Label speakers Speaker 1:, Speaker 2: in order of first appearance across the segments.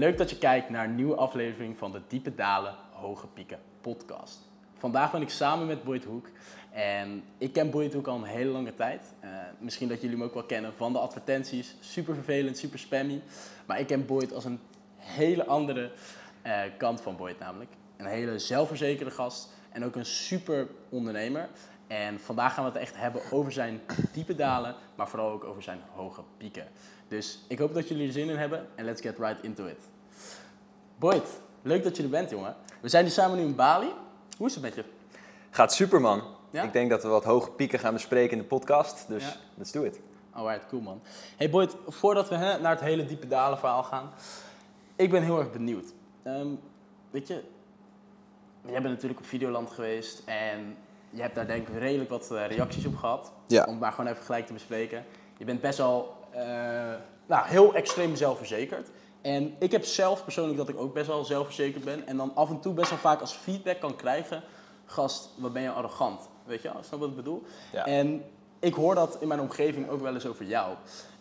Speaker 1: leuk dat je kijkt naar een nieuwe aflevering van de Diepe Dalen, Hoge Pieken podcast. Vandaag ben ik samen met Boyd Hoek en ik ken Boyd Hoek al een hele lange tijd. Uh, misschien dat jullie hem ook wel kennen van de advertenties. Super vervelend, super spammy. Maar ik ken Boyd als een hele andere uh, kant van Boyd namelijk. Een hele zelfverzekerde gast en ook een super ondernemer. En vandaag gaan we het echt hebben over zijn diepe dalen, maar vooral ook over zijn hoge pieken. Dus ik hoop dat jullie er zin in hebben en let's get right into it. Boyd, leuk dat je er bent, jongen. We zijn hier samen nu in Bali. Hoe is het met je?
Speaker 2: Gaat super, man. Ja? Ik denk dat we wat hoge pieken gaan bespreken in de podcast, dus ja. let's do it.
Speaker 1: Alright, cool man. Hey Boyd, voordat we hè, naar het hele diepe dalen verhaal gaan, ik ben heel erg benieuwd. Um, weet je, jij bent natuurlijk op Videoland geweest en je hebt daar denk ik redelijk wat eh, reacties op gehad. Ja. Om maar gewoon even gelijk te bespreken. Je bent best wel uh, nou, heel extreem zelfverzekerd. En ik heb zelf persoonlijk dat ik ook best wel zelfverzekerd ben. En dan af en toe best wel vaak als feedback kan krijgen... Gast, wat ben je arrogant? Weet je wel? Snap wat ik bedoel? Ja. En ik hoor dat in mijn omgeving ook wel eens over jou.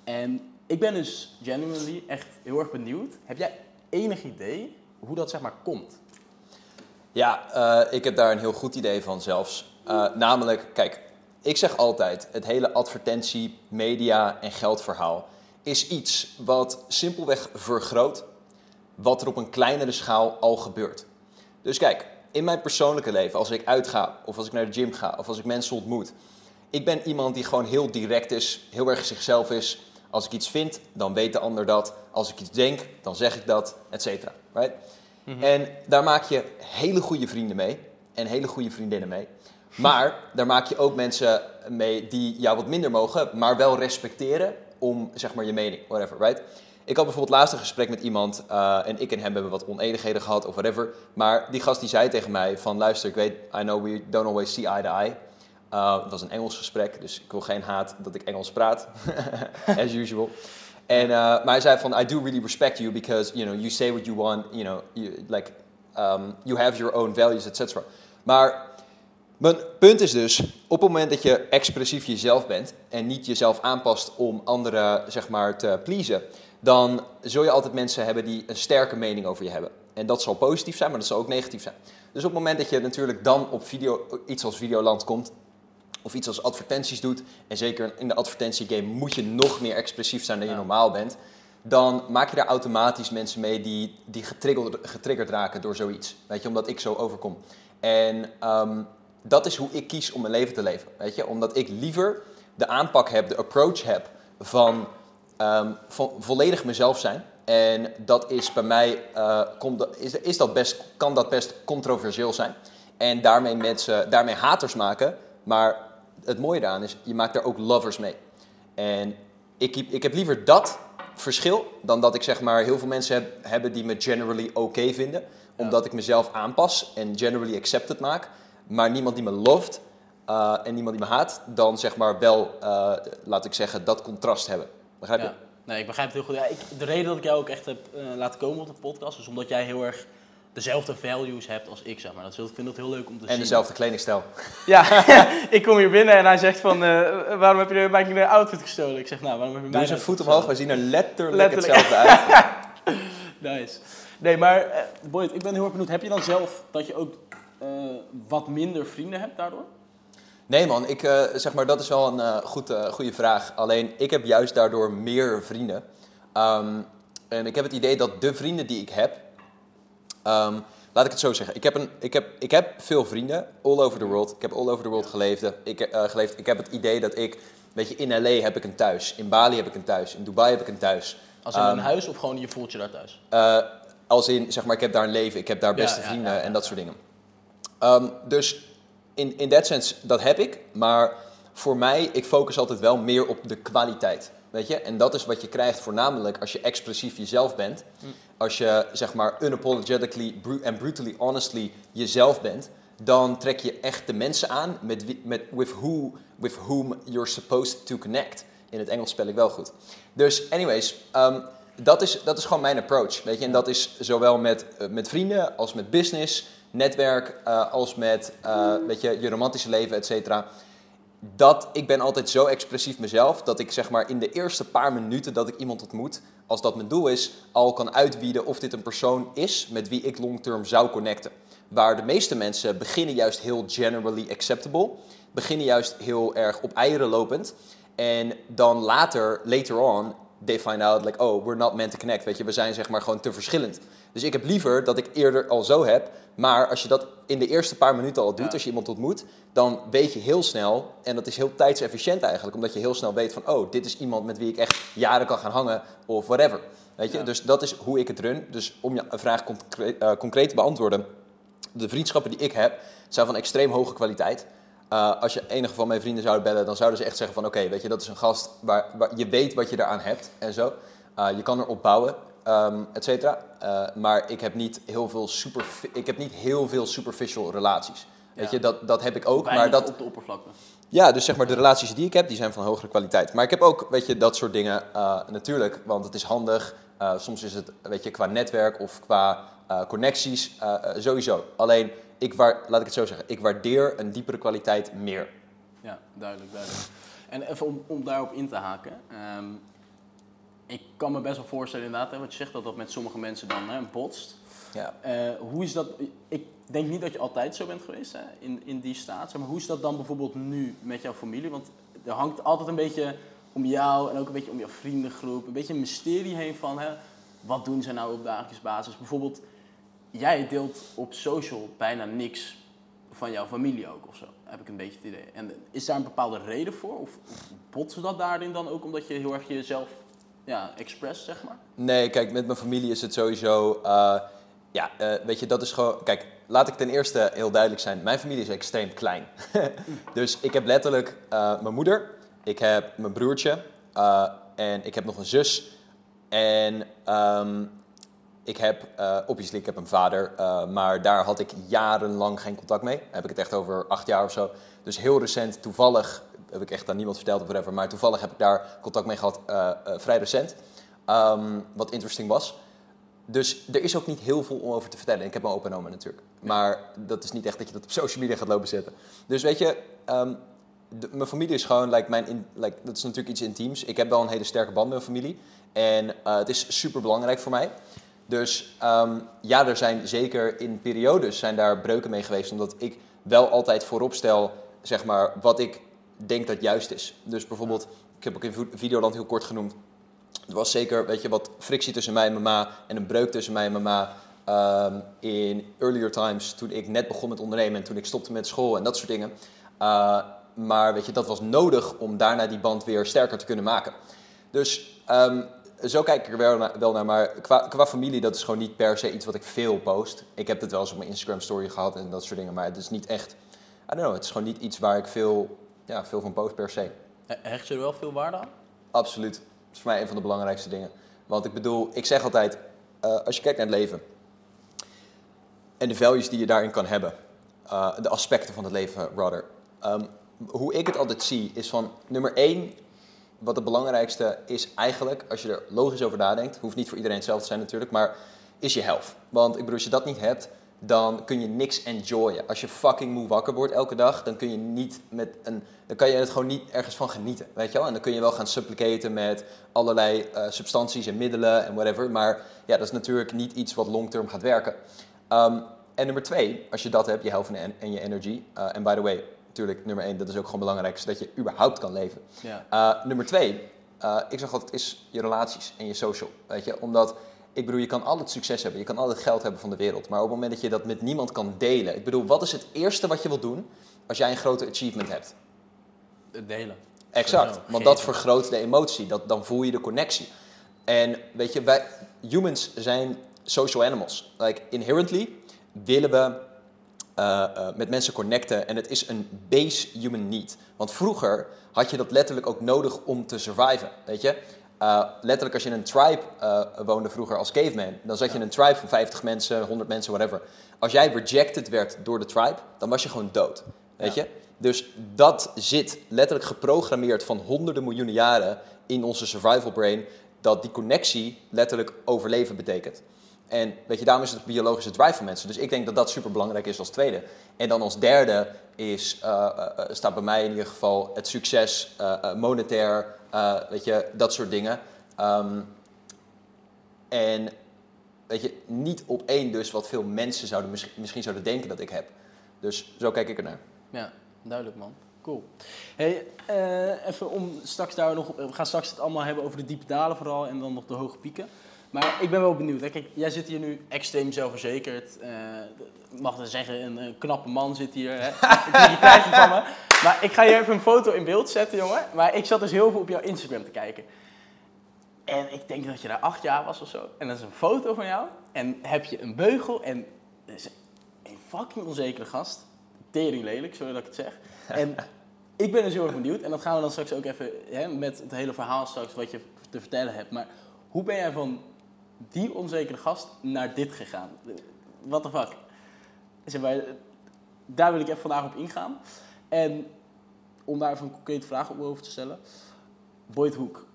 Speaker 1: En ik ben dus genuinely echt heel erg benieuwd. Heb jij enig idee hoe dat zeg maar komt?
Speaker 2: Ja, uh, ik heb daar een heel goed idee van zelfs. Uh, namelijk, kijk, ik zeg altijd, het hele advertentie, media en geldverhaal is iets wat simpelweg vergroot wat er op een kleinere schaal al gebeurt. Dus kijk, in mijn persoonlijke leven, als ik uitga of als ik naar de gym ga of als ik mensen ontmoet, ik ben iemand die gewoon heel direct is, heel erg zichzelf is. Als ik iets vind, dan weet de ander dat. Als ik iets denk, dan zeg ik dat, et cetera. Right? Mhm. En daar maak je hele goede vrienden mee en hele goede vriendinnen mee. Maar daar maak je ook mensen mee die jou wat minder mogen, maar wel respecteren om zeg maar je mening, whatever, right? Ik had bijvoorbeeld laatst een gesprek met iemand uh, en ik en hem hebben wat oneenigheden gehad of whatever. Maar die gast die zei tegen mij van luister, ik weet, I know we don't always see eye to eye. Uh, het was een Engels gesprek, dus ik wil geen haat dat ik Engels praat, as usual. En, uh, maar hij zei van, I do really respect you because, you know, you say what you want, you know, you, like, um, you have your own values, etc. Maar mijn punt is dus, op het moment dat je expressief jezelf bent en niet jezelf aanpast om anderen zeg maar, te pleasen, dan zul je altijd mensen hebben die een sterke mening over je hebben. En dat zal positief zijn, maar dat zal ook negatief zijn. Dus op het moment dat je natuurlijk dan op video, iets als Videoland komt, of iets als advertenties doet, en zeker in de advertentiegame moet je nog meer expressief zijn dan je normaal bent, dan maak je daar automatisch mensen mee die, die getriggerd, getriggerd raken door zoiets. Weet je, omdat ik zo overkom. En um, dat is hoe ik kies om mijn leven te leven. Weet je? Omdat ik liever de aanpak heb, de approach heb van, um, volledig mezelf zijn. En dat is bij mij, uh, is, is dat best, kan dat best controversieel zijn. En daarmee mensen, daarmee haters maken. Maar het mooie daaraan is, je maakt daar ook lovers mee. En ik, ik heb liever dat verschil dan dat ik zeg maar heel veel mensen heb, hebben die me generally oké okay vinden. Omdat ik mezelf aanpas en generally accepted maak maar niemand die me loft uh, en niemand die me haat, dan zeg maar wel, uh, laat ik zeggen, dat contrast hebben. Begrijp je? Ja.
Speaker 1: Nee, ik begrijp het heel goed. Ja, ik, de reden dat ik jou ook echt heb uh, laten komen op de podcast is omdat jij heel erg dezelfde values hebt als ik, zeg maar. Dat ik vind het heel leuk om te
Speaker 2: en
Speaker 1: zien.
Speaker 2: En dezelfde kledingstijl.
Speaker 1: Ja, ik kom hier binnen en hij zegt van, waarom heb je mijn outfit gestolen? Ik zeg, nou, waarom heb je
Speaker 2: mijn Doe eens een voet omhoog, we zien er letterlijk, letterlijk. hetzelfde uit.
Speaker 1: nice. Nee, maar Boyd, ik ben heel erg benieuwd. Heb je dan zelf dat je ook wat minder vrienden hebt daardoor?
Speaker 2: Nee man, ik, uh, zeg maar, dat is wel een uh, goed, goede vraag. Alleen ik heb juist daardoor meer vrienden. Um, en ik heb het idee dat de vrienden die ik heb, um, laat ik het zo zeggen. Ik heb, een, ik, heb, ik heb veel vrienden, all over the world. Ik heb all over the world geleefd. Ik, geleefd. ik heb het idee dat ik, weet je, in LA heb ik een thuis. In Bali heb ik een thuis. In Dubai heb ik een thuis.
Speaker 1: Als in um, een huis of gewoon je voelt je daar thuis?
Speaker 2: als in, zeg maar, ik heb daar een leven. Ik heb daar beste ja, vrienden ja, en dat soort dingen. Um, dus in, in that sense, dat heb ik. Maar voor mij, ik focus altijd wel meer op de kwaliteit. Weet je? En dat is wat je krijgt voornamelijk als je expressief jezelf bent. Mm. Als je zeg maar unapologetically and brutally honestly jezelf bent. Dan trek je echt de mensen aan met, met with, who, with whom you're supposed to connect. In het Engels spel ik wel goed. Dus anyways, um, dat, is, dat is gewoon mijn approach. Weet je? En dat is zowel met, uh, met vrienden als met business netwerk uh, als met uh, je, je romantische leven, et cetera. dat, ik ben altijd zo expressief mezelf dat ik zeg maar in de eerste paar minuten dat ik iemand ontmoet, als dat mijn doel is, al kan uitwieden of dit een persoon is met wie ik long-term zou connecten. Waar de meeste mensen beginnen juist heel generally acceptable, beginnen juist heel erg op eieren lopend. En dan later, later on, they find out like, oh, we're not meant to connect. Weet je, we zijn zeg maar gewoon te verschillend. Dus ik heb liever dat ik eerder al zo heb. Maar als je dat in de eerste paar minuten al doet,
Speaker 1: Ja.
Speaker 2: als je iemand ontmoet, dan weet je heel snel, en dat is heel tijdsefficiënt eigenlijk, omdat je heel snel weet van, oh, dit is iemand met wie ik echt jaren kan gaan hangen of whatever. Weet je,
Speaker 1: Ja.
Speaker 2: dus dat is hoe ik het run. Dus om je vraag concre- eh, concreet te beantwoorden, de vriendschappen die ik heb, zijn van extreem hoge kwaliteit. Uh, als je enige van mijn vrienden zouden bellen, dan zouden ze echt zeggen van... oké, weet je, dat is een gast waar, waar je weet wat je eraan hebt en zo. Uh, je kan erop bouwen, um, et cetera. Uh, maar ik heb niet heel veel, super, ik heb niet heel veel superficial relaties.
Speaker 1: Ja.
Speaker 2: Weet je, dat, dat heb ik ook. Maar dat,
Speaker 1: op de oppervlakte.
Speaker 2: ja, dus zeg maar de relaties die ik heb, die zijn van hogere kwaliteit. Maar ik heb ook, weet je, dat soort dingen natuurlijk, want het is handig. Soms is het, weet je, qua netwerk of qua connecties sowieso. Alleen, ik waar, laat ik het zo zeggen, ik waardeer een diepere kwaliteit meer.
Speaker 1: Ja, duidelijk, duidelijk. En even om, om daarop in te haken. Um, ik kan me best wel voorstellen inderdaad, hè, wat je zegt, dat dat met sommige mensen dan hè, botst.
Speaker 2: Ja.
Speaker 1: Uh, hoe is dat? Ik denk niet dat je altijd zo bent geweest hè, in, in die staat. Maar hoe is dat dan bijvoorbeeld nu met jouw familie? Want er hangt altijd een beetje om jou en ook een beetje om jouw vriendengroep, een beetje een mysterie heen van hè, wat doen ze nou op dagelijks basis? Bijvoorbeeld, jij deelt op social bijna niks van jouw familie ook of zo, heb ik een beetje het idee. En is daar een bepaalde reden voor? Of, botsen dat daarin dan ook omdat je heel erg jezelf ja, express, zeg maar?
Speaker 2: Nee, kijk, met mijn familie is het sowieso. Uh, ja, uh, weet je, dat is gewoon. Kijk, laat ik ten eerste heel duidelijk zijn. Mijn familie is extreem klein. dus ik heb letterlijk uh, mijn moeder, ik heb mijn broertje en ik heb nog een zus. En um, ik heb, obviously, ik heb een vader, maar daar had ik jarenlang geen contact mee. Heb ik het echt over acht jaar of zo. Dus heel recent, toevallig, heb ik echt aan niemand verteld of whatever, maar toevallig heb ik daar contact mee gehad, uh, uh, vrij recent. Um, wat interesting was. Dus er is ook niet heel veel om over te vertellen. Ik heb mijn opa en oma natuurlijk. Maar dat is niet echt dat je dat op social media gaat lopen zetten. Dus weet je, de, mijn familie is gewoon, mijn in, like, dat is natuurlijk iets intiems. Ik heb wel een hele sterke band met mijn familie. En uh, het is super belangrijk voor mij. Dus um, ja, er zijn zeker in periodes zijn daar breuken mee geweest. Omdat ik wel altijd voorop stel, zeg maar, wat ik denk dat juist is. Dus bijvoorbeeld, ik heb ook in Videoland heel kort genoemd. Er was zeker, weet je, wat frictie tussen mij en mama en een breuk tussen mij en mama um, in earlier times, toen ik net begon met ondernemen en toen ik stopte met school en dat soort dingen. Uh, maar weet je, dat was nodig om daarna die band weer sterker te kunnen maken. Dus um, zo kijk ik er wel naar, wel naar maar qua, qua, familie, dat is gewoon niet per se iets wat ik veel post. Ik heb het wel eens op mijn Instagram story gehad en dat soort dingen, maar het is niet echt, I don't know, het is gewoon niet iets waar ik veel, ja, veel van post per se.
Speaker 1: Hecht je er wel veel waarde aan?
Speaker 2: Absoluut. Dat is voor mij een van de belangrijkste dingen. Want ik bedoel, ik zeg altijd, uh, als je kijkt naar het leven en de values die je daarin kan hebben, uh, de aspecten van het leven, rather. Um, hoe ik het altijd zie, is van nummer één, wat het belangrijkste is eigenlijk, als je er logisch over nadenkt, hoeft niet voor iedereen hetzelfde te zijn natuurlijk, maar is je health. Want ik bedoel, als je dat niet hebt, dan kun je niks enjoyen. Als je fucking moe wakker wordt elke dag, dan kun je niet met een, dan kan je het gewoon niet ergens van genieten, weet je wel? En dan kun je wel gaan supplicaten met allerlei uh, substanties en middelen en whatever, maar ja, dat is natuurlijk niet iets wat long-term gaat werken. Um, en nummer twee, als je dat hebt, je health en, je energy, uh, en by the way, natuurlijk nummer één, dat is ook gewoon belangrijk, zodat je überhaupt kan leven.
Speaker 1: Ja.
Speaker 2: Uh, nummer twee, uh, ik zeg altijd, is je relaties en je social, weet je? Omdat ik bedoel, je kan al het succes hebben, je kan al het geld hebben van de wereld. Maar op het moment dat je dat met niemand kan delen. Ik bedoel, wat is het eerste wat je wilt doen als jij een grote achievement hebt?
Speaker 1: Het delen.
Speaker 2: Exact, want dat vergroot de emotie. Dat, dan voel je de connectie. En weet je, wij, humans zijn social animals. Like, inherently willen we uh, uh, met mensen connecten. En het is een base human need. Want vroeger had je dat letterlijk ook nodig om te surviven, weet je. Uh, letterlijk als je in een tribe woonde vroeger als caveman, dan zat je in een tribe van 50 mensen, 100 mensen, whatever. Als jij rejected werd door de tribe, dan was je gewoon dood. Weet
Speaker 1: Ja.
Speaker 2: je? Dus dat zit letterlijk geprogrammeerd van honderden miljoenen jaren in onze survival brain, dat die connectie letterlijk overleven betekent. En weet je, daarom is het biologische drive van mensen. Dus ik denk dat dat super belangrijk is als tweede. En dan als derde is, uh, uh, staat bij mij in ieder geval het succes, monetair, weet je, dat soort dingen. Um, en weet je, niet op één dus wat veel mensen zouden misschien, zouden denken dat ik heb. Dus zo kijk ik ernaar.
Speaker 1: Ja, duidelijk man. Cool. Hey, even om straks daar nog. We gaan straks het allemaal hebben over de diepe dalen vooral en dan nog de hoge pieken. Maar ik ben wel benieuwd. Hè. Kijk, jij zit hier nu extreem zelfverzekerd. Uh, mag ik zeggen, een, een, knappe man zit hier. Hè. ik je krijgt van me. Maar ik ga hier even een foto in beeld zetten, jongen. Maar ik zat dus heel veel op jouw Instagram te kijken. En ik denk dat je daar acht jaar was of zo. En dat is een foto van jou. En heb je een beugel. En dat is een fucking onzekere gast. Tering lelijk, sorry dat ik het zeg. En ik ben dus heel erg benieuwd. En dat gaan we dan straks ook even hè, met het hele verhaal straks wat je te vertellen hebt. Maar hoe ben jij van die onzekere gast naar dit gegaan? What the fuck? Zeg maar, daar wil ik even vandaag op ingaan. En om daar even een concrete vraag op over te stellen. Boyd Hoek,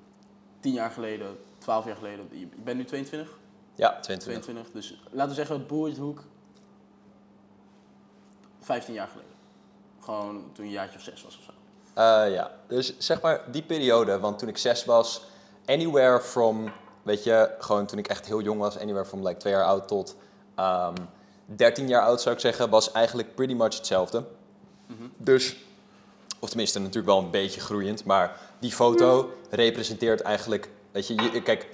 Speaker 1: tien jaar geleden, twaalf jaar geleden. Je bent nu 22?
Speaker 2: Ja, 22.
Speaker 1: 22. Dus laten we zeggen, Boyd Hoek, 15 jaar geleden. Gewoon toen je een jaartje of zes was of zo.
Speaker 2: Uh, ja, dus zeg maar die periode, want toen ik zes was, anywhere from, weet je, gewoon toen ik echt heel jong was, anywhere from like twee jaar oud tot um, ehm, 13 jaar oud zou ik zeggen, was eigenlijk pretty much hetzelfde. Mm -hmm. Dus, of tenminste natuurlijk wel een beetje groeiend, maar die foto representeert eigenlijk, weet je, je kijk,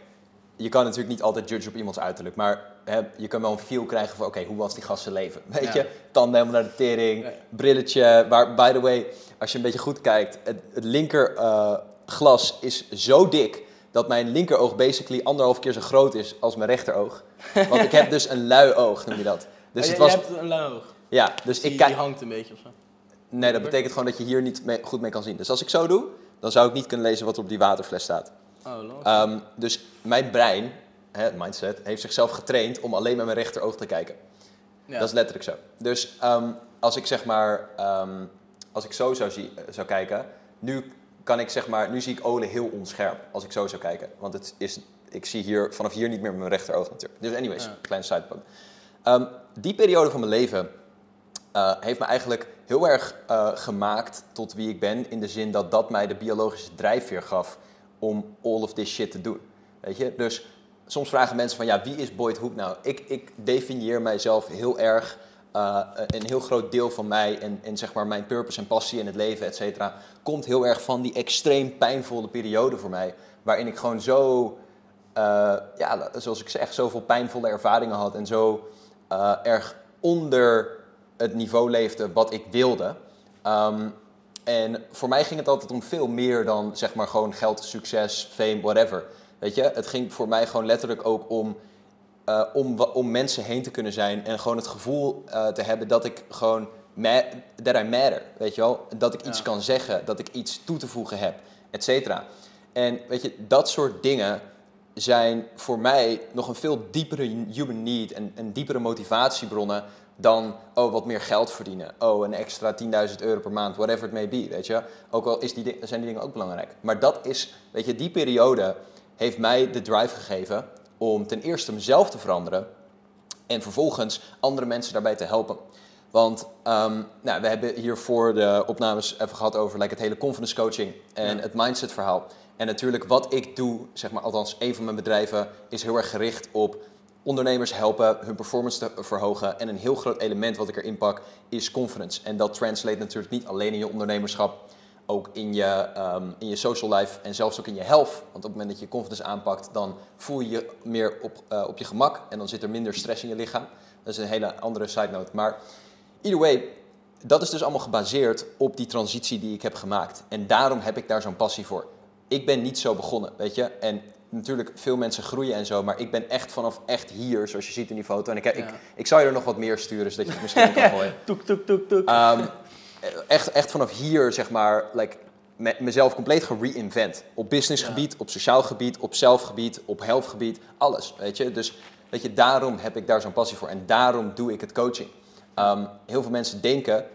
Speaker 2: je kan natuurlijk niet altijd judge op iemands uiterlijk, maar hè, je kan wel een feel krijgen van, oké, hoe was die gast zijn leven? Weet je, tanden helemaal naar de tering, brilletje, waar, by the way, als je een beetje goed kijkt, het, het linker uh, glas is zo dik dat mijn linkeroog basically anderhalf keer zo groot is als mijn rechteroog. Want ik heb dus een lui oog, noem je dat. Dus
Speaker 1: oh,
Speaker 2: het was...
Speaker 1: Je hebt een lui oog?
Speaker 2: Ja, dus
Speaker 1: die,
Speaker 2: ik kijk...
Speaker 1: Die hangt een beetje of zo?
Speaker 2: Nee, dat betekent gewoon dat je hier niet mee, goed mee kan zien. Dus als ik zo doe, dan zou ik niet kunnen lezen wat er op die waterfles staat.
Speaker 1: Oh,
Speaker 2: um, dus mijn brein, hè, mindset, heeft zichzelf getraind om alleen met mijn rechteroog te kijken. Ja. Dat is letterlijk zo. Dus um, als ik zeg maar, um, als ik zo zou, zie, zou kijken, nu kan ik zeg maar, nu zie ik Ole heel onscherp als ik zo zou kijken. Want het is, ik zie hier vanaf hier niet meer met mijn rechteroog natuurlijk. Dus anyways, ja. kleine sidepoint. die periode van mijn leven uh, heeft me eigenlijk heel erg uh, gemaakt tot wie ik ben. In de zin dat dat mij de biologische drijfveer gaf om all of this shit te doen. Weet je? Dus soms vragen mensen van, ja, wie is Boyd Hoek nou? Ik, ik definieer mijzelf heel erg, uh, een heel groot deel van mij en, en zeg maar mijn purpose en passie in het leven, et cetera, komt heel erg van die extreem pijnvolle periode voor mij, waarin ik gewoon zo, uh, ja, zoals ik zeg, zoveel pijnvolle ervaringen had en zo uh, erg onder het niveau leefde wat ik wilde. Um, en voor mij ging het altijd om veel meer dan zeg maar gewoon geld, succes, fame, whatever. Weet je, het ging voor mij gewoon letterlijk ook om, uh, om, om mensen heen te kunnen zijn en gewoon het gevoel uh, te hebben dat ik gewoon that I matter, weet je wel? Dat ik iets ja. kan zeggen, dat ik iets toe te voegen heb, et cetera. En weet je, dat soort dingen zijn voor mij nog een veel diepere human need en, en diepere motivatiebronnen dan, oh, wat meer geld verdienen. Oh, een extra 10.000 euro per maand, whatever it may be, weet je. Ook al is die, zijn die dingen ook belangrijk. Maar dat is, weet je, die periode heeft mij de drive gegeven om ten eerste mezelf te veranderen en vervolgens andere mensen daarbij te helpen. Want um, nou, we hebben hier voor de opnames even gehad over like, het hele confidence coaching en ja. het mindset verhaal. En natuurlijk wat ik doe, zeg maar, althans een van mijn bedrijven, is heel erg gericht op ondernemers helpen hun performance te verhogen. En een heel groot element wat ik erin pak is confidence. En dat translate natuurlijk niet alleen in je ondernemerschap, ook in je, um, in je social life en zelfs ook in je health. Want op het moment dat je confidence aanpakt, dan voel je je meer op, uh, op je gemak en dan zit er minder stress in je lichaam. Dat is een hele andere side note. Maar either way, dat is dus allemaal gebaseerd op die transitie die ik heb gemaakt. En daarom heb ik daar zo'n passie voor. Ik ben niet zo begonnen, weet je. En natuurlijk veel mensen groeien en zo, maar ik ben echt vanaf echt hier, zoals je ziet in die foto. En ik, ja. ik, ik zou je er nog wat meer sturen, zodat je het misschien kan gooien.
Speaker 1: toek, toek, toek, toek.
Speaker 2: Um, echt, echt vanaf hier, zeg maar, like, me, mezelf compleet gereinvent. Op businessgebied, ja. op sociaal gebied, op zelfgebied, op healthgebied, alles, weet je. Dus weet je, daarom heb ik daar zo'n passie voor en daarom doe ik het coaching. Um, heel veel mensen denken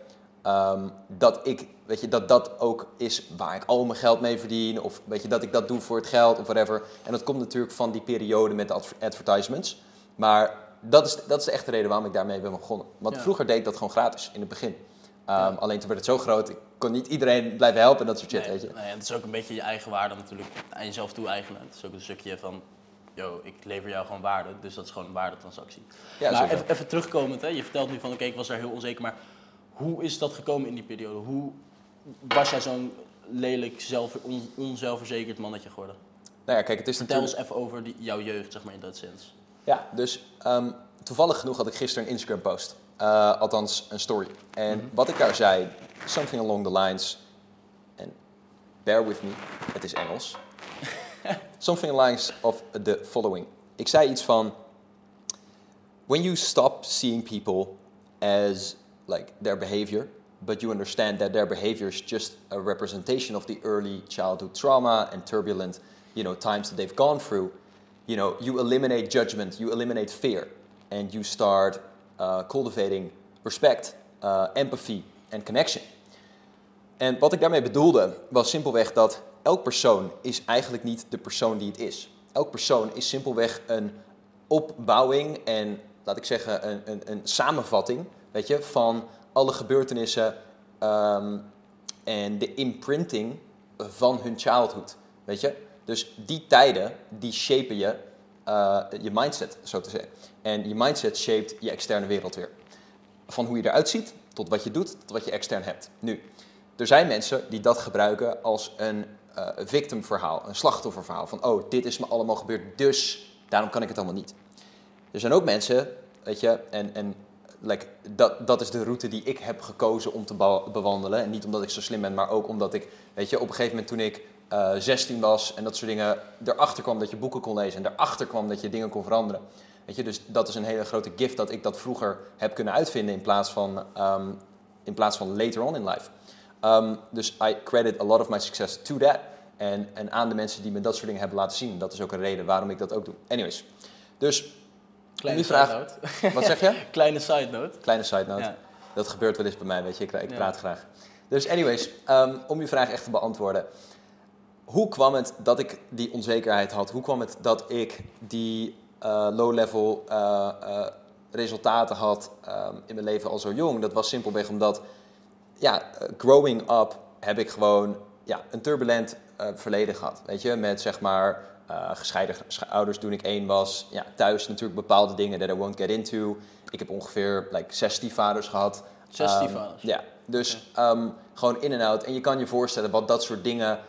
Speaker 2: um, dat ik weet je, dat dat ook is waar ik al mijn geld mee verdien. Of weet je, dat ik dat doe voor het geld of whatever. En dat komt natuurlijk van die periode met de advertisements. Maar dat is, dat is de echte reden waarom ik daarmee ben begonnen. Want
Speaker 1: Ja.
Speaker 2: vroeger deed ik dat gewoon gratis in het begin. Ehm, Alleen toen werd het zo groot, ik kon niet iedereen blijven helpen en dat soort shit,
Speaker 1: Nee,
Speaker 2: weet je.
Speaker 1: nee, het is ook een beetje je eigen waarde natuurlijk aan jezelf toe-eigenen. Het is ook een stukje van, yo, ik lever jou gewoon waarde, dus dat is gewoon een waardetransactie.
Speaker 2: Ja,
Speaker 1: maar even, even terugkomend, hè. je vertelt nu van, oké, ik was daar heel onzeker, maar hoe is dat gekomen in die periode? Hoe was jij zo'n lelijk, zelf, on- onzelfverzekerd mannetje geworden?
Speaker 2: Nou ja, kijk, het is
Speaker 1: Vertel
Speaker 2: natuurlijk...
Speaker 1: eens even over die, jouw jeugd, zeg maar, in dat sens.
Speaker 2: Ja, dus ehm, toevallig genoeg had ik gisteren een Instagram Eh, althans, een story. En
Speaker 1: Mhm.
Speaker 2: wat ik daar zei, something along the lines... En bear with me, het is Engels. something along the lines of the following. Ik zei iets van... When you stop seeing people as like their behavior, but you understand that their behavior is just a representation of the early childhood trauma and turbulent, you know, times that they've gone through, you know, you eliminate judgment, you eliminate fear, and you start uh, cultivating respect, uh, empathy, and connection. En wat ik daarmee bedoelde was simpelweg dat elk persoon is eigenlijk niet de persoon die het is. Elk persoon is simpelweg een opbouwing en, laat ik zeggen, een, een, een samenvatting weet je, van alle gebeurtenissen ehm, en de imprinting van hun childhood. Weet je? Dus die tijden, die shapen je, eh, je mindset, zo te zeggen. En je mindset shaped je externe wereld weer. Van hoe je eruit ziet, tot wat je doet, tot wat je extern hebt. Nu, er zijn mensen die dat gebruiken als een eh victimverhaal, een slachtofferverhaal. Van, oh, dit is me allemaal gebeurd, dus daarom kan ik het allemaal niet. Er zijn ook mensen, weet je, en, en like, dat, dat is de route die ik heb gekozen om te be- bewandelen. En niet omdat ik zo slim ben, maar ook omdat ik, weet je, op een gegeven moment toen ik eh 16 was en dat soort dingen, erachter kwam dat je boeken kon lezen en erachter kwam dat je dingen kon veranderen. Weet je, dus dat is een hele grote gift dat ik dat vroeger heb kunnen uitvinden in plaats van, ehm, in plaats van later on in life. Um, dus I credit a lot of my success to that. En, en aan de mensen die me dat soort dingen hebben laten zien. Dat is ook een reden waarom ik dat ook doe. Anyways, dus
Speaker 1: Kleine
Speaker 2: die vraag-
Speaker 1: side note.
Speaker 2: wat zeg je?
Speaker 1: Kleine side note.
Speaker 2: Kleine side note.
Speaker 1: Ja.
Speaker 2: Dat gebeurt wel eens bij mij, weet je. Ik, ik
Speaker 1: Ja.
Speaker 2: praat graag. Dus anyways, um, om je vraag echt te beantwoorden. Hoe kwam het dat ik die onzekerheid had? Hoe kwam het dat ik die eh, low-level eh, eh, resultaten had um, in mijn leven al zo jong? Dat was simpelweg omdat, ja, growing up heb ik gewoon ja, een turbulent verleden gehad. Weet je, met zeg maar gescheiden sche- ouders toen ik één was. Ja, thuis natuurlijk bepaalde dingen that I won't get into. Ik heb ongeveer like, zes stiefvaders gehad.
Speaker 1: Zes
Speaker 2: Ehm,
Speaker 1: stiefvaders?
Speaker 2: Ja, dus ehm, gewoon in en out. En je kan je voorstellen wat dat soort dingen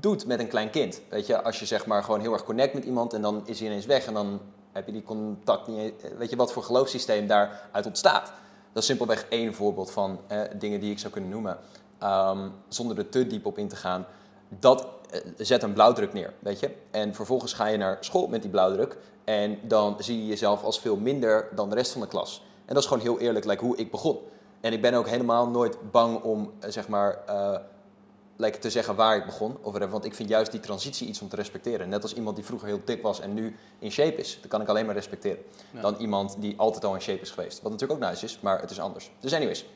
Speaker 2: doet met een klein kind. Weet je, als je zeg maar gewoon heel erg connect met iemand en dan is hij ineens weg en dan heb je die contact niet. eens- Weet je wat voor geloofssysteem daaruit ontstaat? Dat is simpelweg één voorbeeld van eh, dingen die ik zou kunnen noemen. Ehm, zonder er te diep op in te gaan. Dat eh, zet een blauwdruk neer, weet je. En vervolgens ga je naar school met die blauwdruk. En dan zie je jezelf als veel minder dan de rest van de klas. En dat is gewoon heel eerlijk, like, hoe ik begon. En ik ben ook helemaal nooit bang om, eh, zeg maar, eh, like, te zeggen waar ik begon. Of whatever, want ik vind juist die transitie iets om te respecteren. Net als iemand die vroeger heel dik was en nu in shape is. Dat kan ik alleen maar respecteren.
Speaker 1: Ja.
Speaker 2: Dan iemand die altijd al in shape is geweest. Wat natuurlijk ook nice is, maar het is anders. Dus anyways.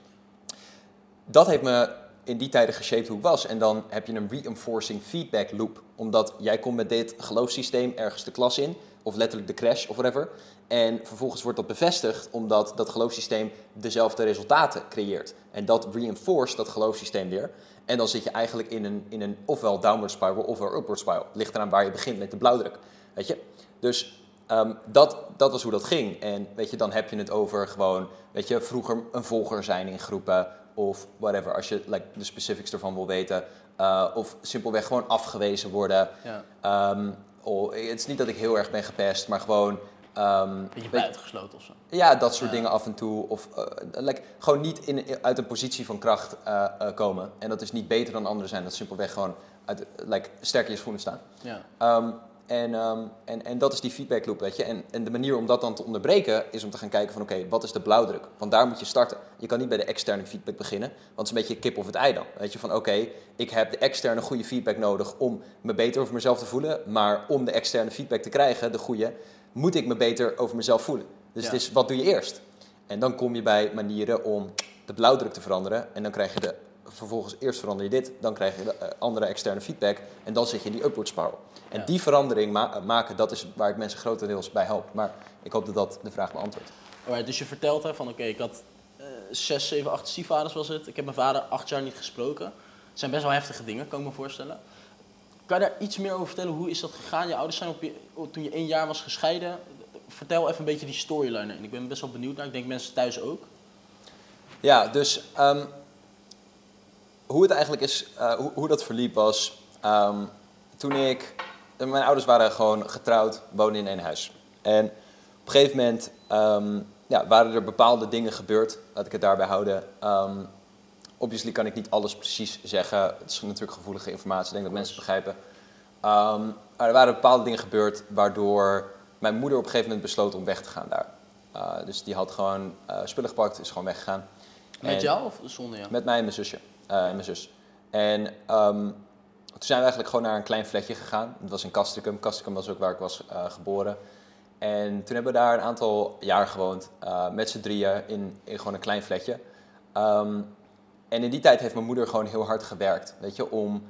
Speaker 2: Dat heeft me in die tijden geshaped hoe ik was. En dan heb je een reinforcing feedback loop. Omdat jij komt met dit geloofssysteem ergens de klas in. Of letterlijk de crash of whatever. En vervolgens wordt dat bevestigd omdat dat geloofssysteem dezelfde resultaten creëert. En dat reinforce dat geloofssysteem weer. En dan zit je eigenlijk in een, in een ofwel downward spiral ofwel upward spiral. Ligt eraan waar je begint met de blauwdruk. Weet je? Dus ehm, dat, dat was hoe dat ging. En weet je, dan heb je het over gewoon, weet je, vroeger een volger zijn in groepen. Of whatever, als je like, de specifics ervan wil weten. Uh, of simpelweg gewoon afgewezen worden.
Speaker 1: Ja.
Speaker 2: Um, oh, het is niet dat ik heel erg ben gepest, maar gewoon... Um,
Speaker 1: Beetje
Speaker 2: weet-
Speaker 1: buitengesloten of zo.
Speaker 2: ja, dat soort
Speaker 1: Ja.
Speaker 2: dingen af en toe. Of uh, like, gewoon niet in, uit een positie van kracht uh, uh, komen. En dat is niet beter dan anderen zijn. Dat is simpelweg gewoon uit, like, sterk in je schoenen staan.
Speaker 1: Ja.
Speaker 2: Um, en, um, en, en dat is die feedback loop, weet je. En, en de manier om dat dan te onderbreken is om te gaan kijken van... oké, wat is de blauwdruk? Want daar moet je starten. Je kan niet bij de externe feedback beginnen. Want het is een beetje kip of het ei dan. Weet je, van oké, ik heb de externe goede feedback nodig... om me beter over mezelf te voelen. Maar om de externe feedback te krijgen, de goede... moet ik me beter over mezelf voelen. Dus
Speaker 1: Ja.
Speaker 2: het is, wat doe je eerst? En dan kom je bij manieren om de blauwdruk te veranderen. En dan krijg je de vervolgens eerst verander je dit, dan krijg je uh, andere externe feedback en dan zit je in die upward spiral. En
Speaker 1: Ja.
Speaker 2: die verandering ma- maken, dat is waar ik mensen grotendeels bij help. Maar ik hoop dat dat de vraag beantwoordt.
Speaker 1: Alright, dus je vertelt hè, van oké, ik had eh, zes, zeven, acht stiefvaders was het. Ik heb mijn vader acht jaar niet gesproken. Het zijn best wel heftige dingen, kan ik me voorstellen. Kan je daar iets meer over vertellen? Hoe is dat gegaan? Je ouders zijn op je, toen je één jaar was gescheiden. Vertel even een beetje die storyline. Ik ben best wel benieuwd naar. Ik denk mensen thuis ook.
Speaker 2: Ja, dus ehm, hoe het eigenlijk is, eh, hoe, hoe dat verliep was, ehm, toen ik, mijn ouders waren gewoon getrouwd, woonden in één huis. En op een gegeven moment ehm, ja, waren er bepaalde dingen gebeurd, laat ik het daarbij houden. Ehm obviously kan ik niet alles precies zeggen, het is natuurlijk gevoelige informatie, ik denk dat mensen begrijpen. Ehm, maar er waren bepaalde dingen gebeurd waardoor mijn moeder op een gegeven moment besloot om weg te gaan daar. Uh, dus die had gewoon uh, spullen gepakt, is gewoon weggegaan.
Speaker 1: Met
Speaker 2: En-
Speaker 1: jou of zonder jou?
Speaker 2: met mij en mijn zusje. eh, en mijn zus. En ehm, toen zijn we eigenlijk gewoon naar een klein flatje gegaan. Het was in Castricum. Castricum was ook waar ik was eh, geboren. En toen hebben we daar een aantal jaar gewoond. eh, met z'n drieën in, in gewoon een klein flatje. Ehm, en in die tijd heeft mijn moeder gewoon heel hard gewerkt. Weet je, om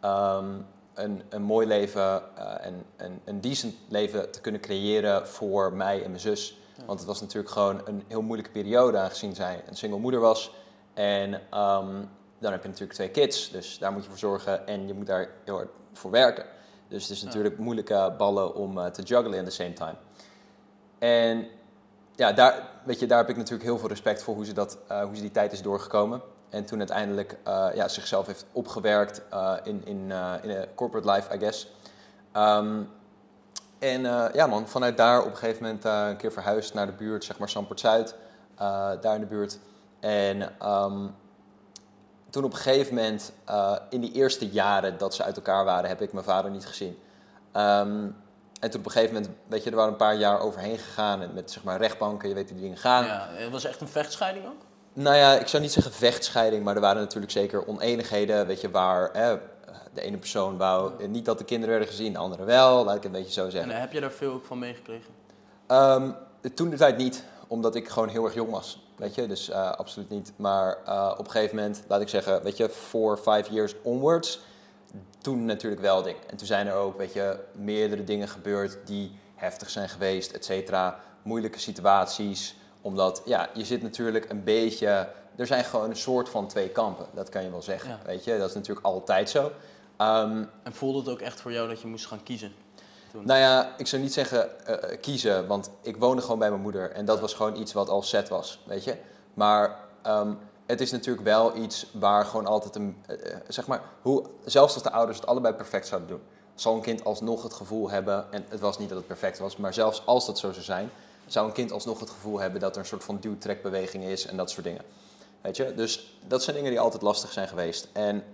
Speaker 2: ehm, een, een mooi leven eh, en een, een decent leven te kunnen creëren voor mij en mijn zus. Want het was natuurlijk gewoon een heel moeilijke periode, aangezien zij een single moeder was. En ehm, dan heb je natuurlijk twee kids, dus daar moet je voor zorgen en je moet daar heel hard voor werken. Dus het is natuurlijk moeilijke ballen om eh, te juggelen in the same time. En ja, daar, weet je, daar heb ik natuurlijk heel veel respect voor hoe ze, dat, eh, hoe ze die tijd is doorgekomen. En toen uiteindelijk eh, ja, zichzelf heeft opgewerkt eh, in, in, eh, in corporate life, I guess. Ehm, en ja man, vanuit daar op een gegeven moment een keer verhuisd naar de buurt, zeg maar Zandpoort Zuid. eh, daar in de buurt. En ehm, toen op een gegeven moment, in die eerste jaren dat ze uit elkaar waren, heb ik mijn vader niet gezien. Ehm, en toen op een gegeven moment, weet je, er waren een paar jaar overheen gegaan. Met zeg maar rechtbanken, je weet die dingen gaan.
Speaker 1: Ja, was echt een vechtscheiding ook?
Speaker 2: Nou ja, ik zou niet zeggen vechtscheiding, maar er waren natuurlijk zeker oneenigheden. Weet je, waar hè, de ene persoon wou niet dat de kinderen werden gezien, de andere wel. Laat ik het een beetje zo zeggen.
Speaker 1: En eh, heb je daar veel ook van meegekregen?
Speaker 2: Ehm, toen de tijd niet, omdat ik gewoon heel erg jong was. Weet je, dus eh, absoluut niet. Maar eh, op een gegeven moment, laat ik zeggen, weet je, four, five years onwards, toen natuurlijk wel dingen. En toen zijn er ook, weet je, meerdere dingen gebeurd die heftig zijn geweest, et cetera. Moeilijke situaties, omdat, ja, je zit natuurlijk een beetje... Er zijn gewoon een soort van twee kampen, dat kan je wel zeggen.
Speaker 1: Ja.
Speaker 2: Weet je, dat is natuurlijk altijd zo. Ehm,
Speaker 1: En voelde het ook echt voor jou dat je moest gaan kiezen? Toen?
Speaker 2: nou ja, ik zou niet zeggen eh, eh, kiezen, want ik woonde gewoon bij mijn moeder. En dat was gewoon iets wat al set was, weet je. Maar ehm, het is natuurlijk wel iets waar gewoon altijd een... eh, zeg maar, hoe, zelfs als de ouders het allebei perfect zouden doen... zal een kind alsnog het gevoel hebben... en het was niet dat het perfect was, maar zelfs als dat zo zou zijn... zou een kind alsnog het gevoel hebben dat er een soort van duwtrekbeweging is en dat soort dingen. Weet je? Dus dat zijn dingen die altijd lastig zijn geweest. En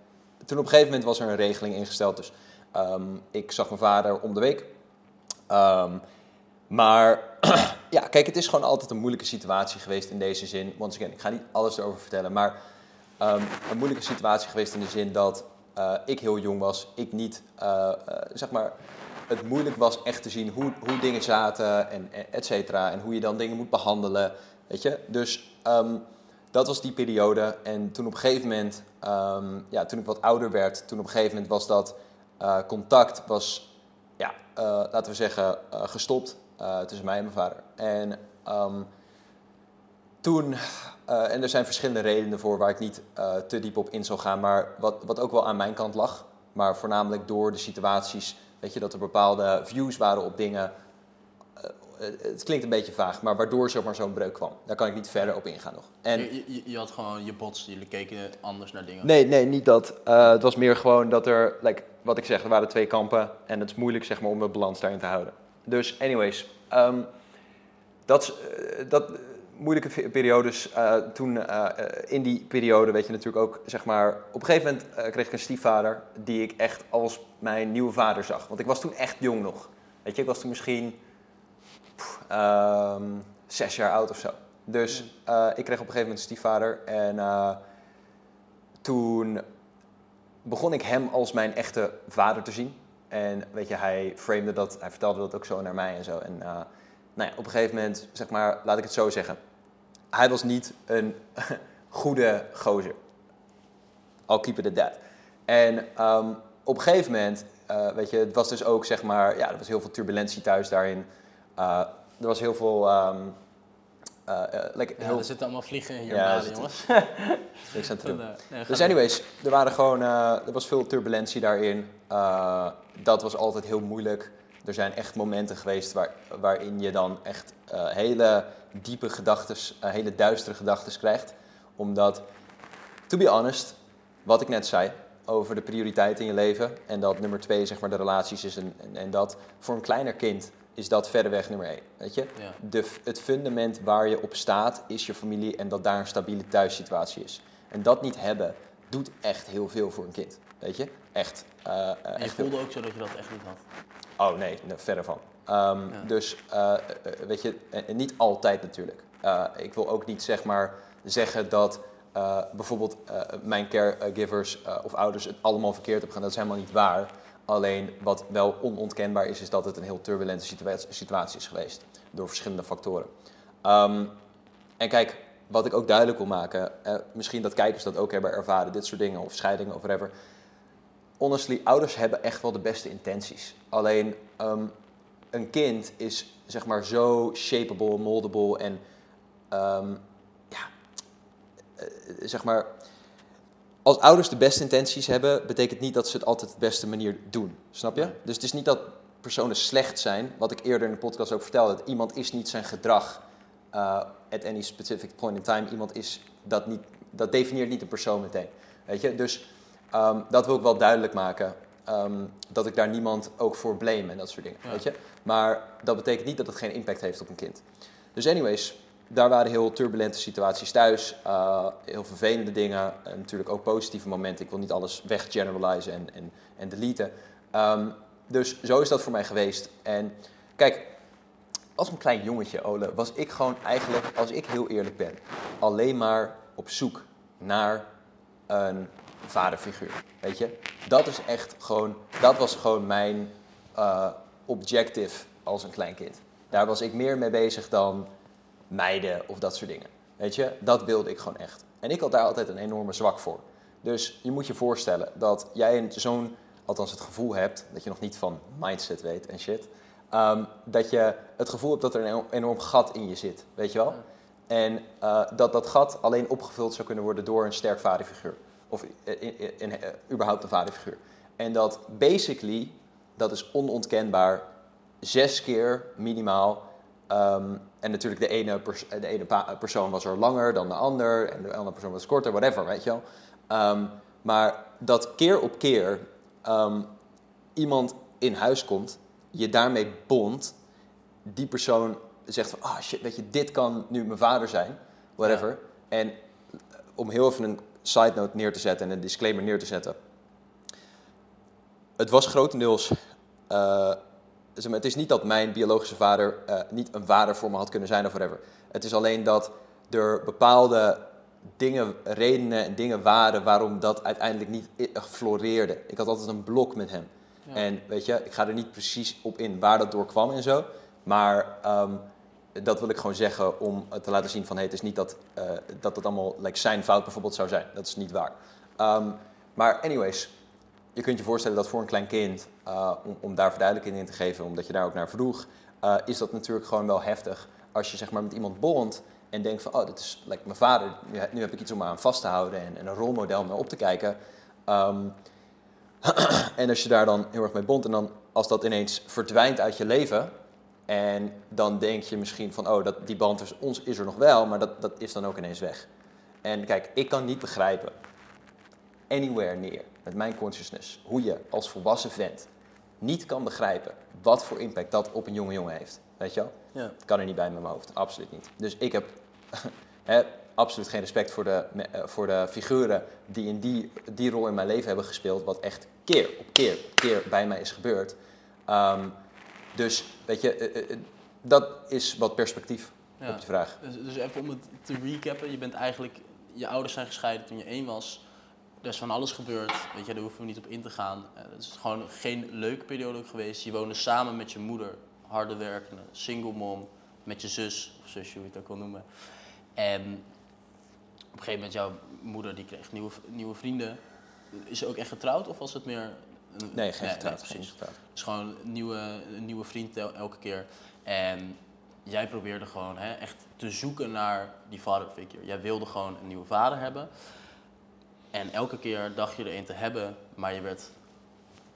Speaker 2: toen op een gegeven moment was er een regeling ingesteld. Dus ehm, ik zag mijn vader om de week. Ehm, maar ja, kijk, het is gewoon altijd een moeilijke situatie geweest in deze zin. Once again, ik ga niet alles erover vertellen, maar ehm, een moeilijke situatie geweest in de zin dat eh, ik heel jong was. Ik niet, eh, eh, zeg maar, het moeilijk was echt te zien hoe, hoe dingen zaten en et cetera. En hoe je dan dingen moet behandelen, weet je. Dus ehm, dat was die periode. En toen op een gegeven moment, ehm, ja, toen ik wat ouder werd, toen op een gegeven moment was dat eh, contact was, ja, eh, laten we zeggen, eh, gestopt tussen mij en mijn vader. En ehm, toen, en er zijn verschillende redenen voor waar ik niet te diep op in zal gaan, maar wat, wat ook wel aan mijn kant lag, maar voornamelijk door de situaties, weet je, dat er bepaalde views waren op dingen. Eh, het- het klinkt een beetje vaag, maar waardoor zeg maar, zo'n breuk kwam. Daar kan ik niet verder op ingaan nog. En,
Speaker 1: Je, je, je had gewoon je bots, jullie keken anders naar dingen.
Speaker 2: Nee, nee, niet dat. Eh, het was meer gewoon dat er, like, wat ik zeg, er waren twee kampen. En het is moeilijk zeg maar, om een balans daarin te houden. Dus, anyways. ehm, dat, eh, dat eh, moeilijke periodes. eh, toen, eh, eh, in die periode, weet je natuurlijk ook, zeg maar. Op een gegeven moment kreeg ik een stiefvader. Die ik echt als mijn nieuwe vader zag. Want ik was toen echt jong nog. Weet je, ik was toen misschien. pff, ehm, zes jaar oud of zo. Dus eh, ik kreeg op een gegeven moment een stiefvader. En. toen begon ik hem als mijn echte vader te zien. En weet je, hij framede dat, hij vertelde dat ook zo naar mij en zo. En nou ja, op een gegeven moment, zeg maar, laat ik het zo zeggen. Hij was niet een goede gozer. I'll keep it at that. En ehm, op een gegeven moment, eh, weet je, het was dus ook zeg maar, ja, er was heel veel turbulentie thuis daarin. Eh, er was heel veel, ehm, eh, like,
Speaker 1: Ja,
Speaker 2: heel,
Speaker 1: er zitten allemaal vliegen in hier
Speaker 2: Ja,
Speaker 1: jongens.
Speaker 2: niks aan te doen.
Speaker 1: Nee,
Speaker 2: Dus anyways, er, waren gewoon, er was veel turbulentie daarin. Dat was altijd heel moeilijk. Er zijn echt momenten geweest waar, waarin je dan echt eh, hele diepe gedachten, hele duistere gedachten krijgt. Omdat, to be honest, wat ik net zei over de prioriteit in je leven. En dat nummer twee, zeg maar, de relaties is. En, en, en dat voor een kleiner kind is dat verreweg nummer één. Weet je?
Speaker 1: Ja.
Speaker 2: de, het fundament waar je op staat is je familie en dat daar een stabiele thuissituatie is. En dat niet hebben doet echt heel veel voor een kind. Weet je? Echt. eh, eh,
Speaker 1: En je
Speaker 2: echt heel-
Speaker 1: voelde ook zo dat je dat echt niet had.
Speaker 2: Oh nee, verre van. Ehm,
Speaker 1: Ja.
Speaker 2: Dus eh, eh, weet je, niet altijd natuurlijk. Eh, ik wil ook niet zeg maar zeggen dat eh, bijvoorbeeld eh, mijn caregivers eh, of ouders het allemaal verkeerd hebben gedaan. Dat is helemaal niet waar. Alleen wat wel onontkenbaar is, is dat het een heel turbulente situa- situatie is geweest. Door verschillende factoren. Ehm, en kijk, wat ik ook duidelijk wil maken, eh, misschien dat kijkers dat ook hebben ervaren, dit soort dingen, of scheidingen of whatever. Honestly, ouders hebben echt wel de beste intenties. Alleen ehm, een kind is zeg maar zo shapeable, moldable en ehm, ja, eh, zeg maar. Als ouders de beste intenties hebben, betekent niet dat ze het altijd op de beste manier doen. Snap je? Dus het is niet dat personen slecht zijn. Wat ik eerder in de podcast ook vertelde. Dat iemand is niet zijn gedrag uh, at any specific point in time. Iemand is dat niet, dat definieert niet een persoon meteen. Weet je? Dus ehm, dat wil ik wel duidelijk maken. Ehm, dat ik daar niemand ook voor blame en dat soort dingen.
Speaker 1: Ja.
Speaker 2: Weet je? Maar dat betekent niet dat het geen impact heeft op een kind. Dus anyways, daar waren heel turbulente situaties thuis. eh, heel vervelende dingen. En natuurlijk ook positieve momenten. Ik wil niet alles weggeneralizen en, en, en deleten. Ehm, dus zo is dat voor mij geweest. En kijk, als een klein jongetje, Ole, was ik gewoon eigenlijk, als ik heel eerlijk ben, alleen maar op zoek naar een vaderfiguur. Weet je? Dat is echt gewoon, dat was gewoon mijn eh, objective als een klein kind. Daar was ik meer mee bezig dan meiden of dat soort dingen. Weet je, dat wilde ik gewoon echt. En ik had daar altijd een enorme zwak voor. Dus je moet je voorstellen dat jij zo'n, althans het gevoel hebt, dat je nog niet van mindset weet en shit. ehm, dat je het gevoel hebt dat er een enorm- enorm gat in je zit, weet je wel? En eh, dat dat gat alleen opgevuld zou kunnen worden door een sterk vaderfiguur. Of in, in, in- eh, überhaupt een vaderfiguur. En dat basically, dat is onontkenbaar, zes keer minimaal. ehm, en natuurlijk de ene, pers- de ene persoon was er langer dan de ander. En de andere persoon was korter, whatever, weet je wel. Ehm, maar dat keer op keer ehm, iemand in huis komt, je daarmee bondt, die persoon zegt van, ah shit, weet je, dit kan nu mijn vader zijn, whatever. En om heel even een side note neer te zetten en een disclaimer neer te zetten. Het was grotendeels, eh, maar, het is niet dat mijn biologische vader eh, niet een vader voor me had kunnen zijn of whatever. Het is alleen dat er bepaalde dingen, redenen en dingen waren waarom dat uiteindelijk niet i- floreerde. Ik had altijd een blok met hem.
Speaker 1: Ja.
Speaker 2: En weet je, ik ga er niet precies op in waar dat door kwam en zo. Maar ehm, dat wil ik gewoon zeggen om te laten zien van... Hey, het is niet dat, eh, dat het allemaal like, zijn fout bijvoorbeeld zou zijn. Dat is niet waar. Ehm, maar anyways, je kunt je voorstellen dat voor een klein kind... eh, om, om daar verduidelijking in te geven, omdat je daar ook naar vroeg... eh, is dat natuurlijk gewoon wel heftig als je zeg maar, met iemand bondt... en denkt van, oh, dit is like, mijn vader. Nu, he- nu heb ik iets om aan vast te houden en, en een rolmodel om naar op te kijken... Ehm, en als je daar dan heel erg mee bondt en dan als dat ineens verdwijnt uit je leven, en dan denk je misschien van, oh, dat, die band tussen ons is er nog wel, maar dat, dat is dan ook ineens weg. En kijk, ik kan niet begrijpen, anywhere near, met mijn consciousness, hoe je als volwassen vent niet kan begrijpen wat voor impact dat op een jonge jongen heeft. Weet je wel?
Speaker 1: Ja.
Speaker 2: Het kan er niet bij met mijn hoofd, absoluut niet. Dus ik heb hè, absoluut geen respect voor de, eh, voor de figuren die in die, die rol in mijn leven hebben gespeeld, wat echt keer op keer op keer bij mij is gebeurd. Ehm, dus weet je, eh, eh, eh, dat is wat perspectief
Speaker 1: Ja.
Speaker 2: op je vraag.
Speaker 1: Dus, dus even om het te recappen, je bent eigenlijk, je ouders zijn gescheiden toen je één was. Er is van alles gebeurd, weet je, daar hoeven we niet op in te gaan. Het is gewoon geen leuke periode ook geweest. Je woonde samen met je moeder, harde werkende, single mom, met je zus, of zusje, hoe je het ook wil noemen. En op een gegeven moment, jouw moeder die kreeg nieuwe, nieuwe vrienden. is ze ook echt getrouwd of was het meer... Een,
Speaker 2: Nee, geen getrouwd.
Speaker 1: precies.
Speaker 2: geen getrouwd.
Speaker 1: Het is gewoon een nieuwe, een nieuwe vriend el- elke keer. En jij probeerde gewoon hè, echt te zoeken naar die vaderfigure. Jij wilde gewoon een nieuwe vader hebben. En elke keer dacht je er een te hebben, maar je werd,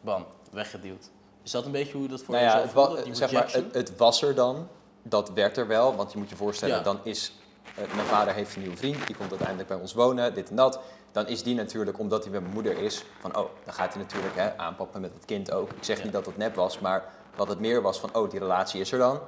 Speaker 1: bam, weggeduwd. Is dat een beetje hoe je dat voor
Speaker 2: Nou ja, het, wa-
Speaker 1: voelde? Die
Speaker 2: zeg maar, het, het was er dan. Dat werd er wel. Want je moet je voorstellen,
Speaker 1: Ja.
Speaker 2: dan is... eh, mijn vader heeft een nieuwe vriend. Die komt uiteindelijk bij ons wonen. Dit en dat. Dan is die natuurlijk, omdat hij mijn moeder is... Van, oh, dan gaat hij natuurlijk hè, aanpappen met het kind ook. Ik zeg
Speaker 1: Ja.
Speaker 2: niet dat het nep was. Maar wat het meer was van, oh, die relatie is er dan.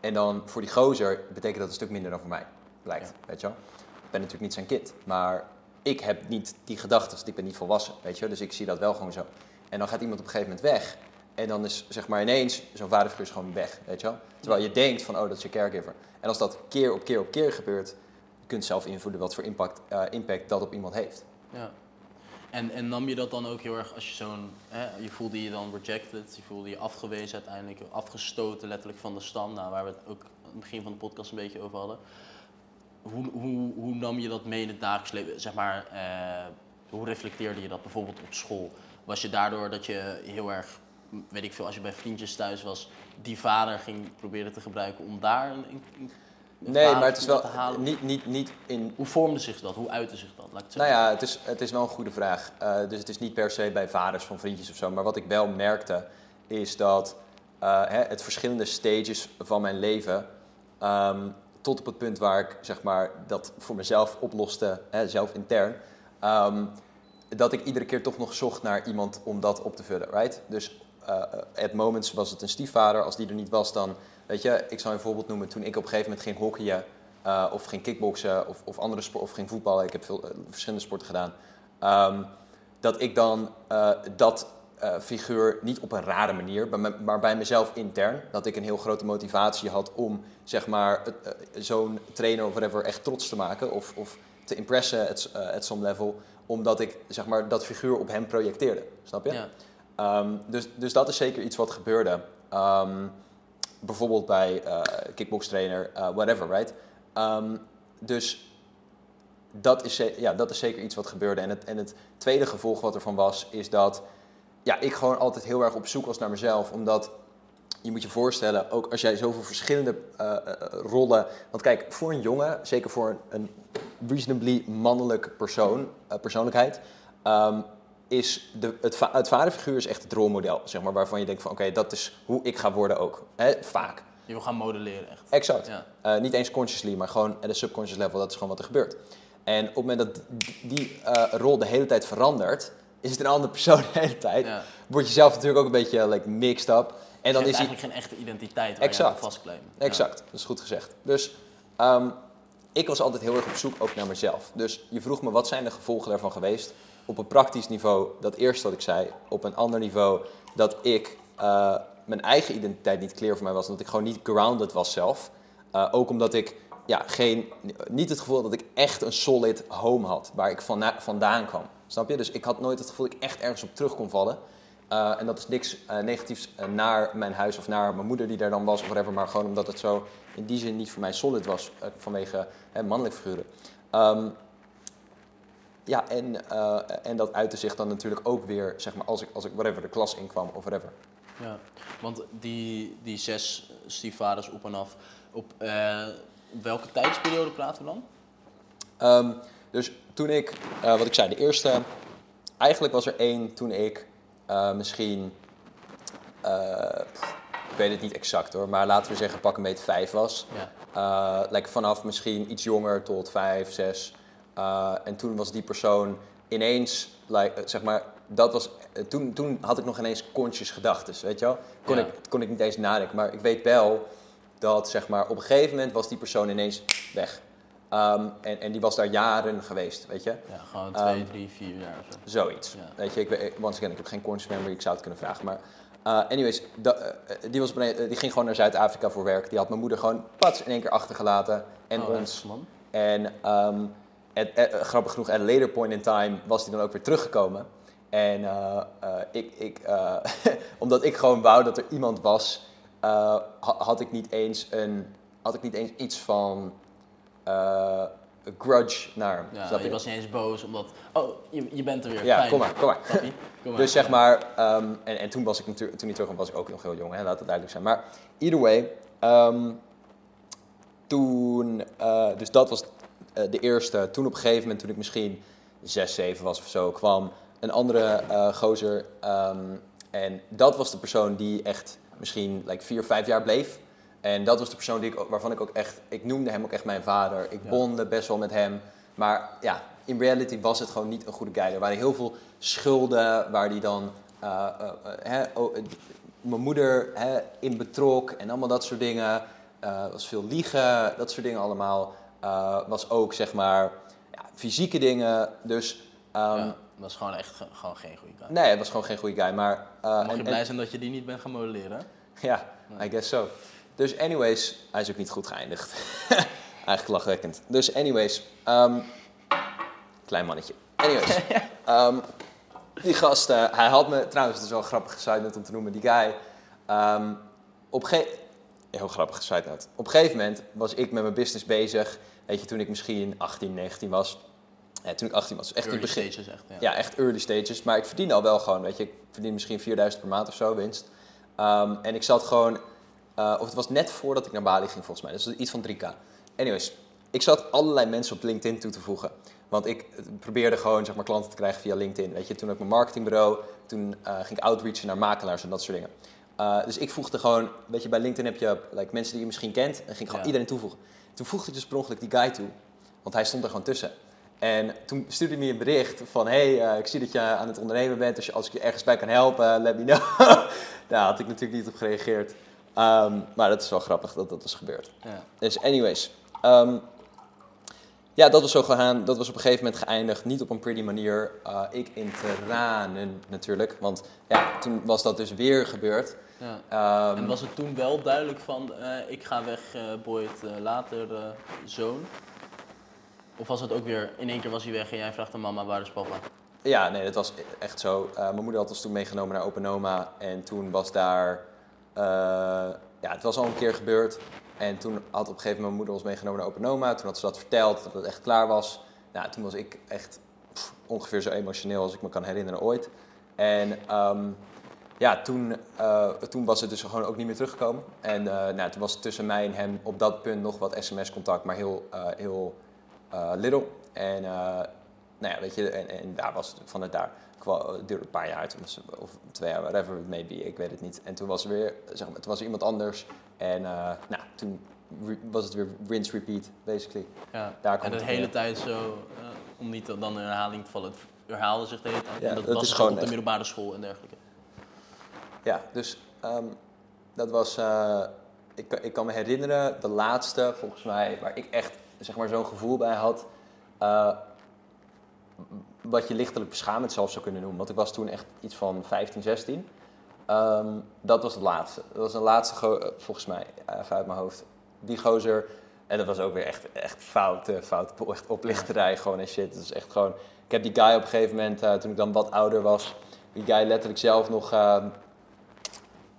Speaker 2: En dan voor die gozer betekent dat een stuk minder dan voor mij. Blijkt,
Speaker 1: Ja.
Speaker 2: weet je wel. Ik ben natuurlijk niet zijn kind. Maar ik heb niet die gedachten. Ik ben niet volwassen, weet je. Dus ik zie dat wel gewoon zo. En dan gaat iemand op een gegeven moment weg. En dan is zeg maar ineens zo'n vaderfiguur is gewoon weg, weet je wel. Terwijl je denkt van, oh, dat is je caregiver. En als dat keer op keer op keer gebeurt, je kunt zelf invloeden wat voor impact, eh, impact dat op iemand heeft.
Speaker 1: Ja. En, en nam je dat dan ook heel erg als je zo'n... Je voelde je dan rejected, je voelde je afgewezen uiteindelijk, afgestoten letterlijk van de stam. Nou, waar we het ook aan het begin van de podcast een beetje over hadden. Hoe, hoe, hoe nam je dat mee in het dagelijks leven? Zeg maar, eh, hoe reflecteerde je dat bijvoorbeeld op school? Was je daardoor dat je heel erg, weet ik veel, als je bij vriendjes thuis was, die vader ging proberen te gebruiken om daar een, een
Speaker 2: Nee, maar het is wel niet, niet, niet in...
Speaker 1: Hoe vormde zich dat? Hoe uitte zich dat? Laat ik het
Speaker 2: Nou ja, het is, het is wel een goede vraag. Eh, dus het is niet per se bij vaders van vriendjes of zo. Maar wat ik wel merkte, is dat eh, hè, het verschillende stages van mijn leven... ehm, tot op het punt waar ik zeg maar, dat voor mezelf oploste, hè, zelf intern... ehm, dat ik iedere keer toch nog zocht naar iemand om dat op te vullen, right? Dus eh at moments was het een stiefvader. Als die er niet was, dan... Weet je, ik zal een voorbeeld noemen. Toen ik op een gegeven moment ging hockeyen... eh, of ging kickboksen of, of andere sport, of ging voetballen. Ik heb veel, eh, verschillende sporten gedaan. Ehm, dat ik dan eh, dat figuur niet op een rare manier, maar, bij mezelf intern, dat ik een heel grote motivatie had om zeg maar zo'n trainer of whatever echt trots te maken of, of te impressen at, at some level, omdat ik zeg maar dat figuur op hem projecteerde. Snap je?
Speaker 1: Ja.
Speaker 2: Ehm, dus, dus dat is zeker iets wat gebeurde. Ehm, bijvoorbeeld bij eh kickbokstrainer, eh, whatever, right? Ehm, dus dat is, ja, dat is zeker iets wat gebeurde. En het, en het tweede gevolg wat ervan was, is dat ja, ik gewoon altijd heel erg op zoek was naar mezelf. Omdat je moet je voorstellen, ook als jij zoveel verschillende eh, rollen. Want kijk, voor een jongen, zeker voor een, een reasonably mannelijk persoon, persoonlijkheid. ehm, is de, het, va- het vaderfiguur is echt het rolmodel, zeg maar, waarvan je denkt van oké, dat is hoe ik ga worden ook. Hè, vaak.
Speaker 1: Je wil gaan modelleren echt.
Speaker 2: Exact.
Speaker 1: Ja.
Speaker 2: Eh, niet eens consciously, maar gewoon at een subconscious level. Dat is gewoon wat er gebeurt. En op het moment dat die, eh, rol de hele tijd verandert, is het een andere persoon de hele tijd.
Speaker 1: Ja.
Speaker 2: Word je zelf natuurlijk ook een beetje like, mixed up. En dan
Speaker 1: je
Speaker 2: is
Speaker 1: eigenlijk geen echte identiteit waar
Speaker 2: Exact.
Speaker 1: je.
Speaker 2: Exact, dat is goed gezegd. Dus ehm, ik was altijd heel erg op zoek ook naar mezelf. Dus je vroeg me, wat zijn de gevolgen daarvan geweest? Op een praktisch niveau, dat eerste wat ik zei. Op een ander niveau, dat ik eh, mijn eigen identiteit niet clear voor mij was. Dat ik gewoon niet grounded was zelf. Eh, ook omdat ik ja, geen, niet het gevoel dat ik echt een solid home had. Waar ik vana- vandaan kwam. Snap je? Dus ik had nooit het gevoel dat ik echt ergens op terug kon vallen. Eh, en dat is niks negatiefs naar mijn huis of naar mijn moeder die daar dan was of whatever. Maar gewoon omdat het zo in die zin niet voor mij solid was vanwege hè, mannelijke figuren. Ehm, ja, en, eh, en dat uitte zich dan natuurlijk ook weer, zeg maar, als ik, als ik whatever, de klas inkwam of whatever.
Speaker 1: Ja, want die, die zes stiefvaders op en af, op eh, welke tijdsperiode praten we dan?
Speaker 2: Ehm, dus toen ik, eh, wat ik zei, de eerste, eigenlijk was er één toen ik misschien, pff, ik weet het niet exact hoor, maar laten we zeggen pak een beetje vijf was.
Speaker 1: Ja.
Speaker 2: Like vanaf misschien iets jonger tot vijf, zes. Eh, en toen was die persoon ineens, like, eh, zeg maar, dat was, eh, toen, toen had ik nog ineens conscious gedachten, weet je wel? Kon,
Speaker 1: Ja.
Speaker 2: ik, kon ik niet eens nadenken, maar ik weet wel dat, zeg maar, op een gegeven moment was die persoon ineens weg. Ehm, en, en die was daar jaren geweest, weet je?
Speaker 1: Ja, gewoon twee,
Speaker 2: Ehm,
Speaker 1: drie, vier jaar of zo.
Speaker 2: Zoiets.
Speaker 1: Ja.
Speaker 2: Weet je, ik, weet- once again, ik heb geen conscious memory, ik zou het kunnen vragen. Maar anyways, da- die, was, eh, die ging gewoon naar Zuid-Afrika voor werk. Die had mijn moeder gewoon pats in één keer achtergelaten. En
Speaker 1: Oh,
Speaker 2: ons.
Speaker 1: man.
Speaker 2: En ehm, at- at- eh, grappig genoeg, at a later point in time was hij dan ook weer teruggekomen. En eh, eh, ik, ik, omdat ik gewoon wou dat er iemand was, ha- had, ik niet eens een, had ik niet eens iets van... grudge naar hem.
Speaker 1: Ja,
Speaker 2: snap
Speaker 1: je
Speaker 2: je?
Speaker 1: was niet eens boos omdat... Oh, je, je bent er weer.
Speaker 2: Ja,
Speaker 1: Fijn.
Speaker 2: kom maar, kom maar.
Speaker 1: Kom
Speaker 2: Dus zeg maar, ehm, en, en toen was ik natuurlijk, toen hij terugkwam was ik ook nog heel jong, hè, laat het duidelijk zijn. Maar either way, ehm, toen, dus dat was de eerste. Toen op een gegeven moment, toen ik misschien 6, 7 was of zo, kwam een andere eh, gozer. ehm, en dat was de persoon die echt misschien like, 4, 5 jaar bleef. En dat was de persoon die ik, waarvan ik ook echt, ik noemde hem ook echt mijn vader. Ik
Speaker 1: Ja.
Speaker 2: bondde best wel met hem. Maar ja, in reality was het gewoon niet een goede guy. Er waren heel veel schulden waar die dan eh, eh, eh, oh, eh, mijn moeder in betrok en allemaal dat soort dingen. Eh was veel liegen, dat soort dingen allemaal. Eh, was ook zeg maar ja, fysieke dingen. Dus ehm,
Speaker 1: Ja, was gewoon echt ge- gewoon geen goede guy.
Speaker 2: nee, het was gewoon geen goede guy. Maar,
Speaker 1: Mag
Speaker 2: en-
Speaker 1: je
Speaker 2: en-
Speaker 1: blij zijn dat je die niet bent gaan modelleren?
Speaker 2: ja, I guess so. Dus anyways, hij is ook niet goed geëindigd. Eigenlijk lachwekkend. Dus anyways, ehm, klein mannetje. Anyways, ehm, die gast, hij had me, trouwens, het is wel een grappige side note om te noemen, die guy. ehm, op Heel grappige side note. Op een gegeven moment was ik met mijn business bezig. Weet je, toen ik misschien 18, 19 was. Toen ik 18 was, echt in
Speaker 1: Early
Speaker 2: begin.
Speaker 1: stages echt, ja.
Speaker 2: Ja, echt early stages. Maar ik verdien al wel gewoon, weet je. Ik verdien misschien 4000 per maand of zo winst. Ehm, en ik zat gewoon... eh, of het was net voordat ik naar Bali ging, volgens mij. Dus iets van 3k. Anyways, ik zat allerlei mensen op LinkedIn toe te voegen. Want ik eh, probeerde gewoon, zeg maar, klanten te krijgen via LinkedIn. Weet je, toen had ik mijn marketingbureau. Toen eh, ging ik outreachen naar makelaars en dat soort dingen. Dus ik voegde gewoon... Weet je, bij LinkedIn heb je like, mensen die je misschien kent. En ging gewoon
Speaker 1: Ja.
Speaker 2: iedereen toevoegen. Toen voegde ik dus per ongeluk die guy toe. Want hij stond er gewoon tussen. En toen stuurde hij me een bericht van... hey, eh, ik zie dat je aan het ondernemen bent. Dus als ik je ergens bij kan helpen, let me know. Daar had ik natuurlijk niet op gereageerd. Ehm, maar dat is wel grappig dat dat is gebeurd.
Speaker 1: Ja.
Speaker 2: Dus anyways. ehm, ja, dat was zo gegaan. Dat was op een gegeven moment geëindigd. Niet op een pretty manier. Eh, ik in tranen natuurlijk. Want ja, toen was dat dus weer gebeurd.
Speaker 1: Ja.
Speaker 2: Ehm,
Speaker 1: En was het toen wel duidelijk van, eh, ik ga weg, eh Boyd, eh, later zoon? Of was het ook weer, in één keer was hij weg en jij vraagt aan mama, waar is papa?
Speaker 2: Ja, nee, dat was echt zo. Mijn moeder had ons toen meegenomen naar Open Oma. En toen was daar... ja, het was al een keer gebeurd. En toen had op een gegeven moment mijn moeder ons meegenomen naar Open Oma. Toen had ze dat verteld, dat het echt klaar was. Nou, toen was ik echt pff, ongeveer zo emotioneel als ik me kan herinneren ooit. En ehm, ja, toen, eh, toen was het dus gewoon ook niet meer teruggekomen. En eh, nou, toen was het tussen mij en hem op dat punt nog wat sms-contact, maar heel, eh, heel little. En nou ja, weet je, en, en daar was het vanuit daar. Het duurde een paar jaar, was, of twee jaar, whatever it may be, ik weet het niet. En toen was er weer, zeg maar, toen was er iemand anders. En nou, toen was het weer rinse repeat, basically.
Speaker 1: Ja.
Speaker 2: Daar
Speaker 1: en
Speaker 2: komt
Speaker 1: de
Speaker 2: het
Speaker 1: hele tijd zo, om niet dan in herhaling te vallen, het herhaalde zich de hele tijd.
Speaker 2: Ja,
Speaker 1: en dat,
Speaker 2: dat
Speaker 1: was
Speaker 2: is gewoon
Speaker 1: op de middelbare school en dergelijke.
Speaker 2: Ja, dus ehm, dat was. eh, ik, ik kan me herinneren, de laatste volgens mij, waar ik echt zeg maar, zo'n gevoel bij had. eh, wat je lichtelijk beschamend zelfs zou kunnen noemen. Want ik was toen echt iets van 15, 16. Ehm, dat was het laatste. Dat was de laatste, volgens mij, eh, even uit mijn hoofd. Die gozer. En dat was ook weer echt, echt fout, fout, oplichterij gewoon en shit. Dat is echt gewoon... Ik heb die guy op een gegeven moment, toen ik dan wat ouder was... Die guy letterlijk zelf nog ehm,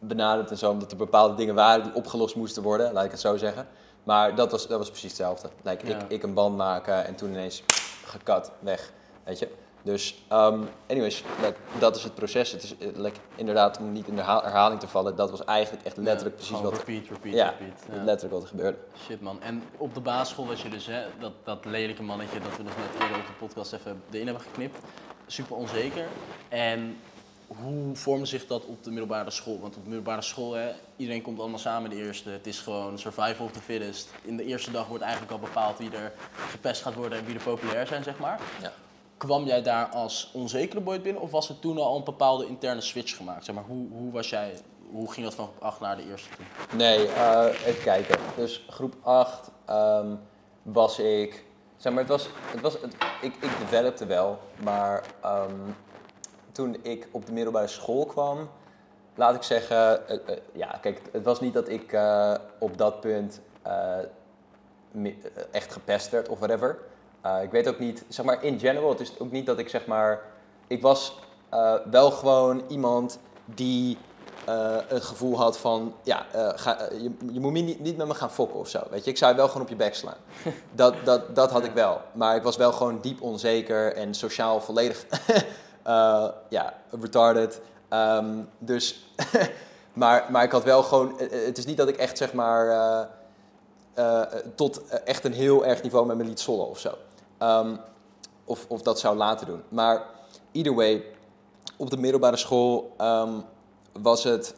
Speaker 2: benaderd en zo. Omdat er bepaalde dingen waren die opgelost moesten worden, laat ik het zo zeggen. Maar dat was, dat was precies hetzelfde. Like,
Speaker 1: Ja.
Speaker 2: ik, ik een band maken en toen ineens gekat, weg. Weet je? Dus, um, anyways, like, dat is het proces. Het is eh, like, inderdaad, om niet in de herha- herhaling te vallen, dat was eigenlijk echt letterlijk
Speaker 1: Ja,
Speaker 2: precies wat,
Speaker 1: Repeat, repeat,
Speaker 2: ja,
Speaker 1: repeat. Ja.
Speaker 2: letterlijk wat er gebeurde.
Speaker 1: Shit man. En op de basisschool was je dus, hè, dat, dat lelijke mannetje dat we nog net eerder op de podcast even erin hebben geknipt. Super onzeker. En hoe vormde zich dat op de middelbare school? Want op de middelbare school, hè, iedereen komt allemaal samen de eerste. Het is gewoon survival of the fittest. In de eerste dag wordt eigenlijk al bepaald wie er gepest gaat worden en wie er populair zijn, zeg maar.
Speaker 2: Ja.
Speaker 1: Kwam jij daar als onzekere boy binnen of was er toen al een bepaalde interne switch gemaakt? Zeg maar, hoe, hoe was jij, hoe ging dat van groep 8 naar de eerste toe?
Speaker 2: Nee, eh, even kijken. Dus groep 8 ehm, was ik. Zeg maar, het was. Het was het, ik, ik developte wel, maar ehm, toen ik op de middelbare school kwam, laat ik zeggen. eh, eh, ja, kijk, het was niet dat ik eh, op dat punt echt gepest werd of whatever. Ik weet ook niet, zeg maar, in general, het is ook niet dat ik zeg maar. Ik was wel gewoon iemand die het gevoel had van, ja, ga, je, je moet niet, niet met me gaan fokken of zo. Weet je, ik zou je wel gewoon op je bek slaan. Dat, dat, dat had ik wel. Maar ik was wel gewoon diep onzeker en sociaal volledig, eh, ja, retarded. Ehm, dus, maar, maar ik had wel gewoon, eh, eh, het is niet dat ik echt zeg maar, tot echt een heel erg niveau met me liet zollen of zo. Ehm, of, of dat zou laten doen. Maar either way, op de middelbare school ehm, was het.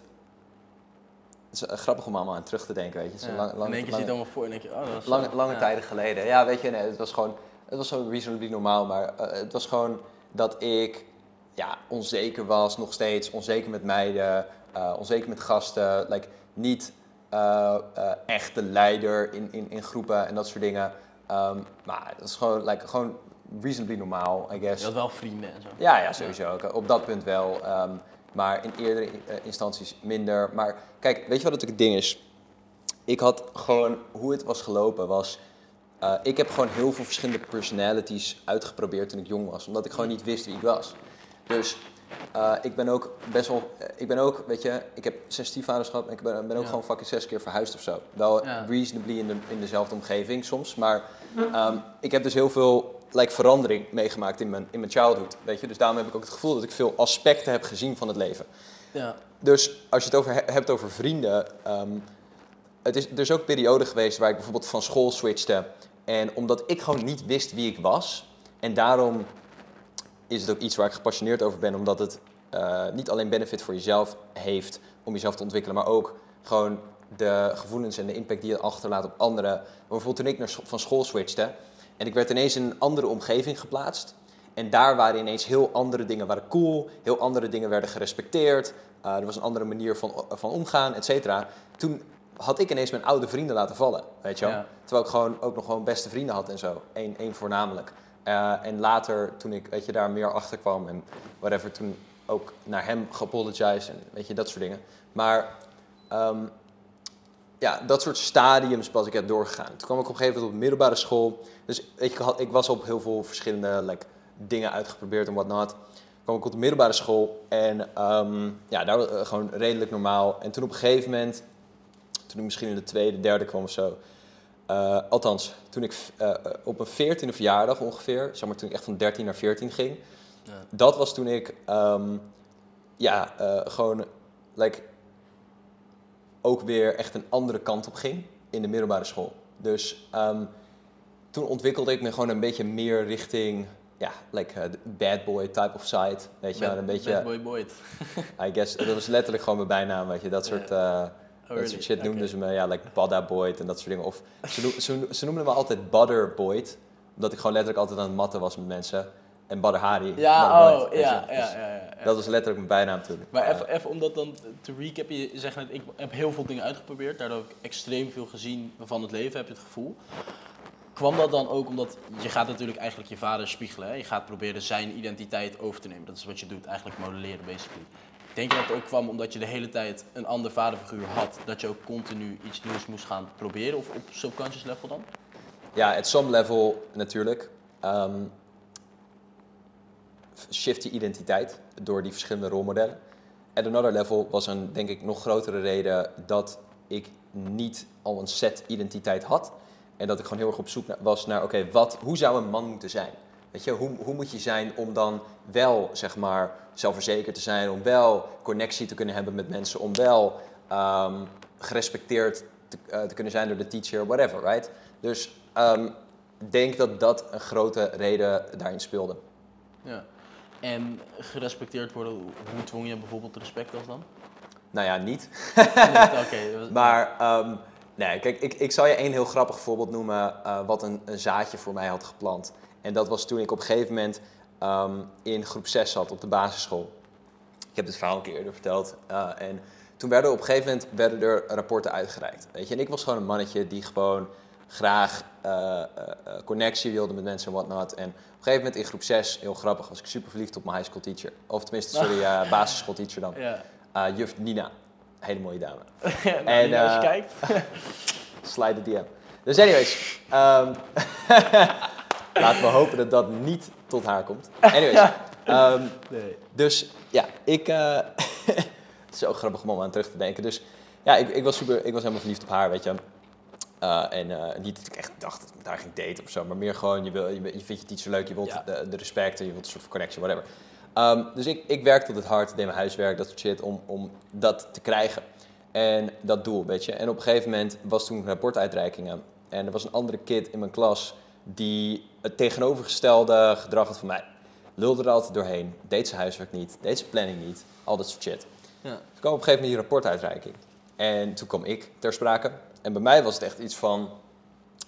Speaker 2: Het is grappig om allemaal aan terug te denken, weet je. Een
Speaker 1: Ja.
Speaker 2: lang- lang-
Speaker 1: in één keer het allemaal voor en denk je, oh, dat
Speaker 2: lange,
Speaker 1: zo.
Speaker 2: lange
Speaker 1: Ja.
Speaker 2: tijden geleden. Ja, weet je, nee, het was gewoon, het was zo reasonably normaal, maar het was gewoon dat ik ja, onzeker was, nog steeds, onzeker met meiden, eh, onzeker met gasten, like, niet eh, echt de leider in, in, in groepen en dat soort dingen. Ehm, maar dat is gewoon, like, gewoon reasonably normaal, I guess.
Speaker 1: Je had wel vrienden en zo.
Speaker 2: Ja, ja, sowieso. Op dat punt wel. ehm, maar in eerdere instanties minder. Maar kijk, weet je wat het ding is? Ik had gewoon, hoe het was gelopen was... ik heb gewoon heel veel verschillende personalities uitgeprobeerd toen ik jong was. Omdat ik gewoon niet wist wie ik was. Dus eh, ik ben ook best wel... eh, ik ben ook, weet je... Ik heb zes stiefvaders gehad. En ik ben, ben ook
Speaker 1: Ja.
Speaker 2: gewoon fucking zes keer verhuisd of zo. Wel
Speaker 1: Ja.
Speaker 2: reasonably in, de, in dezelfde omgeving soms. Maar ehm, ik heb dus heel veel like, verandering meegemaakt in mijn, in mijn childhood. Weet je? Dus daarom heb ik ook het gevoel dat ik veel aspecten heb gezien van het leven.
Speaker 1: Ja.
Speaker 2: Dus als je het over, he- hebt over vrienden. ehm, het is, er is ook een periode geweest waar ik bijvoorbeeld van school switchte. En omdat ik gewoon niet wist wie ik was. En daarom is het ook iets waar ik gepassioneerd over ben. Omdat het eh, niet alleen benefit voor jezelf heeft om jezelf te ontwikkelen. Maar ook gewoon de gevoelens en de impact die je achterlaat op anderen. Maar bijvoorbeeld toen ik naar, van school switchte. En ik werd ineens in een andere omgeving geplaatst. En daar waren ineens heel andere dingen waren cool. Heel andere dingen werden gerespecteerd. Uh, er was een andere manier van, van omgaan, et cetera. Toen had ik ineens mijn oude vrienden laten vallen, weet je wel.
Speaker 1: Ja.
Speaker 2: Terwijl ik gewoon ook nog gewoon beste vrienden had en zo. Eén, één voornamelijk. Uh, en later, toen ik weet je, daar meer achter kwam en whatever, toen ook naar hem geapologized en weet je, dat soort dingen. Maar um, ja, dat soort stadiums pas ik heb doorgegaan. Toen kwam ik op een gegeven moment op middelbare school. Dus weet je, ik, ik was op heel veel verschillende like, dingen uitgeprobeerd en whatnot. kwam ik op de middelbare school en um, ja, daar was uh, gewoon redelijk normaal. En toen op een gegeven moment, toen ik misschien in de tweede, derde kwam of zo. Uh, althans, toen ik uh, op een veertiende verjaardag ongeveer, zeg maar toen ik echt van 13 naar 14 ging. Ja. Dat was toen ik, um, ja, uh, gewoon, like, ook weer echt een andere kant op ging in de middelbare school. Dus um, toen ontwikkelde ik me gewoon een beetje meer richting, ja, like uh, bad boy type of side. Weet je,
Speaker 1: bad,
Speaker 2: een beetje.
Speaker 1: Bad boy boy.
Speaker 2: I guess, dat was letterlijk gewoon mijn bijnaam, weet je, dat soort. Oh, dat soort shit noemden okay. ze me, ja, like Badda Boyd en dat soort dingen. Of ze, noem, ze, ze noemden me altijd Badder Boyd, omdat ik gewoon letterlijk altijd aan het matten was met mensen. En Badder Hari.
Speaker 1: Ja, oh,
Speaker 2: Boyd,
Speaker 1: ja,
Speaker 2: dus
Speaker 1: ja, ja, ja,
Speaker 2: Dat was letterlijk mijn bijnaam toen.
Speaker 1: Maar even, even om dat dan te recappen, je zegt net, ik heb heel veel dingen uitgeprobeerd, daardoor heb ik extreem veel gezien van het leven, heb je het gevoel. Kwam dat dan ook omdat je gaat natuurlijk eigenlijk je vader spiegelen, hè? je gaat proberen zijn identiteit over te nemen. Dat is wat je doet, eigenlijk modelleren basically. Denk je dat het ook kwam omdat je de hele tijd een ander vaderfiguur had, dat je ook continu iets nieuws moest gaan proberen, of op subconscious level dan?
Speaker 2: Ja, at some level natuurlijk. Um, shift je identiteit door die verschillende rolmodellen. At another level was een, denk ik, nog grotere reden dat ik niet al een set identiteit had. En dat ik gewoon heel erg op zoek was naar, oké, okay, hoe zou een man moeten zijn? Weet je, hoe, hoe moet je zijn om dan wel, zeg maar, zelfverzekerd te zijn, om wel connectie te kunnen hebben met mensen, om wel um, gerespecteerd te, uh, te, kunnen zijn door de teacher, whatever, right? Dus ik um, denk dat dat een grote reden daarin speelde.
Speaker 1: Ja. En gerespecteerd worden, hoe dwong je bijvoorbeeld respect als dan?
Speaker 2: Nou ja, niet.
Speaker 1: okay.
Speaker 2: maar um, nee, kijk, ik, ik zal je één heel grappig voorbeeld noemen uh, wat een, een zaadje voor mij had geplant. En dat was toen ik op een gegeven moment um, in groep 6 zat op de basisschool. Ik heb dit verhaal een keer eerder verteld. Uh, en toen werden op een gegeven moment werden er rapporten uitgereikt. Weet je? En ik was gewoon een mannetje die gewoon graag uh, uh, connectie wilde met mensen en whatnot. En op een gegeven moment in groep 6, heel grappig, was ik super verliefd op mijn high school teacher. Of tenminste, sorry, uh, basisschoolteacher dan.
Speaker 1: Ja.
Speaker 2: juf Nina. Hele mooie dame.
Speaker 1: nou, en als je kijkt.
Speaker 2: slide de DM. Dus anyways. Um, Laten we hopen dat dat niet tot haar komt. Anyways. Um,
Speaker 1: nee.
Speaker 2: Dus ja, ik. Uh, Zo grappig om aan terug te denken. Dus ja, ik, ik was super, ik was helemaal verliefd op haar, weet je. Uh, en uh, niet dat ik echt dacht dat ik daar ging daten of zo, maar meer gewoon, je, wil, je, je vindt je teacher leuk, je wilt
Speaker 1: Ja.
Speaker 2: de, de respect en je wilt een soort van connection, whatever. Um, dus ik, ik werkte tot het hard, deed mijn huiswerk, dat soort shit, om, om dat te krijgen. En dat doel, weet je. En op een gegeven moment was toen rapportuitreikingen. En er was een andere kid in mijn klas die het tegenovergestelde gedrag had van mij. Lulde er altijd doorheen, deed zijn huiswerk niet, deed zijn planning niet, al dat soort shit.
Speaker 1: Ja.
Speaker 2: Toen kwam op een gegeven moment die rapportuitreiking. En toen kwam ik ter sprake. En bij mij was het echt iets van...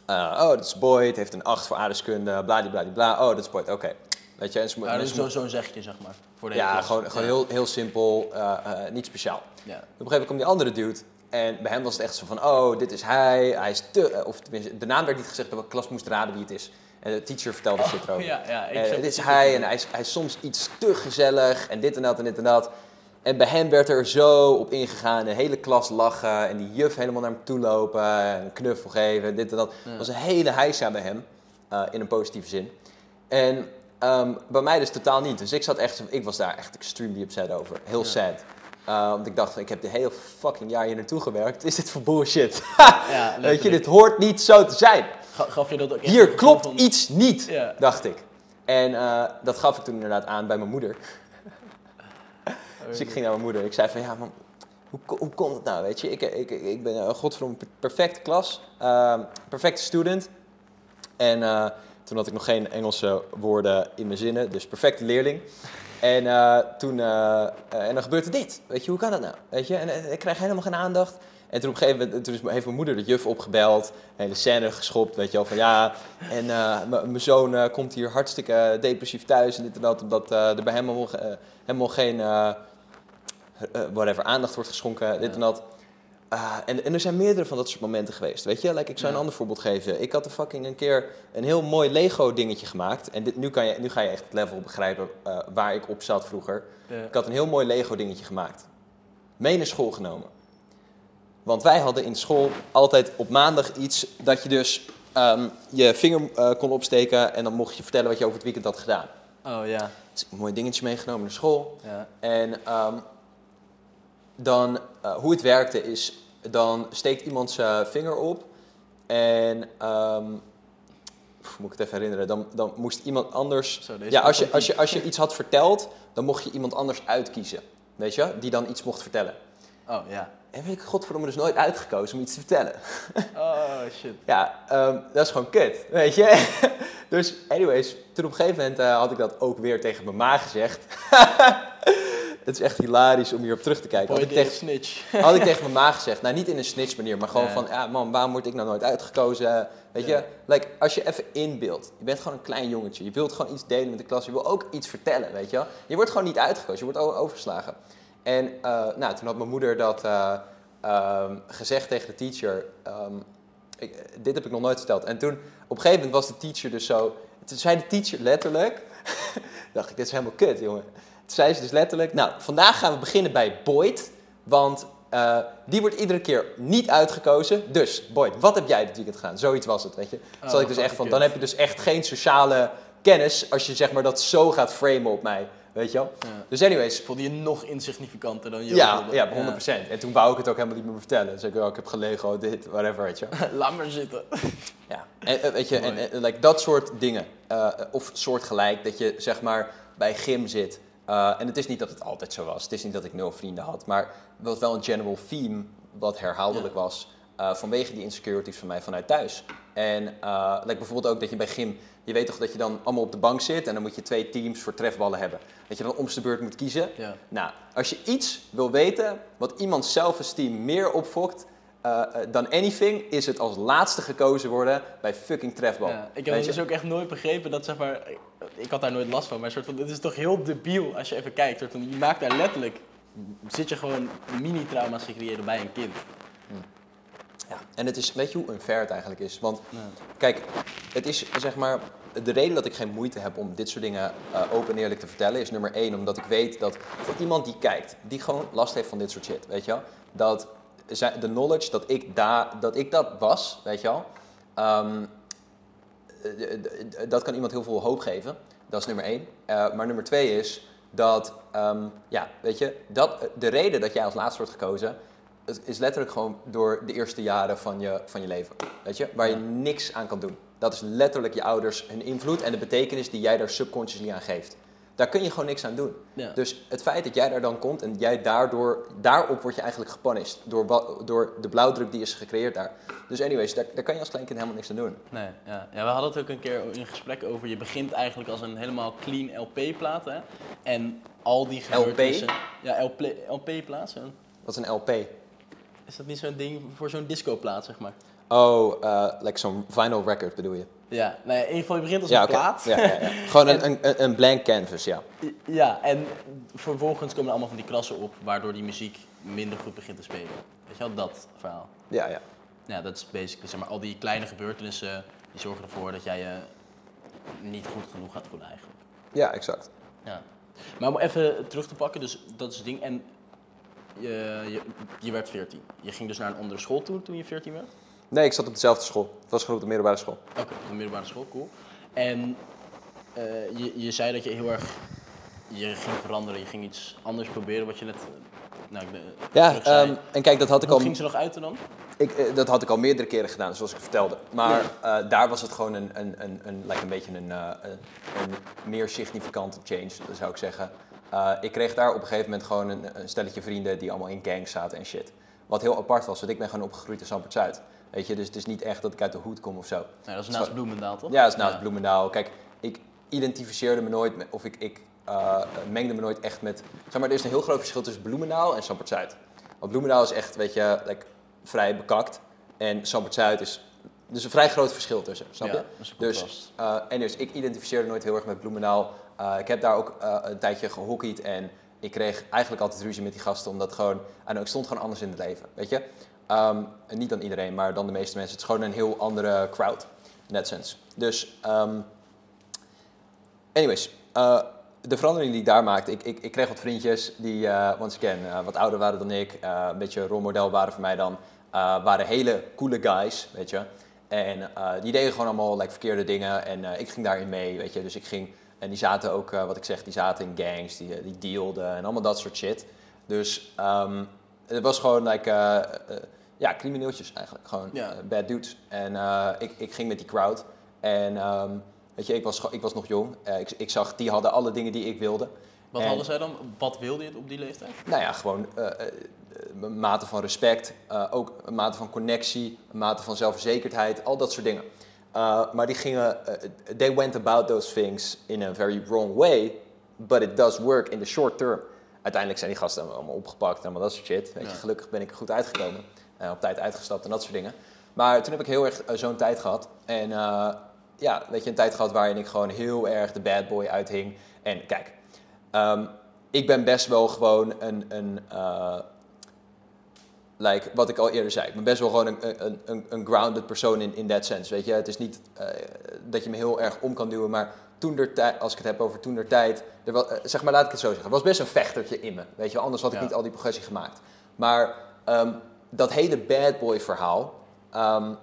Speaker 2: eh, oh, dat is Boyd, heeft een 8 voor aardeskunde, bladibladibla. Oh, dat is Boyd, oké. Weet je, en ze, mo-
Speaker 1: Ja, dat is
Speaker 2: mo-
Speaker 1: zo- zo'n zegje, zeg maar. Voor de
Speaker 2: ja, gewoon, gewoon
Speaker 1: Ja.
Speaker 2: Heel, heel simpel, eh, eh, niet speciaal.
Speaker 1: Ja.
Speaker 2: Op een gegeven moment kwam die andere dude. En bij hem was het echt zo van, oh, dit is hij. Hij is te... Of tenminste, de naam werd niet gezegd, de klas moest raden wie het is. En de teacher vertelde shit erover.
Speaker 1: Oh, ja, ja, ik
Speaker 2: Eh,
Speaker 1: snap
Speaker 2: dit is hij en hij is, hij is soms iets te gezellig en dit en dat en dit en dat. En bij hem werd er zo op ingegaan, de hele klas lachen en die juf helemaal naar hem toe lopen en een knuffel geven, dit en dat.
Speaker 1: Ja.
Speaker 2: Het was een hele heisa bij hem, eh, in een positieve zin. En ehm, bij mij dus totaal niet. Dus ik zat echt, ik was daar echt extremely upset over. Heel
Speaker 1: Ja.
Speaker 2: sad. Eh, want ik dacht, van, ik heb de hele fucking jaar hier naartoe gewerkt. Is dit voor bullshit?
Speaker 1: Ja,
Speaker 2: Weet je, dit hoort niet zo te zijn.
Speaker 1: Ga- Gaf je dat ook
Speaker 2: Hier klopt
Speaker 1: van-
Speaker 2: iets niet,
Speaker 1: Ja.
Speaker 2: dacht ik. En eh, dat gaf ik toen inderdaad aan bij mijn moeder. Dus ik ging naar mijn moeder. Ik zei van, ja man, hoe, hoe komt het nou, weet je? Ik, ik, ik ben een godverdomme per- perfecte klas, ehm, perfecte student. En eh, toen had ik nog geen Engelse woorden in mijn zinnen, dus perfecte leerling. En eh, toen, eh, en dan gebeurt er dit. Weet je, hoe kan dat nou? Weet je, en ik krijg helemaal geen aandacht. En toen op een gegeven moment, toen heeft mijn moeder de juf opgebeld, een hele scène geschopt, weet je wel, van ja, en eh, mijn zoon eh, komt hier hartstikke depressief thuis en dit en dat, omdat eh, er bij hem helemaal, eh, helemaal geen, eh, eh, whatever, aandacht wordt geschonken, dit en dat. Ah, en, en er zijn meerdere van dat soort momenten geweest, weet je. Like, ik zou
Speaker 1: Ja.
Speaker 2: een ander voorbeeld geven. Ik had een fucking een keer een heel mooi Lego dingetje gemaakt. En dit, nu, kan je, nu ga je echt het level begrijpen eh, waar ik op zat vroeger.
Speaker 1: Ja.
Speaker 2: Ik had een heel mooi Lego dingetje gemaakt. Mee naar school genomen. Want wij hadden in school altijd op maandag iets dat je dus ehm, je vinger eh, kon opsteken en dan mocht je vertellen wat je over het weekend had gedaan.
Speaker 1: Oh ja.
Speaker 2: Dus ik heb een mooi dingetje meegenomen naar school.
Speaker 1: ja.
Speaker 2: En ehm, dan, eh, hoe het werkte is, dan steekt iemand zijn vinger op en, pff, moet ik het even herinneren, dan, dan moest iemand anders,
Speaker 1: Zo,
Speaker 2: ja, als je, als, je, als je iets had verteld, dan mocht je iemand anders uitkiezen, weet je, die dan iets mocht vertellen.
Speaker 1: Oh ja.
Speaker 2: En ben ik godverdomme dus nooit uitgekozen om iets te vertellen.
Speaker 1: Oh shit.
Speaker 2: Ja, ehm, dat is gewoon kut, weet je. dus anyways, toen op een gegeven moment eh, had ik dat ook weer tegen mijn ma gezegd. Het is echt hilarisch om hierop terug te kijken. Had ik, tegen,
Speaker 1: snitch.
Speaker 2: had ik tegen mijn ma gezegd, nou niet in een snitch manier, maar gewoon
Speaker 1: Nee.
Speaker 2: van, ja man, waarom word ik nou nooit uitgekozen? Weet
Speaker 1: Ja.
Speaker 2: je, like, als je even inbeeldt, je bent gewoon een klein jongetje, je wilt gewoon iets delen met de klas, je wil ook iets vertellen, weet je. Je wordt gewoon niet uitgekozen, je wordt overgeslagen. En eh, nou, toen had mijn moeder dat eh, ehm, gezegd tegen de teacher, ehm, ik, dit heb ik nog nooit verteld. En toen, op een gegeven moment was de teacher dus zo, toen zei de teacher letterlijk, dacht ik, dit is helemaal kut jongen. Toen zei ze dus letterlijk, nou, vandaag gaan we beginnen bij Boyd, want eh, die wordt iedere keer niet uitgekozen. Dus, Boyd, wat heb jij dit weekend gedaan? Zoiets was het, weet je. Toen
Speaker 1: Oh,
Speaker 2: ik dus echt van, dan heb je dus echt geen sociale kennis als je zeg maar dat zo gaat framen op mij, weet je wel.
Speaker 1: Ja.
Speaker 2: Dus anyways,
Speaker 1: Voelde je nog insignificanter dan je
Speaker 2: ja, ja, 100%. En toen wou ik het ook helemaal niet meer vertellen. Dus ik, oh, ik heb gelegen, dit, whatever, weet je.
Speaker 1: Laat maar zitten.
Speaker 2: Ja, en, eh, weet je, en, like, dat soort dingen, eh, of soortgelijk, dat je zeg maar bij gym zit. eh, en het is niet dat het altijd zo was, het is niet dat ik nul vrienden had, maar het was wel een general theme wat herhaaldelijk was vanwege die insecurities van mij vanuit thuis. En eh, like bijvoorbeeld ook dat je bij gym, je weet toch dat je dan allemaal op de bank zit en dan moet je twee teams voor trefballen hebben. Dat je dan om de beurt moet kiezen.
Speaker 1: Ja.
Speaker 2: Nou, als je iets wil weten wat iemands zelfesteem meer opfokt eh, eh, dan anything, is het als laatste gekozen worden bij fucking trefbal.
Speaker 1: Ja, ik heb het dus ook echt nooit begrepen dat zeg maar, ik, had daar nooit last van, maar soort van, het is toch heel debiel als je even kijkt. Soort van, je maakt daar letterlijk, zit je gewoon mini-trauma's te creëren bij een kind.
Speaker 2: Ja, en het is, weet je hoe unfair het eigenlijk is? Want kijk, het is zeg maar, de reden dat ik geen moeite heb om dit soort dingen eh, open en eerlijk te vertellen, is nummer één, omdat ik weet dat voor iemand die kijkt, die gewoon last heeft van dit soort shit, weet je wel, dat de knowledge dat ik, daar dat, ik dat was, weet je wel, ehm, eh, d- dat kan iemand heel veel hoop geven. Dat is nummer één. Eh, maar nummer twee is dat, ehm, ja, weet je, dat, de reden dat jij als laatste wordt gekozen, het is letterlijk gewoon door de eerste jaren van je, van je leven. Weet je, waar je niks aan kan doen. Dat is letterlijk je ouders hun invloed en de betekenis die jij daar subconsciously aan geeft. Daar kun je gewoon niks aan doen.
Speaker 1: Ja.
Speaker 2: Dus het feit dat jij daar dan komt en jij daardoor, daarop word je eigenlijk gepunished. Door, door de blauwdruk die is gecreëerd daar. Dus anyways, daar, daar kan je als kleinkind helemaal niks aan doen.
Speaker 1: Nee, ja. ja, we hadden het ook een keer in gesprek over. Je begint eigenlijk als een helemaal clean LP-plaat. Hè? En al die gebeurtenissen. Ja, LP, zo.
Speaker 2: Wat is een LP?
Speaker 1: Is dat niet zo'n ding voor zo'n disco-plaat, zeg maar?
Speaker 2: Oh, eh like zo'n vinyl record bedoel je?
Speaker 1: Ja, nee, in ieder geval, je begint als
Speaker 2: Ja,
Speaker 1: een plaat.
Speaker 2: Ja, ja, ja. Gewoon een, een, een- een blank canvas, ja.
Speaker 1: Ja, en vervolgens komen er allemaal van die krassen op, waardoor die muziek minder goed begint te spelen. Weet je wel, dat verhaal.
Speaker 2: Ja, ja.
Speaker 1: Ja, dat is basically, zeg maar, al die kleine gebeurtenissen, die zorgen ervoor dat jij je niet goed genoeg gaat voelen eigenlijk.
Speaker 2: Ja, exact.
Speaker 1: Ja. Maar om even terug te pakken, dus dat is het ding. En je, je, je werd 14. Je ging dus naar een andere school toe toen je 14 werd?
Speaker 2: Nee, ik zat op dezelfde school. Het was gewoon op de middelbare school.
Speaker 1: Oké, op de middelbare school, cool. En eh, je, je zei dat je heel erg, je ging veranderen, je ging iets anders proberen, wat je net, eh, nou, ik ben-
Speaker 2: Ja, ehm, en kijk, dat had ik
Speaker 1: Hoe
Speaker 2: al...
Speaker 1: ging ze nog uiten dan?
Speaker 2: Ik, eh, dat had ik al meerdere keren gedaan, zoals ik vertelde. Maar eh, daar was het gewoon een, een, een, een, like een beetje een, eh, een, een meer significante change, zou ik zeggen. Eh, ik kreeg daar op een gegeven moment gewoon een, een stelletje vrienden die allemaal in gangs zaten en shit. Wat heel apart was, want ik ben gewoon opgegroeid in Sampert Zuid. Weet je, dus het is niet echt dat ik uit de hoed kom of zo.
Speaker 1: Nou, dat is
Speaker 2: is
Speaker 1: naast Bloemendaal, toch?
Speaker 2: Ja, dat is naast Bloemendaal. Kijk, ik identificeerde me nooit, met, of ik, ik eh, mengde me nooit echt met... Zeg maar, er is een heel groot verschil tussen Bloemendaal en Sampert Zuid. Want Bloemendaal is echt, weet je, like, vrij bekakt. En Sampert Zuid is... Er is een vrij groot verschil tussen, snap je?
Speaker 1: Ja, dat is een
Speaker 2: Dus, eh, en dus ik identificeerde nooit heel erg met Bloemendaal. Eh, ik heb daar ook eh, een tijdje gehockeyd en ik kreeg eigenlijk altijd ruzie met die gasten, omdat gewoon, I know, ik stond gewoon anders in het leven, weet je. Ehm, en niet dan iedereen, maar dan de meeste mensen. Het is gewoon een heel andere crowd, that sense. Dus, ehm, anyways, eh, de verandering die ik daar maakte, ik, ik, ik kreeg wat vriendjes die, once again, wat ouder waren dan ik, een beetje rolmodel waren voor mij dan, waren hele coole guys, weet je. En die deden gewoon allemaal like, verkeerde dingen en ik ging daarin mee, weet je. Dus ik ging, en die zaten ook, eh, wat ik zeg, die zaten in gangs, die, eh, die dealden en allemaal dat soort shit. Dus ehm, het was gewoon like, eh, ja, crimineeltjes eigenlijk, gewoon
Speaker 1: Ja.
Speaker 2: bad dudes. En ik, ik ging met die crowd en ehm, weet je, ik was, ik was nog jong. Ik, ik zag, die hadden alle dingen die ik wilde.
Speaker 1: Wat
Speaker 2: en-
Speaker 1: hadden zij dan? Wat wilde je op die leeftijd?
Speaker 2: Nou ja, gewoon een mate van respect, ook een mate van connectie, een mate van zelfverzekerdheid, al dat soort dingen. Uh, maar die gingen, eh, they went about those things in a very wrong way, but it does work in the short term. Uiteindelijk zijn die gasten allemaal opgepakt en allemaal dat soort shit. Weet je,
Speaker 1: Ja.
Speaker 2: gelukkig ben ik er goed uitgekomen, eh, op tijd uitgestapt en dat soort dingen. Maar toen heb ik heel erg zo'n tijd gehad. En ja, weet je, een tijd gehad waarin ik gewoon heel erg de bad boy uithing. En kijk, ehm, ik ben best wel gewoon een, een like, wat ik al eerder zei, ik ben best wel gewoon een, een, een, een grounded persoon in, in that sense, weet je. Het is niet eh, dat je me heel erg om kan duwen, maar toen der tijd, als ik het heb over toen der tijd, er was, eh, zeg maar, laat ik het zo zeggen, er was best een vechtertje in me, weet je. Anders had ik
Speaker 1: Ja.
Speaker 2: niet al die progressie gemaakt. Maar ehm, dat hele bad boy verhaal, ehm,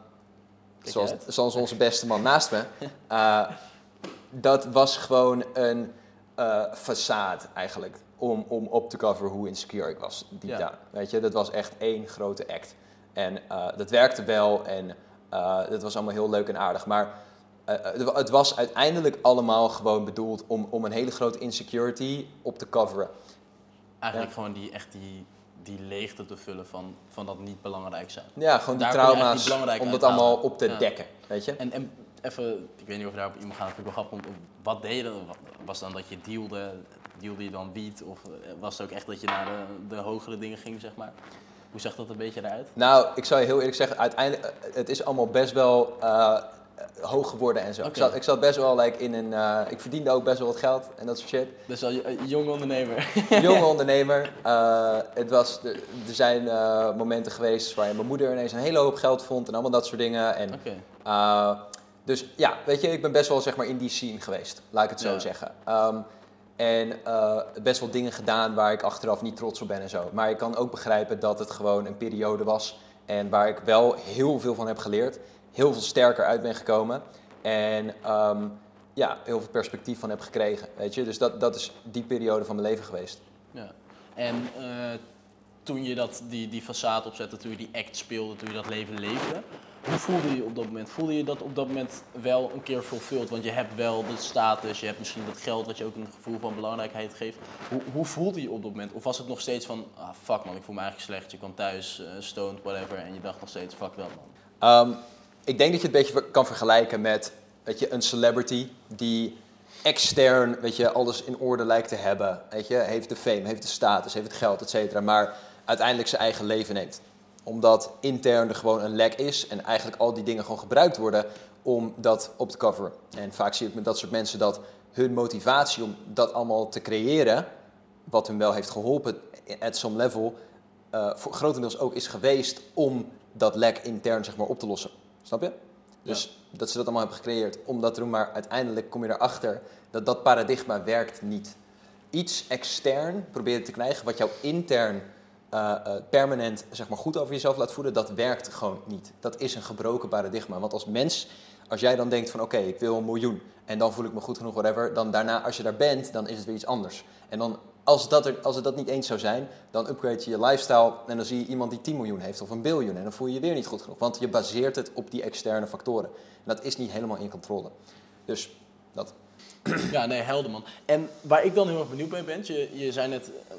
Speaker 2: zoals, zoals onze beste man naast me, eh, dat was gewoon een façade eigenlijk. Om, om op te coveren hoe insecure ik was. Diep
Speaker 1: Ja.
Speaker 2: down. Weet je, dat was echt één grote act. En eh, dat werkte wel en eh, dat was allemaal heel leuk en aardig. Maar eh, het- was uiteindelijk allemaal gewoon bedoeld om, om een hele grote insecurity op te coveren.
Speaker 1: Eigenlijk gewoon die, echt die, die leegte te vullen van, van dat niet belangrijk zijn.
Speaker 2: Ja, gewoon die
Speaker 1: Daar
Speaker 2: trauma's, om dat
Speaker 1: uithalen.
Speaker 2: allemaal op te
Speaker 1: Ja.
Speaker 2: dekken. Weet je?
Speaker 1: En, en even, ik weet niet of we daarop iemand gaan, vind ik wel grappig. Wat deed je dan? Was dan dat je dealde? Dealde je dan wiet? Of eh, was het ook echt dat je naar de, de hogere dingen ging, zeg maar? Hoe zag dat een beetje eruit?
Speaker 2: Nou, ik zou je heel eerlijk zeggen, uiteindelijk, eh, het is allemaal best wel eh, hoog geworden en zo. Ik, zat, ik zat best wel like, in een, ik verdiende ook best wel wat geld en dat soort shit.
Speaker 1: Dus al jonge ondernemer.
Speaker 2: Jonge ondernemer. het was, er zijn momenten geweest waarin mijn moeder ineens een hele hoop geld vond en allemaal dat soort dingen. En, dus ja, weet je, ik ben best wel zeg maar in die scene geweest, laat ik het zo
Speaker 1: Ja.
Speaker 2: zeggen. Ehm, en eh, best wel dingen gedaan waar ik achteraf niet trots op ben en zo. Maar ik kan ook begrijpen dat het gewoon een periode was en waar ik wel heel veel van heb geleerd. Heel veel sterker uit ben gekomen. En ehm, ja, heel veel perspectief van heb gekregen. Weet je? Dus dat, dat is die periode van mijn leven geweest.
Speaker 1: Ja. En eh, toen je dat, die, die façade opzette, toen je die act speelde, toen je dat leven leefde, hoe voelde je je op dat moment? Voelde je dat op dat moment wel een keer vervuld? Want je hebt wel de status, je hebt misschien dat geld wat je ook een gevoel van belangrijkheid geeft. Hoe, hoe voelde je je op dat moment? Of was het nog steeds van, ah fuck man, ik voel me eigenlijk slecht. Je kwam thuis, uh, stoned, whatever, en je dacht nog steeds, fuck wel man.
Speaker 2: Um, ik denk dat je het een beetje kan vergelijken met weet je, een celebrity die extern weet je, alles in orde lijkt te hebben. Weet je, heeft de fame, heeft de status, heeft het geld, et cetera, maar uiteindelijk zijn eigen leven neemt. Omdat intern er gewoon een lek is en eigenlijk al die dingen gewoon gebruikt worden om dat op te coveren. En vaak zie ik met dat soort mensen dat hun motivatie om dat allemaal te creëren, wat hun wel heeft geholpen at some level, uh, voor grotendeels ook is geweest om dat lek intern zeg maar, op te lossen. Snap je? Dus dat ze dat allemaal hebben gecreëerd om dat te doen, maar uiteindelijk kom je erachter dat dat paradigma werkt niet. Iets extern proberen te krijgen wat jou intern uh, uh, permanent zeg maar, goed over jezelf laat voelen, dat werkt gewoon niet. Dat is een gebroken paradigma. Want als mens, als jij dan denkt van oké, ik wil een miljoen en dan voel ik me goed genoeg, whatever, dan daarna als je daar bent, dan is het weer iets anders. En dan als, dat er, als het dat niet eens zou zijn, dan upgrade je je lifestyle en dan zie je iemand die 10 miljoen heeft of een biljoen en dan voel je je weer niet goed genoeg. Want je baseert het op die externe factoren. En dat is niet helemaal in controle. Dus dat.
Speaker 1: Ja, nee, helder man. En waar ik dan heel erg benieuwd bij ben, je, je zei net, eh,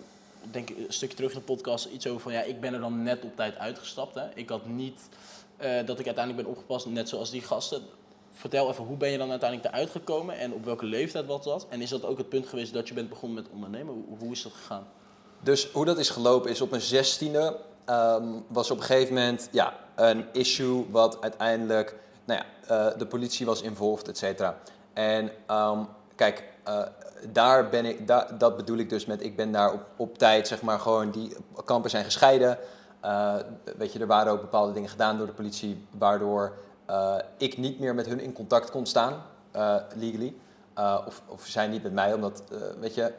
Speaker 1: denk ik een stukje terug in de podcast, iets over van ja, ik ben er dan net op tijd uitgestapt. Hè. Ik had niet uh, dat ik uiteindelijk ben opgepast, net zoals die gasten vertel even, hoe ben je dan uiteindelijk eruit gekomen en op welke leeftijd was dat? En is dat ook het punt geweest dat je bent begonnen met ondernemen? Hoe, is dat gegaan?
Speaker 2: Dus hoe dat is gelopen is op mijn zestiende um, was op een gegeven moment ja, een issue wat uiteindelijk, nou ja, uh, de politie was involved, et cetera. En um, kijk, uh, daar ben ik, da, dat bedoel ik dus met, ik ben daar op, op tijd, zeg maar, gewoon, die kampen zijn gescheiden. Uh, weet je, er waren ook bepaalde dingen gedaan door de politie, waardoor uh, ik niet meer met hun in contact kon staan, legally. Of, of zij niet met mij, omdat, weet je,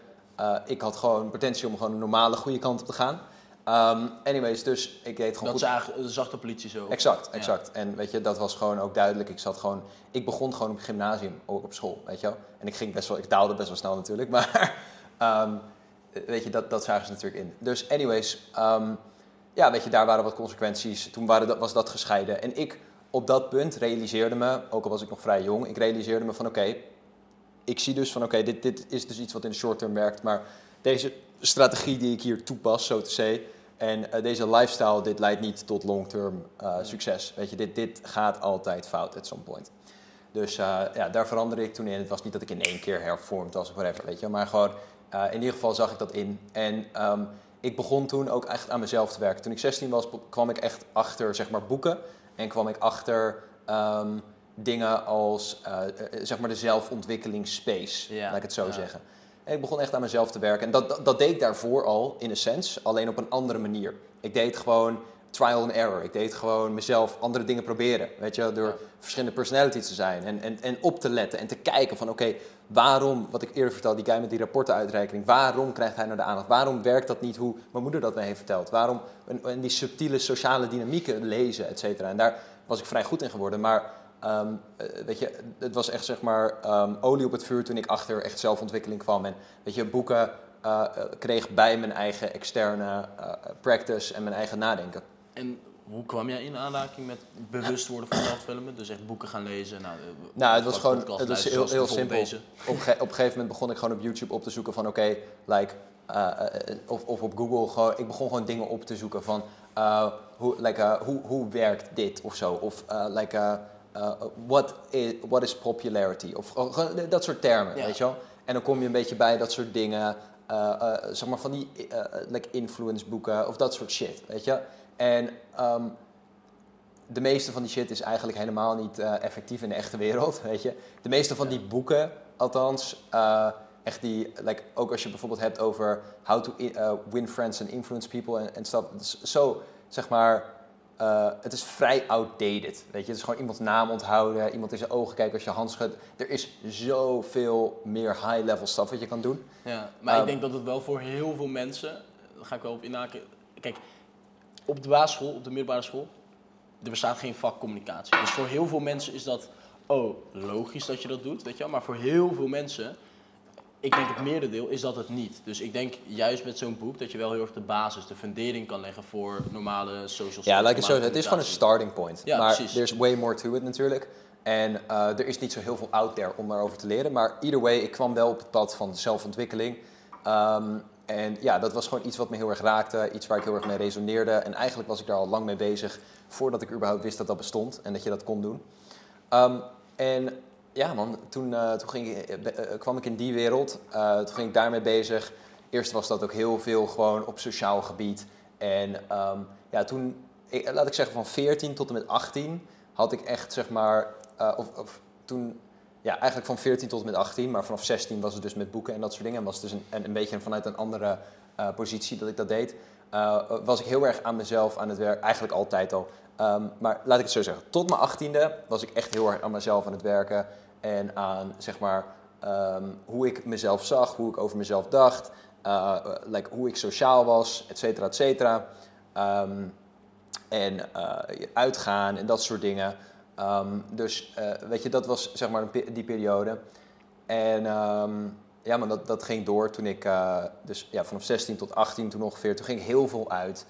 Speaker 2: ik had gewoon potentie om gewoon een normale, goede kant op te gaan. Um, anyways, dus ik deed gewoon
Speaker 1: dat goed. Zag, zag de politie zo?
Speaker 2: Exact, exact. Ja. En weet je, dat was gewoon ook duidelijk. Ik zat gewoon, ik begon gewoon op het gymnasium, ook op school, weet je wel. En ik ging best wel, ik daalde best wel snel natuurlijk, maar um, weet je, dat, dat zagen ze natuurlijk in. Dus anyways, um, ja, weet je, daar waren wat consequenties. Toen waren was dat gescheiden. En ik op dat punt realiseerde me, ook al was ik nog vrij jong, ik realiseerde me van oké, okay, ik zie dus van oké, okay, dit, dit is dus iets wat in de short term werkt, maar deze strategie die ik hier toepas, zo te zeggen, en uh, deze lifestyle, dit leidt niet tot long term uh, succes. Weet je, dit, dit gaat altijd fout at some point. Dus uh, ja, daar veranderde ik toen in. Het was niet dat ik in één keer hervormd was of whatever, weet je. Maar gewoon, in ieder geval zag ik dat in. En um, ik begon toen ook echt aan mezelf te werken. Toen ik 16 was, kwam ik echt achter, zeg maar, boeken en kwam ik achter um, dingen als uh, zeg maar de zelfontwikkelingsspace, ja. laat ik het zo ja. zeggen. En ik begon echt aan mezelf te werken. En dat, dat, dat, deed ik daarvoor al, in een sens, alleen op een andere manier. Ik deed gewoon trial and error. Ik deed gewoon mezelf andere dingen proberen. Weet je, door ja. verschillende personalities te zijn. En, en, en op te letten en te kijken van oké, okay, waarom, wat ik eerder vertelde, die guy met die rapportenuitreiking, waarom krijgt hij nou de aandacht? Waarom werkt dat niet hoe mijn moeder dat mij heeft verteld? Waarom, en, en die subtiele sociale dynamieken lezen, et cetera. En daar was ik vrij goed in geworden. Maar um, weet je, het was echt zeg maar um, olie op het vuur toen ik achter echt zelfontwikkeling kwam. En weet je, boeken uh, kreeg bij mijn eigen externe uh, practice en mijn eigen nadenken.
Speaker 1: En hoe kwam jij in aanraking met bewust worden van zelffilmen? Dus echt boeken gaan lezen? Nou,
Speaker 2: nou het was gewoon het was heel, heel simpel. Op, ge, op een gegeven moment begon ik gewoon op YouTube op te zoeken van oké, okay, like, uh, of, of op Google. Gewoon, ik begon gewoon dingen op te zoeken van hoe, like, hoe, hoe werkt dit of zo. Of like, what, is, what is popularity? Of dat soort termen, ja. weet je wel. En dan kom je een beetje bij dat soort dingen. zeg maar van die like influence boeken of dat soort shit, weet je. En um, de meeste van die shit is eigenlijk helemaal niet uh, effectief in de echte wereld, weet je. De meeste van die boeken, althans, uh, echt die, like, ook als je bijvoorbeeld hebt over how to uh, win friends and influence people en stuff. Zo, zeg maar, het is vrij outdated, weet je. Het is gewoon iemands naam onthouden, iemand in zijn ogen kijken als je hand schudt. Er is zoveel meer high-level stuff wat je kan doen.
Speaker 1: Ja, maar um, ik denk dat het wel voor heel veel mensen, daar ga ik wel op inhaken. Kijk, op de basisschool, op de middelbare school, er bestaat geen vak communicatie. Dus voor heel veel mensen is dat oh, logisch dat je dat doet, weet je wel. Maar voor heel veel mensen, ik denk het merendeel, is dat het niet. Dus ik denk juist met zo'n boek dat je wel heel erg de basis, de fundering kan leggen voor normale social skills.
Speaker 2: Ja, like het, zo, het is gewoon een starting point.
Speaker 1: Ja,
Speaker 2: maar
Speaker 1: precies.
Speaker 2: there's way more to it natuurlijk. En eh, er is niet zo heel veel out there om daarover te leren. Maar either way, ik kwam wel op het pad van zelfontwikkeling. Ehm, en ja, dat was gewoon iets wat me heel erg raakte. Iets waar ik heel erg mee resoneerde. En eigenlijk was ik daar al lang mee bezig voordat ik überhaupt wist dat dat bestond. En dat je dat kon doen. Ehm, en ja man, toen, eh, toen ging eh, eh, kwam ik in die wereld. Toen ging ik daarmee bezig. Eerst was dat ook heel veel gewoon op sociaal gebied. En ehm, ja, toen, ik, laat ik zeggen van 14 tot en met 18 had ik echt zeg maar, of, of toen, ja eigenlijk van 14 tot en met 18, maar vanaf 16 was het dus met boeken en dat soort dingen. En was het dus een, een, beetje vanuit een andere positie dat ik dat deed. Was ik heel erg aan mezelf aan het werk, eigenlijk altijd al. Ehm, maar laat ik het zo zeggen, tot mijn 18e was ik echt heel erg aan mezelf aan het werken. En aan zeg maar ehm, hoe ik mezelf zag, hoe ik over mezelf dacht, eh, like, hoe ik sociaal was, et cetera, et cetera. Ehm, en eh, uitgaan en dat soort dingen. Ehm, dus eh, weet je, dat was zeg maar die periode. En ja, maar dat, dat ging door toen ik, dus ja, vanaf 16 tot 18 toen ongeveer, toen ging ik heel veel uit.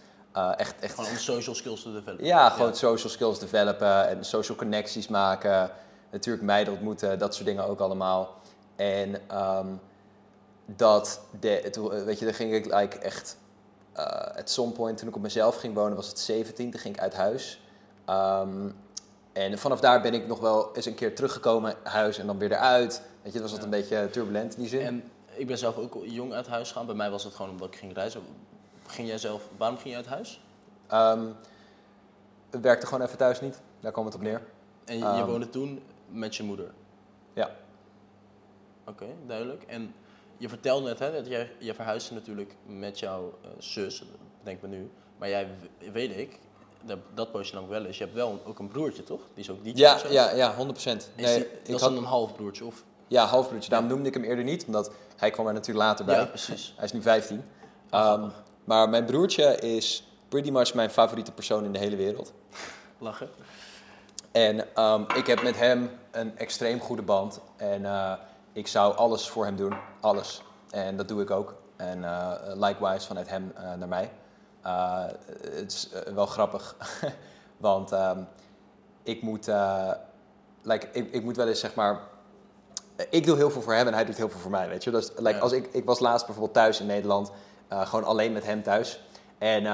Speaker 2: Echt, echt
Speaker 1: Gewoon om social skills te developen.
Speaker 2: ja, gewoon social skills developen en social connecties maken. Natuurlijk meiden ontmoeten, dat soort dingen ook allemaal. En ehm, dat, de, weet je, dan ging ik like, echt... eh at some point, toen ik op mezelf ging wonen, was het 17, toen ging ik uit huis. Ehm, en vanaf daar ben ik nog wel eens een keer teruggekomen, huis en dan weer eruit. Weet je, was dat
Speaker 1: Ja.
Speaker 2: een beetje turbulent in die zin.
Speaker 1: En ik ben zelf ook jong uit huis gegaan. Bij mij was het gewoon omdat ik ging reizen. Ging jij zelf, waarom ging je uit huis?
Speaker 2: Ehm, het werkte gewoon even thuis niet, daar kwam het op neer.
Speaker 1: En je, woonde toen met je moeder?
Speaker 2: Ja.
Speaker 1: Oké, duidelijk. En je vertelde net hè, dat jij, je verhuisde natuurlijk met jouw eh, zus, denk me nu. Maar jij, weet ik, dat, dat poosje lang wel is. Je hebt wel ook een broertje, toch? Die is ook DJ
Speaker 2: Ja, ja, ja, 100%.
Speaker 1: Is
Speaker 2: Nee,
Speaker 1: die-
Speaker 2: ik
Speaker 1: dat is
Speaker 2: had,
Speaker 1: dan een halfbroertje, of?
Speaker 2: Ja, halfbroertje. Daarom noemde ik hem eerder niet, omdat hij kwam er natuurlijk later bij.
Speaker 1: Ja, precies.
Speaker 2: Hij is nu 15.
Speaker 1: Ah,
Speaker 2: Ehm, maar mijn broertje is pretty much mijn favoriete persoon in de hele wereld.
Speaker 1: Lachen.
Speaker 2: En ehm, ik heb met hem een extreem goede band. En eh, ik zou alles voor hem doen. Alles. En dat doe ik ook. En eh, likewise vanuit hem eh, naar mij. Het is wel grappig. Want ehm, ik moet... like, ik, ik moet wel eens zeg maar... Ik doe heel veel voor hem en hij doet heel veel voor mij, weet je. Dus like,
Speaker 1: Ja.
Speaker 2: als ik, ik was laatst bijvoorbeeld thuis in Nederland. gewoon alleen met hem thuis. En...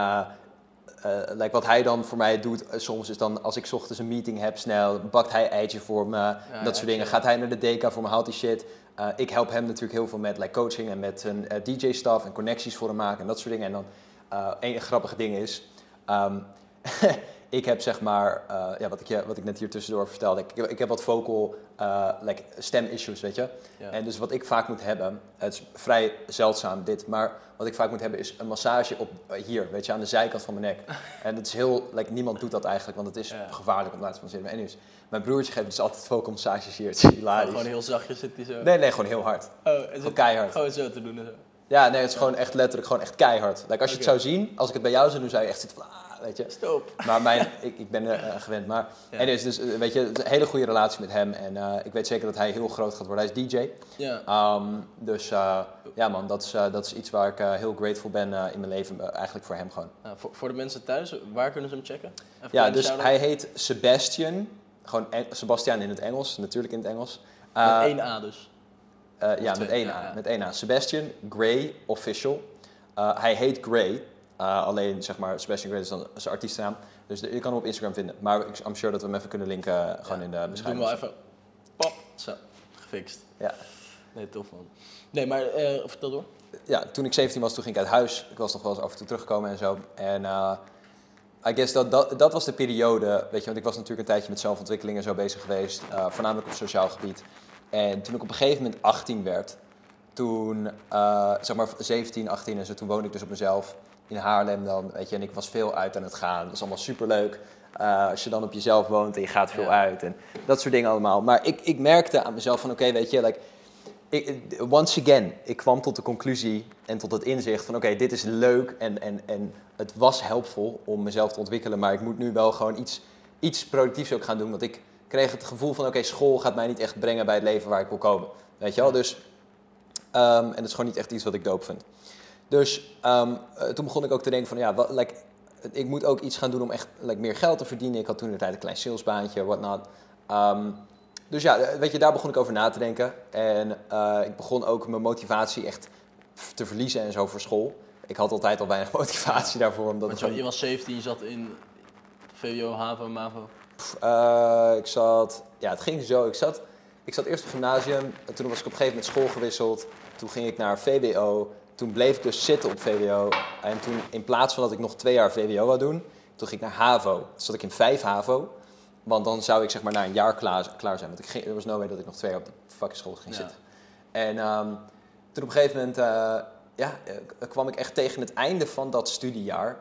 Speaker 2: like wat hij dan voor mij doet eh, soms is dan als ik 's ochtends een meeting heb snel, bakt hij eitje voor me,
Speaker 1: ja,
Speaker 2: dat soort dingen. Gaat hij naar de DK voor me, haalt hij shit. Eh, ik help hem natuurlijk heel veel met like, coaching en met eh, DJ-staf en connecties voor hem maken en dat soort dingen. En dan eh één grappige ding is, ehm, ik heb zeg maar, eh, ja, wat, ik, je- wat ik net hier tussendoor vertelde, ik, ik heb wat vocal eh, like, stem-issues, weet je.
Speaker 1: Ja.
Speaker 2: En dus wat ik vaak moet hebben, het is vrij zeldzaam dit, maar wat ik vaak moet hebben is een massage op eh, hier, weet je, aan de zijkant van mijn nek. en dat is heel, like, niemand doet dat eigenlijk, want het is
Speaker 1: Ja.
Speaker 2: gevaarlijk om laten van zitten. Maar anyways, mijn broertje geeft dus altijd vocal massages hier, het is hilarisch.
Speaker 1: Gewoon heel zachtjes zit hij zo.
Speaker 2: Nee, nee, gewoon heel hard.
Speaker 1: Oh, is
Speaker 2: Gewoon
Speaker 1: het
Speaker 2: keihard.
Speaker 1: gewoon zo te doen en zo.
Speaker 2: Ja, nee, het is gewoon echt letterlijk, gewoon echt keihard. Like, als je het zou zien, als ik het bij jou zou doen, zou je echt zitten van, ah, weet je.
Speaker 1: Stop.
Speaker 2: Maar mijn, ik, ik ben er eh, gewend. Maar
Speaker 1: Ja.
Speaker 2: anyways, dus, eh, weet je, een hele goede relatie met hem. En eh, ik weet zeker dat hij heel groot gaat worden. Hij is DJ.
Speaker 1: Ja.
Speaker 2: Ehm, dus ja man, dat is, dat is iets waar ik heel grateful ben in mijn leven. eigenlijk voor hem gewoon.
Speaker 1: Nou, voor, voor de mensen thuis, waar kunnen ze hem checken? Even
Speaker 2: Ja, dus hij heet Sebastian. Gewoon Sebastian in het Engels, natuurlijk in het Engels.
Speaker 1: Met één A dus.
Speaker 2: Ja,
Speaker 1: twee,
Speaker 2: met één A. Met één A. Sebastian Gray Official. Hij heet Gray. Eh, alleen zeg maar, Sebastian Gray is dan zijn artiestennaam. Dus de- je kan hem op Instagram vinden. Maar ik, I'm sure dat we hem even kunnen linken eh, gewoon
Speaker 1: Ja,
Speaker 2: in de
Speaker 1: we Doen
Speaker 2: beschrijving.
Speaker 1: wel even. Pop. Zo. Gefixt.
Speaker 2: Ja.
Speaker 1: Nee, tof man. Nee, maar eh, vertel door.
Speaker 2: ja, toen ik 17 was, toen ging ik uit huis. Ik was nog wel eens af en toe teruggekomen en zo. En eh, I guess dat, dat, dat was de periode, weet je, want ik was natuurlijk een tijdje met zelfontwikkeling en zo bezig geweest. voornamelijk op sociaal gebied. En toen ik op een gegeven moment 18 werd, toen, zeg maar 17, 18 en zo, toen woonde ik dus op mezelf in Haarlem dan, weet je. En ik was veel uit aan het gaan. Dat is allemaal superleuk. Eh als je dan op jezelf woont en je gaat veel
Speaker 1: Ja.
Speaker 2: uit en dat soort dingen allemaal. Maar ik, ik merkte aan mezelf van, oké, weet je, like, ik, once again, ik kwam tot de conclusie en tot het inzicht van oké, dit is leuk en, en, en het was helpvol om mezelf te ontwikkelen, maar ik moet nu wel gewoon iets, iets productiefs ook gaan doen, want ik kreeg het gevoel van, oké, school gaat mij niet echt brengen bij het leven waar ik wil komen. Weet je wel? Dus, ehm, en dat is gewoon niet echt iets wat ik doop vind. Dus ehm, eh, toen begon ik ook te denken van, ja, wat, like, ik moet ook iets gaan doen om echt like, meer geld te verdienen. Ik had toen de tijd een klein salesbaantje, whatnot. Um, dus ja, eh, weet je, daar begon ik over na te denken. En uh, ik begon ook mijn motivatie echt te verliezen en zo voor school. Ik had altijd al weinig motivatie daarvoor. Omdat
Speaker 1: Want je, je was 17, je zat in VWO, HAVO, MAVO?
Speaker 2: Uh, ik zat, ja, het ging zo. Ik zat, ik zat eerst op gymnasium, en toen was ik op een gegeven moment school gewisseld. Toen ging ik naar VWO. Toen bleef ik dus zitten op VWO. En toen, in plaats van dat ik nog twee jaar VWO zou doen, toen ging ik naar HAVO. Toen zat ik in vijf HAVO. Want dan zou ik zeg maar na een jaar klaar, klaar zijn. Want ik ging, er was no way dat ik nog twee jaar op de fucking school ging zitten. En um, toen op een gegeven moment uh, ja, kwam ik echt tegen het einde van dat studiejaar,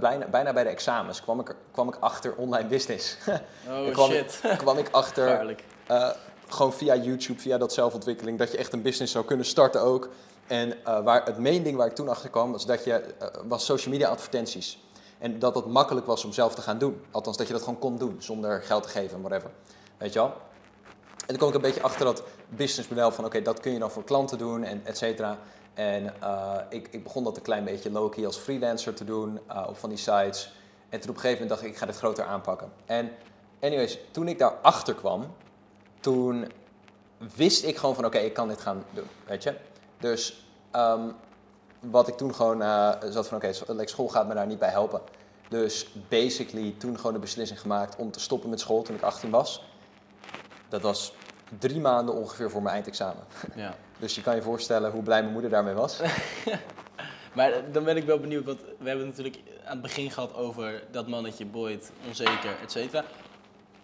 Speaker 2: bijna, bijna bij de examens, kwam ik, kwam ik achter online business.
Speaker 1: Oh
Speaker 2: kwam
Speaker 1: shit.
Speaker 2: Ik, kwam ik achter, uh, gewoon via YouTube, via dat zelfontwikkeling, dat je echt een business zou kunnen starten ook. En uh, waar, het main ding waar ik toen achter kwam, was dat je, was social media advertenties. En dat het makkelijk was om zelf te gaan doen. Althans, dat je dat gewoon kon doen zonder geld te geven, whatever. Weet je wel? En dan kom ik een beetje achter dat businessmodel van oké, dat kun je dan voor klanten doen en et cetera. En uh, ik, ik, begon dat een klein beetje low-key als freelancer te doen op van die sites. En toen op een gegeven moment dacht ik, ik ga dit groter aanpakken. En anyways, toen ik daarachter kwam, toen wist ik gewoon van oké, ik kan dit gaan doen, weet je. Dus um, wat ik toen gewoon uh, zat van oké, okay, school gaat me daar niet bij helpen. Dus basically toen gewoon de beslissing gemaakt om te stoppen met school toen ik 18 was. Dat was drie maanden ongeveer voor mijn eindexamen.
Speaker 1: Ja.
Speaker 2: Dus je kan je voorstellen hoe blij mijn moeder daarmee was.
Speaker 1: maar dan ben ik wel benieuwd, want we hebben het natuurlijk aan het begin gehad over dat mannetje, Boyd, onzeker, et cetera.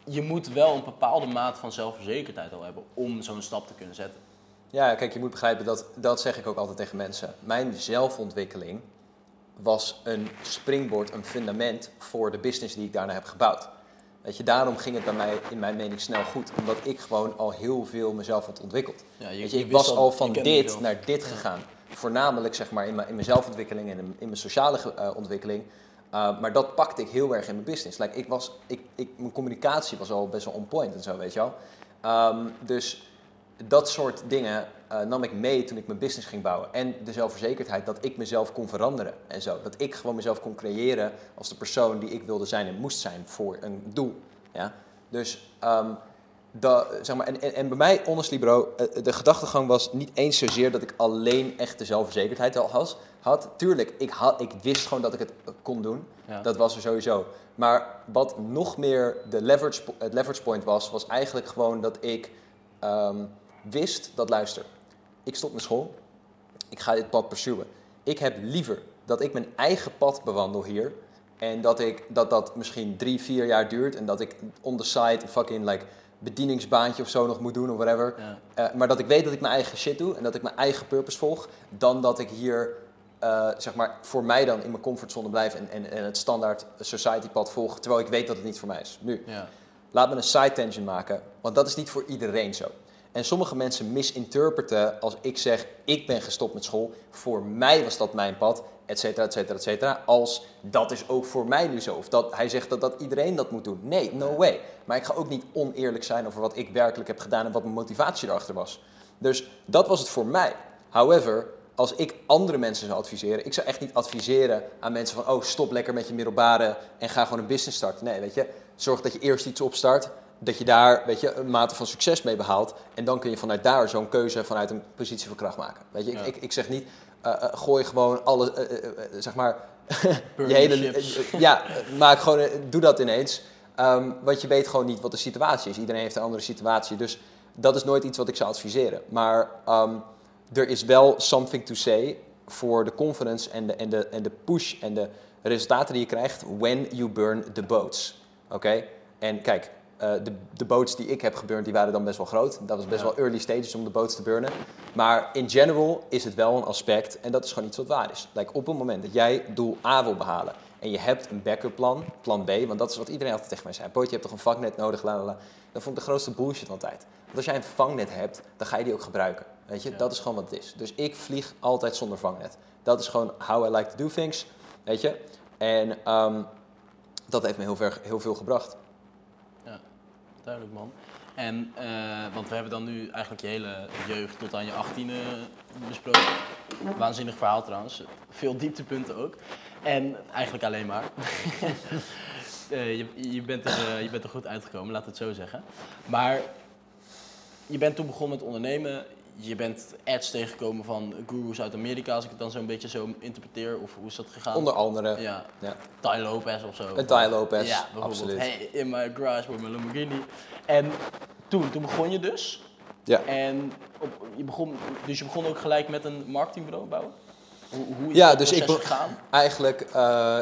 Speaker 1: Je moet wel een bepaalde maat van zelfverzekerdheid al hebben om zo'n stap te kunnen zetten.
Speaker 2: Ja, kijk, je moet begrijpen, dat, dat zeg ik ook altijd tegen mensen. Mijn zelfontwikkeling was een springboard, een fundament voor de business die ik daarna heb gebouwd. Weet je, daarom ging het bij mij in mijn mening snel goed. Omdat ik gewoon al heel veel mezelf had ontwikkeld.
Speaker 1: Ja, je,
Speaker 2: Weet je,
Speaker 1: je
Speaker 2: ik was
Speaker 1: al,
Speaker 2: van dit naar dit gegaan. Voornamelijk zeg maar in mijn, in mijn zelfontwikkeling en in, in mijn sociale uh, ontwikkeling. Uh, maar dat pakte ik heel erg in mijn business. Like, ik was, ik, ik, mijn communicatie was al best wel on point en zo, weet je wel. Um, dus dat soort dingen uh, nam ik mee toen ik mijn business ging bouwen. En de zelfverzekerdheid dat ik mezelf kon veranderen en zo. Dat ik gewoon mezelf kon creëren als de persoon die ik wilde zijn en moest zijn voor een doel. Ja? Dus, um, dat, zeg maar, en, en, en, bij mij, honestly bro, de gedachtegang was niet eens zozeer dat ik alleen echt de zelfverzekerdheid al had. had. Tuurlijk, ik, had, ik wist gewoon dat ik het kon doen.
Speaker 1: Ja.
Speaker 2: Dat was er sowieso. Maar wat nog meer de leverage, het leverage point was, was eigenlijk gewoon dat ik um, wist dat, luister, ik stop mijn school, ik ga dit pad pursuen. Ik heb liever dat ik mijn eigen pad bewandel hier en dat ik, dat, dat misschien drie, vier jaar duurt en dat ik on the side een fucking like, bedieningsbaantje of zo nog moet doen of whatever.
Speaker 1: Ja.
Speaker 2: Uh, maar dat ik weet dat ik mijn eigen shit doe en dat ik mijn eigen purpose volg, dan dat ik hier, uh, zeg maar, voor mij dan in mijn comfortzone blijf en, en, en het standaard society pad volg, terwijl ik weet dat het niet voor mij is. Nu,
Speaker 1: ja.
Speaker 2: laat me een side tangent maken, want dat is niet voor iedereen zo. En sommige mensen misinterpreten als ik zeg, ik ben gestopt met school, voor mij was dat mijn pad, et cetera, et cetera, et cetera, als dat is ook voor mij nu zo. Of dat hij zegt dat, dat iedereen dat moet doen. Nee, no way. Maar ik ga ook niet oneerlijk zijn over wat ik werkelijk heb gedaan en wat mijn motivatie erachter was. Dus dat was het voor mij. However, als ik andere mensen zou adviseren, ik zou echt niet adviseren aan mensen van, oh, stop lekker met je middelbare en ga gewoon een business starten. Nee, weet je, zorg dat je eerst iets opstart, dat je daar weet je, een mate van succes mee behaalt. En dan kun je vanuit daar zo'n keuze vanuit een positie van kracht maken. Weet je,
Speaker 1: Ja.
Speaker 2: ik, ik, ik zeg niet, uh, uh, gooi gewoon alle, uh, uh, zeg maar, je hele, ja, maak gewoon, doe dat ineens. Um, want je weet gewoon niet wat de situatie is. Iedereen heeft een andere situatie. Dus dat is nooit iets wat ik zou adviseren. Maar um, er is wel something to say voor de confidence en de, en, de, en de push en de resultaten die je krijgt when you burn the boats. Oké? En kijk, uh, de, de boats die ik heb geburnd, die waren dan best wel groot. Dat was best
Speaker 1: Ja.
Speaker 2: wel early stages om de boats te burnen. Maar in general is het wel een aspect en dat is gewoon iets wat waar is. Like op het moment dat jij doel A wil behalen en je hebt een backup plan, plan B, want dat is wat iedereen altijd tegen mij zei. Boot, je hebt toch een vangnet nodig, la la la. Dat vond ik de grootste bullshit altijd. Want als jij een vangnet hebt, dan ga je die ook gebruiken. Weet je,
Speaker 1: Ja.
Speaker 2: dat is gewoon wat het is. Dus ik vlieg altijd zonder vangnet. Dat is gewoon how I like to do things, weet je. En um, dat heeft me heel, ver, heel veel gebracht.
Speaker 1: Duidelijk man. En, eh, want we hebben dan nu eigenlijk je hele jeugd tot aan je 18e besproken. Waanzinnig verhaal trouwens. Veel dieptepunten ook. En eigenlijk alleen maar. Eh, je, je, bent er, eh, je bent er goed uitgekomen, laat het zo zeggen. Maar je bent toen begonnen met ondernemen. Je bent ads tegengekomen van gurus uit Amerika, als ik het dan zo'n beetje zo interpreteer. Of hoe is dat gegaan?
Speaker 2: Onder andere.
Speaker 1: Ja,
Speaker 2: Ja.
Speaker 1: Ty Lopez of zo.
Speaker 2: Een Ty Lopez,
Speaker 1: Ja, bijvoorbeeld.
Speaker 2: absoluut.
Speaker 1: Hey, in mijn garage met mijn Lamborghini. En toen, toen begon je dus.
Speaker 2: Ja.
Speaker 1: En op, je begon, dus je begon ook gelijk met een marketingbureau bouwen? Hoe, hoe is
Speaker 2: Ja,
Speaker 1: dat
Speaker 2: dus ik
Speaker 1: gegaan?
Speaker 2: Eigenlijk, eh,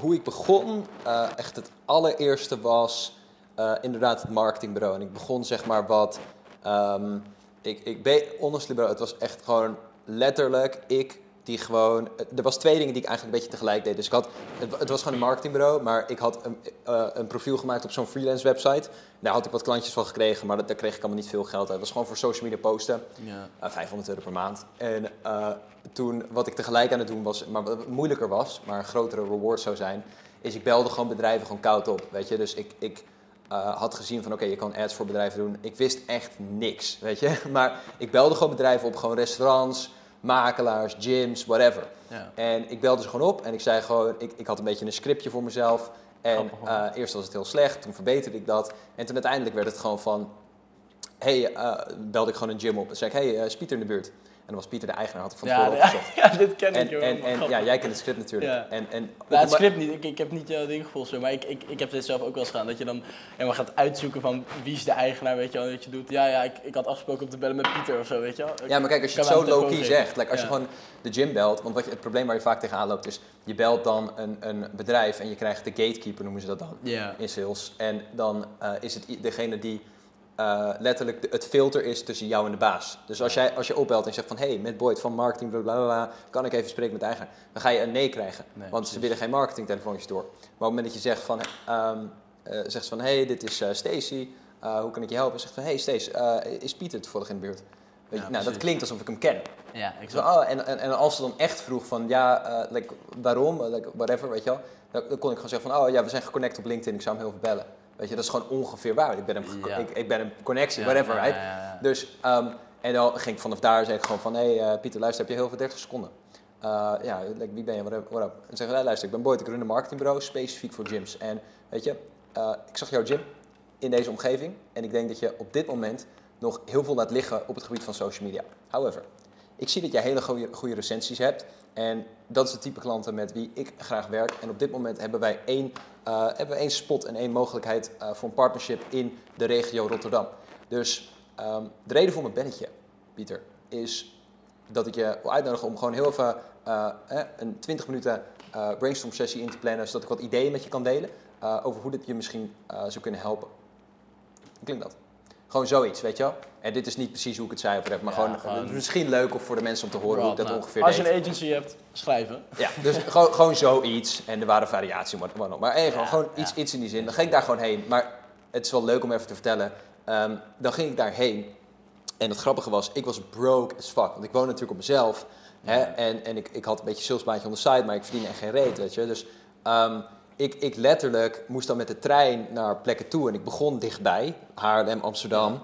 Speaker 2: hoe ik begon, eh, echt het allereerste was eh, inderdaad het marketingbureau. En ik begon zeg maar wat, ehm, ik, ik ben, honestly het was echt gewoon letterlijk ik die gewoon, er was twee dingen die ik eigenlijk een beetje tegelijk deed. Dus ik had, het, het was gewoon een marketingbureau, maar ik had een, eh, een profiel gemaakt op zo'n freelance website. Daar had ik wat klantjes van gekregen, maar dat, daar kreeg ik allemaal niet veel geld uit. Het was gewoon voor social media posten.
Speaker 1: Ja.
Speaker 2: Uh, 500 euro per maand. En eh, toen, wat ik tegelijk aan het doen was, maar wat moeilijker was, maar een grotere reward zou zijn, is ik belde gewoon bedrijven gewoon koud op, weet je. Dus ik, ik eh, had gezien van, oké, je kan ads voor bedrijven doen. Ik wist echt niks, weet je. Maar ik belde gewoon bedrijven op, gewoon restaurants, makelaars, gyms, whatever.
Speaker 1: Ja.
Speaker 2: En ik belde ze gewoon op en ik zei gewoon, ik, ik had een beetje een scriptje voor mezelf. En eh, eerst was het heel slecht, toen verbeterde ik dat. En toen uiteindelijk werd het gewoon van, hey, eh, belde ik gewoon een gym op. En zei ik, hey, eh, is Pieter in de buurt? En dan was Pieter de eigenaar, had ik van tevoren
Speaker 1: ja,
Speaker 2: opgezocht.
Speaker 1: ja, dit ken ik
Speaker 2: En,
Speaker 1: joh.
Speaker 2: en, en ja, jij kent het script natuurlijk.
Speaker 1: Ja.
Speaker 2: En, en,
Speaker 1: Nou, het script niet. Ik, ik heb niet jouw ding gevolgd, maar ik, ik, ik heb dit zelf ook wel eens gedaan. Dat je dan helemaal gaat uitzoeken van wie is de eigenaar, weet je wel, wat je doet. Ja, ja, ik, ik had afgesproken om te bellen met Pieter of zo, weet je wel.
Speaker 2: Ja, maar kijk, als je het zo low-key zegt, like, als je gewoon de gym belt, want wat je, het probleem waar je vaak tegenaan loopt is, je belt dan een, een bedrijf en je krijgt de gatekeeper, noemen ze dat dan, in sales. En dan eh, is het degene die eh, letterlijk de- het filter is tussen jou en de baas. Dus als, jij, als je opbelt en zegt van, hey, met Boyd van marketing, bla bla bla, kan ik even spreken met de eigenaar? Dan ga je een nee krijgen,
Speaker 1: Nee,
Speaker 2: want ze willen geen marketingtelefoontjes door. Maar op het moment dat je zegt van, ehm, eh, zegt ze van, hey, dit is eh, Stacy, hoe kan ik je helpen? Zegt van, hey Stacy, is Pieter toevallig in de buurt? Weet je,
Speaker 1: Ja,
Speaker 2: nou, dat klinkt alsof ik hem ken.
Speaker 1: Ja,
Speaker 2: oh, en, en, en als ze dan echt vroeg van, ja, like, waarom, like, whatever, weet je wel. Dan, dan kon ik gewoon zeggen van, oh ja, we zijn geconnect op LinkedIn, ik zou hem heel veel bellen. Weet je, dat is gewoon ongeveer waar. Ik ben een,
Speaker 1: Ja.
Speaker 2: ik, ik ben een connectie, whatever, right? Dus, ehm, en dan ging ik vanaf daar, zei ik gewoon van, hé hey, eh, Pieter, luister, heb je heel veel 30 seconden? Eh, ja, like, wie ben je, what up? En zeggen, luister, ik ben Boyd, ik run een marketingbureau, specifiek voor gyms. En weet je, eh, ik zag jouw gym in deze omgeving en ik denk dat je op dit moment nog heel veel laat liggen op het gebied van social media. However, ik zie dat jij hele goede, goede recensies hebt. En dat is het type klanten met wie ik graag werk. En op dit moment hebben wij één, eh, hebben we één spot en één mogelijkheid eh, voor een partnership in de regio Rotterdam. Dus ehm, de reden voor mijn belletje, Pieter, is dat ik je wil uitnodigen om gewoon heel even eh, een 20 minuten brainstorm sessie in te plannen. Zodat ik wat ideeën met je kan delen over hoe dit je misschien zou kunnen helpen. Hoe klinkt dat? Gewoon zoiets, weet je wel? En dit is niet precies hoe ik het zei, of maar
Speaker 1: Ja,
Speaker 2: gewoon,
Speaker 1: gewoon-
Speaker 2: het is misschien leuk of voor de mensen om te horen hoe ik dat
Speaker 1: Nou,
Speaker 2: ongeveer
Speaker 1: Als je een agency hebt, schrijven.
Speaker 2: Ja, dus gewoon, gewoon zoiets. En er waren variaties. Maar even,
Speaker 1: Ja,
Speaker 2: gewoon
Speaker 1: ja.
Speaker 2: iets, iets in die zin. Dan ging ik daar gewoon heen. Maar het is wel leuk om even te vertellen. Ehm, dan ging ik daarheen. En het grappige was, ik was broke as fuck. Want ik woon natuurlijk op mezelf. Hè? En, en ik, ik had een beetje salesbaantje on the side, maar ik verdiende echt geen reet, weet je. Dus ehm, ik, ik letterlijk moest dan met de trein naar plekken toe. En ik begon dichtbij, Haarlem, Amsterdam.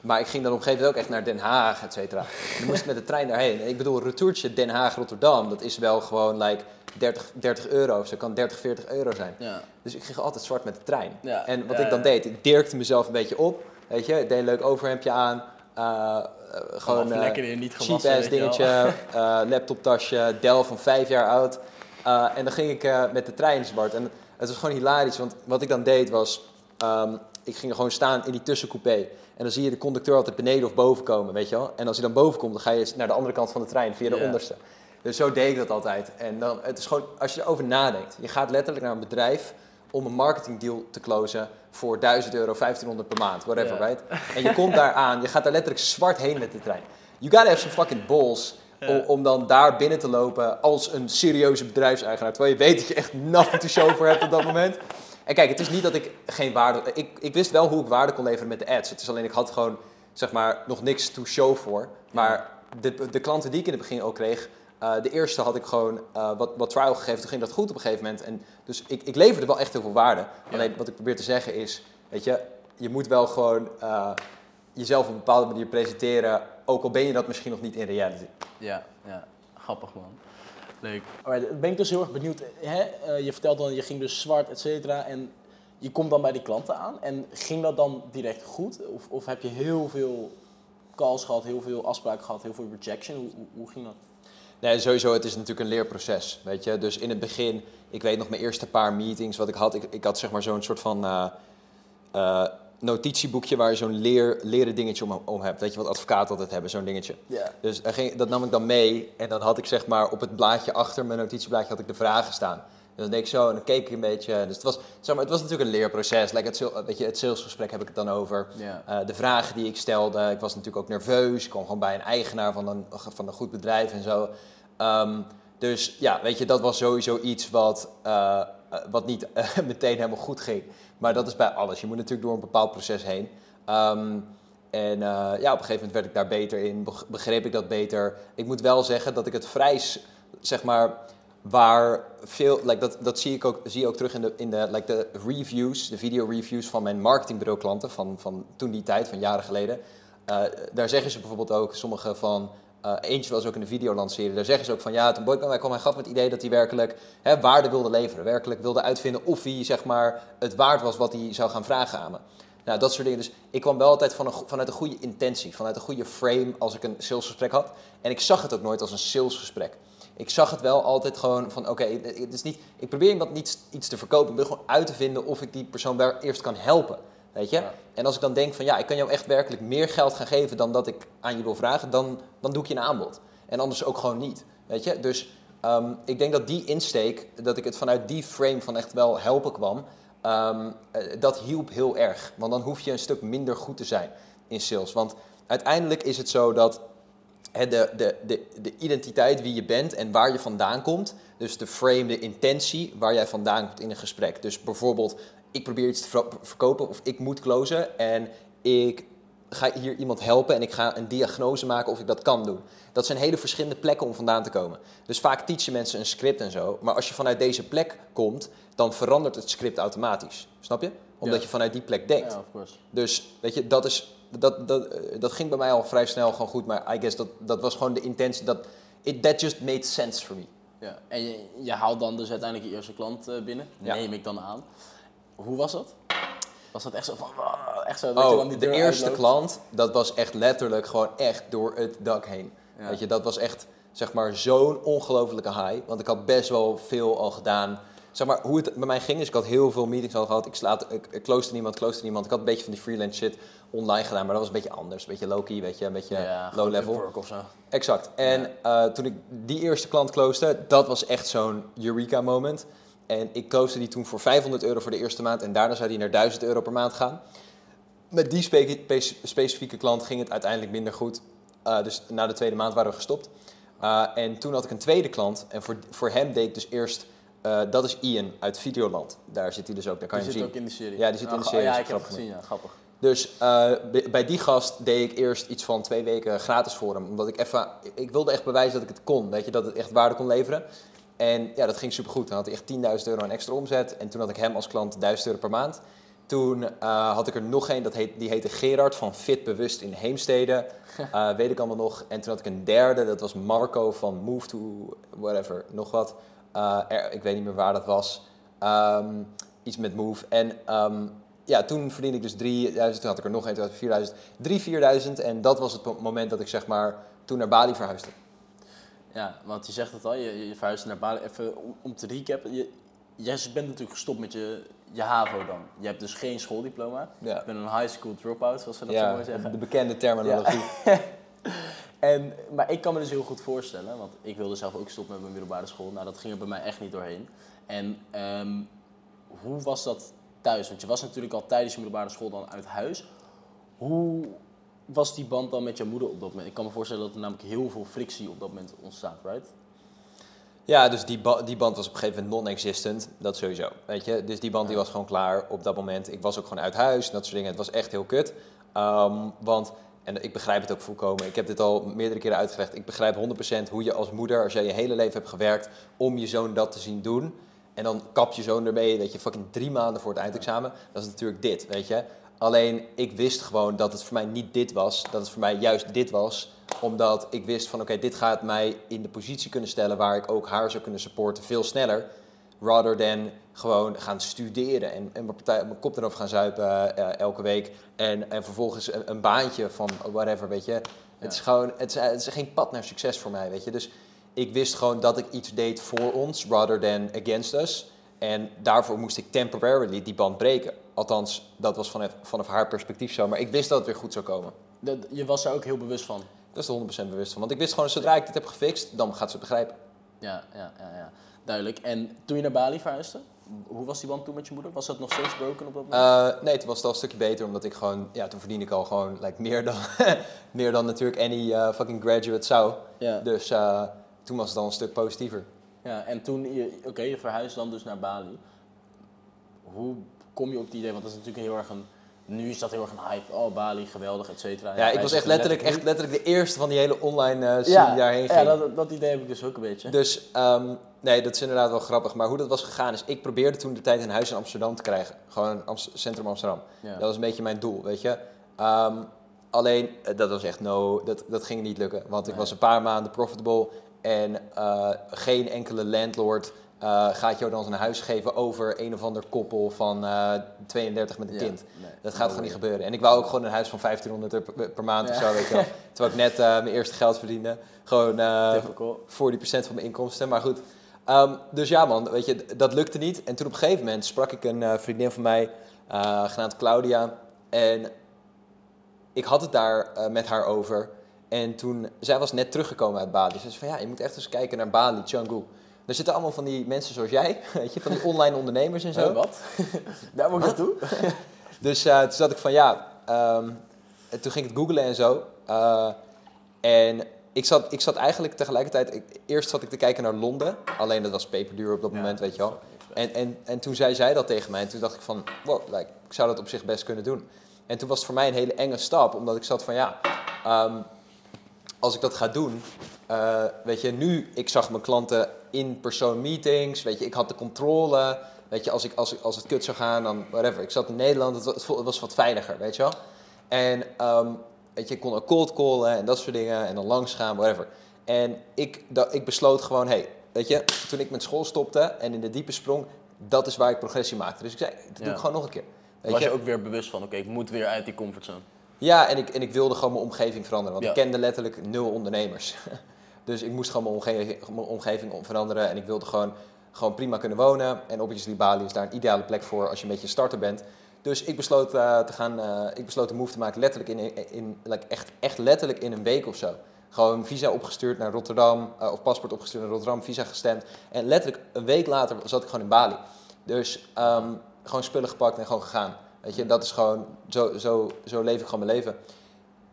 Speaker 2: Maar ik ging dan op een gegeven moment ook echt naar Den Haag, et cetera. En dan moest ik met de trein daarheen. En ik bedoel, een retourtje Den Haag-Rotterdam, dat is wel gewoon like 30, 30 euro. Of zo kan 30, 40 euro zijn.
Speaker 1: Ja.
Speaker 2: Dus ik ging altijd zwart met de trein.
Speaker 1: Ja,
Speaker 2: En wat
Speaker 1: ja,
Speaker 2: ik dan deed, ik dirkte mezelf een beetje op. Weet je, ik deed een leuk overhemdje aan. eh, gewoon eh,
Speaker 1: lekker niet je wel.
Speaker 2: dingetje, eh, laptoptasje, Dell van vijf jaar oud. Eh, en dan ging ik eh, met de trein zwart. En het was gewoon hilarisch, want wat ik dan deed was... ehm, ik ging gewoon staan in die tussencoupé. En dan zie je de conducteur altijd beneden of boven komen, weet je wel. En als hij dan boven komt, dan ga je naar de andere kant van de trein, via de onderste. Dus zo deed ik dat altijd. En dan, het is gewoon, als je erover nadenkt. Je gaat letterlijk naar een bedrijf om een marketingdeal te closen voor 1000 euro, 1500 per maand, whatever, right? En je komt daar aan, je gaat daar letterlijk zwart heen met de trein. You gotta have some fucking balls. Om, om dan daar binnen te lopen als een serieuze bedrijfseigenaar. Terwijl je weet dat je echt nothing to show voor hebt op dat moment. En kijk, het is niet dat ik geen waarde... Ik, ik wist wel hoe ik waarde kon leveren met de ads. Het is alleen, ik had gewoon, zeg maar, nog niks to show voor. Maar de, de klanten die ik in het begin ook kreeg... eh, de eerste had ik gewoon eh, wat, wat trial gegeven. Toen ging dat goed op een gegeven moment. En dus ik, ik leverde wel echt heel veel waarde.
Speaker 1: Ja.
Speaker 2: Alleen wat ik probeer te zeggen is... Weet je, je moet wel gewoon eh, jezelf op een bepaalde manier presenteren, ook al ben je dat misschien nog niet in reality.
Speaker 1: Ja, ja. Grappig man. Leuk. Alright, dan ben ik dus heel erg benieuwd. Hè? Eh, je vertelt dan, je ging dus zwart, et cetera. En je komt dan bij die klanten aan. En ging dat dan direct goed? Of, of heb je heel veel calls gehad, heel veel afspraken gehad, heel veel rejection? Hoe, hoe, hoe ging dat?
Speaker 2: Nee, sowieso, het is natuurlijk een leerproces, weet je. Dus in het begin, ik weet nog mijn eerste paar meetings wat ik had. Ik, ik had zeg maar zo'n soort van eh, eh, notitieboekje waar je zo'n leer, leren dingetje om, om hebt. Weet je wat advocaten altijd hebben, zo'n dingetje.
Speaker 1: Ja.
Speaker 2: Dus daar ging, dat nam ik dan mee en dan had ik zeg maar op het blaadje achter mijn notitieblaadje had ik de vragen staan. En dan deed ik zo en dan keek ik een beetje. Dus het was, zeg maar, het was natuurlijk een leerproces. Like het, sale- weet je, het salesgesprek heb ik het dan over. Eh, de vragen die ik stelde. Ik was natuurlijk ook nerveus. Ik kwam gewoon bij een eigenaar van een, van een goed bedrijf en zo. Ehm, dus ja, weet je, dat was sowieso iets wat, eh, eh, wat niet eh, meteen helemaal goed ging. Maar dat is bij alles. Je moet natuurlijk door een bepaald proces heen. Ehm, en eh, ja, op een gegeven moment werd ik daar beter in, beg- begreep ik dat beter. Ik moet wel zeggen dat ik het vrij, zeg maar, waar veel, like dat, dat zie ik ook, zie je ook terug in de, in de, like de reviews, de video reviews van mijn marketingbureau klanten van, van toen die tijd, van jaren geleden. Eh, daar zeggen ze bijvoorbeeld ook, sommige van, eh, eentje was ook in de video lanceren, daar zeggen ze ook van ja, toen Boyd mij kwam, hij gaf het idee dat hij werkelijk hè, waarde wilde leveren, werkelijk wilde uitvinden of hij zeg maar het waard was wat hij zou gaan vragen aan me. Nou, dat soort dingen. Dus ik kwam wel altijd van een, vanuit een goede intentie, vanuit een goede frame als ik een salesgesprek had. En ik zag het ook nooit als een salesgesprek. Ik zag het wel altijd gewoon van, oké, het is niet, ik probeer niet iets te verkopen. Ik wil gewoon uit te vinden of ik die persoon wel eerst kan helpen. Weet je?
Speaker 1: Ja.
Speaker 2: En als ik dan denk van, ja, ik kan jou echt werkelijk meer geld gaan geven dan dat ik aan je wil vragen, dan, dan doe ik je een aanbod. En anders ook gewoon niet. Weet je? Dus ehm, ik denk dat die insteek, dat ik het vanuit die frame van echt wel helpen kwam, ehm, eh, dat hielp heel erg. Want dan hoef je een stuk minder goed te zijn in sales. Want uiteindelijk is het zo dat de, de, de, de identiteit wie je bent en waar je vandaan komt. Dus de frame, de intentie waar jij vandaan komt in een gesprek. Dus bijvoorbeeld, ik probeer iets te ver- verkopen of ik moet closen en ik ga hier iemand helpen en ik ga een diagnose maken of ik dat kan doen. Dat zijn hele verschillende plekken om vandaan te komen. Dus vaak teachen mensen een script en zo. Maar als je vanuit deze plek komt, dan verandert het script automatisch. Snap je? Omdat
Speaker 1: Ja.
Speaker 2: je vanuit die plek denkt.
Speaker 1: Ja, of course.
Speaker 2: Dus weet je, dat, is, dat, dat, eh, dat ging bij mij al vrij snel gewoon goed. Maar I guess dat, dat was gewoon de intentie. Dat, it, that just made sense for me.
Speaker 1: Ja. En je, je haalt dan dus uiteindelijk je eerste klant eh, binnen,
Speaker 2: Ja.
Speaker 1: neem ik dan aan. Hoe was dat? Was dat echt zo van, echt zo dat je dan
Speaker 2: Oh,
Speaker 1: die
Speaker 2: de eerste
Speaker 1: uitloopt?
Speaker 2: klant, dat was echt letterlijk gewoon echt door het dak heen.
Speaker 1: Ja.
Speaker 2: Weet je, dat was echt, zeg maar, zo'n ongelofelijke high. Want ik had best wel veel al gedaan. Zeg maar, hoe het bij mij ging is, ik had heel veel meetings al gehad. Ik, slaat, ik, ik niemand, niemand. Ik had een beetje van die freelance shit online gedaan, maar dat was een beetje anders. Een beetje low-key, weet je, een beetje
Speaker 1: Ja,
Speaker 2: low level.
Speaker 1: Upwork of zo.
Speaker 2: Exact. En eh, toen ik die eerste klant closede, dat was echt zo'n eureka moment. En ik closede die toen voor 500 euro voor de eerste maand en daarna zou die naar 1000 euro per maand gaan. Met die spe- pe- specifieke klant ging het uiteindelijk minder goed. Eh, dus na de tweede maand waren we gestopt. Eh, en toen had ik een tweede klant en voor, voor hem deed ik dus eerst, eh, dat is Ian uit Videoland. Daar zit hij dus ook, daar kan
Speaker 1: Die
Speaker 2: je
Speaker 1: zit
Speaker 2: hem
Speaker 1: ook
Speaker 2: zien.
Speaker 1: in de serie.
Speaker 2: Ja, die zit in de
Speaker 1: ga-
Speaker 2: serie,
Speaker 1: Ja, ik heb het gezien, ja, grappig.
Speaker 2: Dus bij- bij die gast deed ik eerst iets van twee weken gratis voor hem. Omdat ik even, ik wilde echt bewijzen dat ik het kon. Weet je, dat het echt waarde kon leveren. En ja, dat ging supergoed. Dan had hij echt 10.000 euro aan extra omzet. En toen had ik hem als klant 1000 euro per maand. Toen eh, had ik er nog één, dat heet, die heette Gerard van Fit Bewust in Heemstede. Eh, weet ik allemaal nog. En toen had ik een derde, dat was Marco van Move to whatever, nog wat. Eh, er- ik weet niet meer waar dat was. Ehm, iets met Move. En ehm, ja, toen verdiende ik dus 3000, toen had ik er nog één, toen had ik 4000. 3, 4000 en dat was het mo- moment dat ik zeg maar toen naar Bali verhuisde.
Speaker 1: Ja, want je zegt het al, je, je verhuist naar Bali. Even om, om te recappen. Je, jij bent natuurlijk gestopt met je, je HAVO dan. Je hebt dus geen schooldiploma.
Speaker 2: Ja.
Speaker 1: Je bent een high school dropout, zoals ze dat zo
Speaker 2: Ja,
Speaker 1: mooi zeggen.
Speaker 2: de bekende terminologie.
Speaker 1: En, maar ik kan me dus heel goed voorstellen, want ik wilde zelf ook stoppen met mijn middelbare school. Nou, dat ging er bij mij echt niet doorheen. En ehm, hoe was dat thuis? Want je was natuurlijk al tijdens je middelbare school dan uit huis. Hoe was die band dan met je moeder op dat moment? Ik kan me voorstellen dat er namelijk heel veel frictie op dat moment ontstaat, right?
Speaker 2: Ja, dus die, ba- die band was op een gegeven moment non-existent. Dat sowieso, weet je. Dus die band die was gewoon klaar op dat moment. Ik was ook gewoon uit huis en dat soort dingen. Het was echt heel kut. Ehm, want, en ik begrijp het ook volkomen. Ik heb dit al meerdere keren uitgelegd. Ik begrijp 100% hoe je als moeder, als jij je hele leven hebt gewerkt om je zoon dat te zien doen. En dan kap je zoon ermee dat je fucking drie maanden voor het eindexamen. Dat is natuurlijk dit, weet je. Alleen ik wist gewoon dat het voor mij niet dit was, dat het voor mij juist dit was. Omdat ik wist van oké, dit gaat mij in de positie kunnen stellen waar ik ook haar zou kunnen supporten veel sneller. Rather than gewoon gaan studeren en, en mijn, partij, mijn kop erover gaan zuipen eh, elke week. En, en vervolgens een, een baantje van whatever, weet je. Het is gewoon, het is, het is geen pad naar succes voor mij, weet je. Dus ik wist gewoon dat ik iets deed voor ons, rather than against us. En daarvoor moest ik temporarily die band breken. Althans, dat was vanaf, vanaf haar perspectief zo. Maar ik wist dat het weer goed zou komen.
Speaker 1: Dat, je was er ook heel bewust van.
Speaker 2: Ik was er 100% bewust van. Want ik wist gewoon, zodra ik dit heb gefixt, dan gaat ze het begrijpen.
Speaker 1: Ja, ja, ja, ja. duidelijk. En toen je naar Bali verhuisde, hoe was die band toen met je moeder? Was dat nog steeds broken op dat moment?
Speaker 2: Uh, nee, het was wel een stukje beter, omdat ik gewoon, ja, toen verdiende ik al gewoon like, meer, dan, meer dan natuurlijk any uh, fucking graduate zou.
Speaker 1: Ja.
Speaker 2: Dus uh, toen was het al een stuk positiever.
Speaker 1: Ja, en toen, je, oké, okay, je verhuist dan dus naar Bali. Hoe kom je op die idee? Want dat is natuurlijk heel erg een nu is dat heel erg een hype. Oh, Bali, geweldig, et cetera.
Speaker 2: Ja, ik was echt letterlijk, echt letterlijk de eerste van die hele online uh, scene die daarheen ging.
Speaker 1: Ja, dat, dat, idee heb ik dus ook een beetje.
Speaker 2: Dus, um, nee, dat is inderdaad wel grappig. Maar hoe dat was gegaan is, ik probeerde toen de tijd een huis in Amsterdam te krijgen. Gewoon Amst centrum Amsterdam. Ja. Dat was een beetje mijn doel, weet je. Um, alleen, dat was echt no, dat, dat ging niet lukken. Want ik was een paar maanden profitable en uh, geen enkele landlord uh, gaat jou dan zijn huis geven over een of ander koppel van uh, 32 met een kind. Nee, dat gaat gewoon niet gebeuren. En ik wou ook gewoon een huis van 1500 per, per maand ja. of zo, weet je wel. Terwijl ik net uh, mijn eerste geld verdiende. Gewoon uh, 40% van mijn inkomsten, maar goed. Um, dus ja man, weet je, dat lukte niet. En toen op een gegeven moment sprak ik een vriendin van mij, genaamd Claudia. En ik had het daar met haar over. En toen, zij was net teruggekomen uit Bali. Ze zei van ja, je moet echt eens kijken naar Bali, Canggu. Er zitten allemaal van die mensen zoals jij, weet je, van die online ondernemers en zo.
Speaker 1: Uh, wat? Daar moet ik naartoe.
Speaker 2: dus uh, toen zat ik van ja, um, toen ging ik het googlen en zo. Uh, en ik zat, ik zat eigenlijk tegelijkertijd, ik, eerst zat ik te kijken naar Londen, alleen dat was peperduur op dat ja, moment, weet je wel. En, en, en toen zei zij dat tegen mij en toen dacht ik van, wow, like, ik zou dat op zich best kunnen doen. En toen was het voor mij een hele enge stap, omdat ik zat van ja, um, als ik dat ga doen, uh, weet je, nu, ik zag mijn klanten in persoon meetings, weet je, ik had de controle. Weet je, als, ik, als, als het kut zou gaan, dan whatever. Ik zat in Nederland, het was, het was wat veiliger, weet je wel. En um, weet je, ik kon ook cold callen en dat soort dingen en dan langs gaan, whatever. En ik, dat, ik besloot gewoon, hey, weet je, toen ik met school stopte en in de diepe sprong, dat is waar ik progressie maakte. Dus ik zei, dat ja. doe ik gewoon nog een keer.
Speaker 1: Weet Was je, ook weer bewust van, oké, okay, ik moet weer uit die comfortzone?
Speaker 2: Ja, en ik, en ik wilde gewoon mijn omgeving veranderen. Want ja. ik kende letterlijk nul ondernemers. Dus ik moest gewoon mijn omgeving, veranderen. En ik wilde gewoon, gewoon prima kunnen wonen. En obviously Bali is daar een ideale plek voor als je een beetje een starter bent. Dus ik besloot, uh, te gaan, uh, ik besloot de move te maken letterlijk in, in, like echt, echt letterlijk in een week of zo. Gewoon visa opgestuurd naar Rotterdam, uh, of paspoort opgestuurd naar Rotterdam, visa gestemd. En letterlijk een week later zat ik gewoon in Bali. Dus um, gewoon spullen gepakt en gewoon gegaan. Weet je, dat is gewoon, zo, zo, zo leef ik gewoon mijn leven.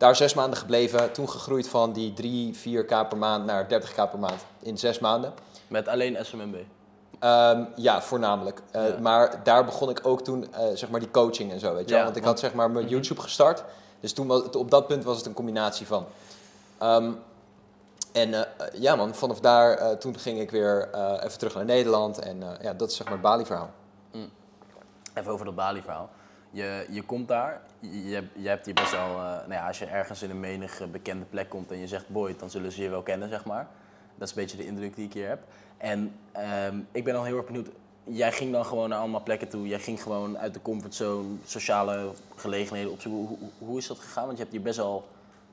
Speaker 2: Daar zes maanden gebleven, toen gegroeid van die 3, 4k per maand naar 30k per maand in zes maanden.
Speaker 1: Met alleen SMMB?
Speaker 2: Um, ja, voornamelijk. Uh, ja. Maar daar begon ik ook toen, uh, zeg maar, die coaching en zo, weet je ja, Want ik had zeg maar mijn YouTube gestart. Dus toen was het, op dat punt was het een combinatie van. Um, en uh, ja man, vanaf daar, toen ging ik weer even terug naar Nederland. En ja, dat is zeg maar het Bali-verhaal.
Speaker 1: Mm. Even over dat Bali-verhaal. Je, je komt daar, je, je hebt hier best wel, uh, nou ja, als je ergens in een menige bekende plek komt en je zegt Boyd, dan zullen ze je wel kennen, zeg maar. Dat is een beetje de indruk die ik hier heb. En um, ik ben dan heel erg benieuwd, jij ging dan gewoon naar allemaal plekken toe, jij ging gewoon uit de comfortzone, sociale gelegenheden opzoeken. Hoe, hoe, is dat gegaan? Want je hebt hier best wel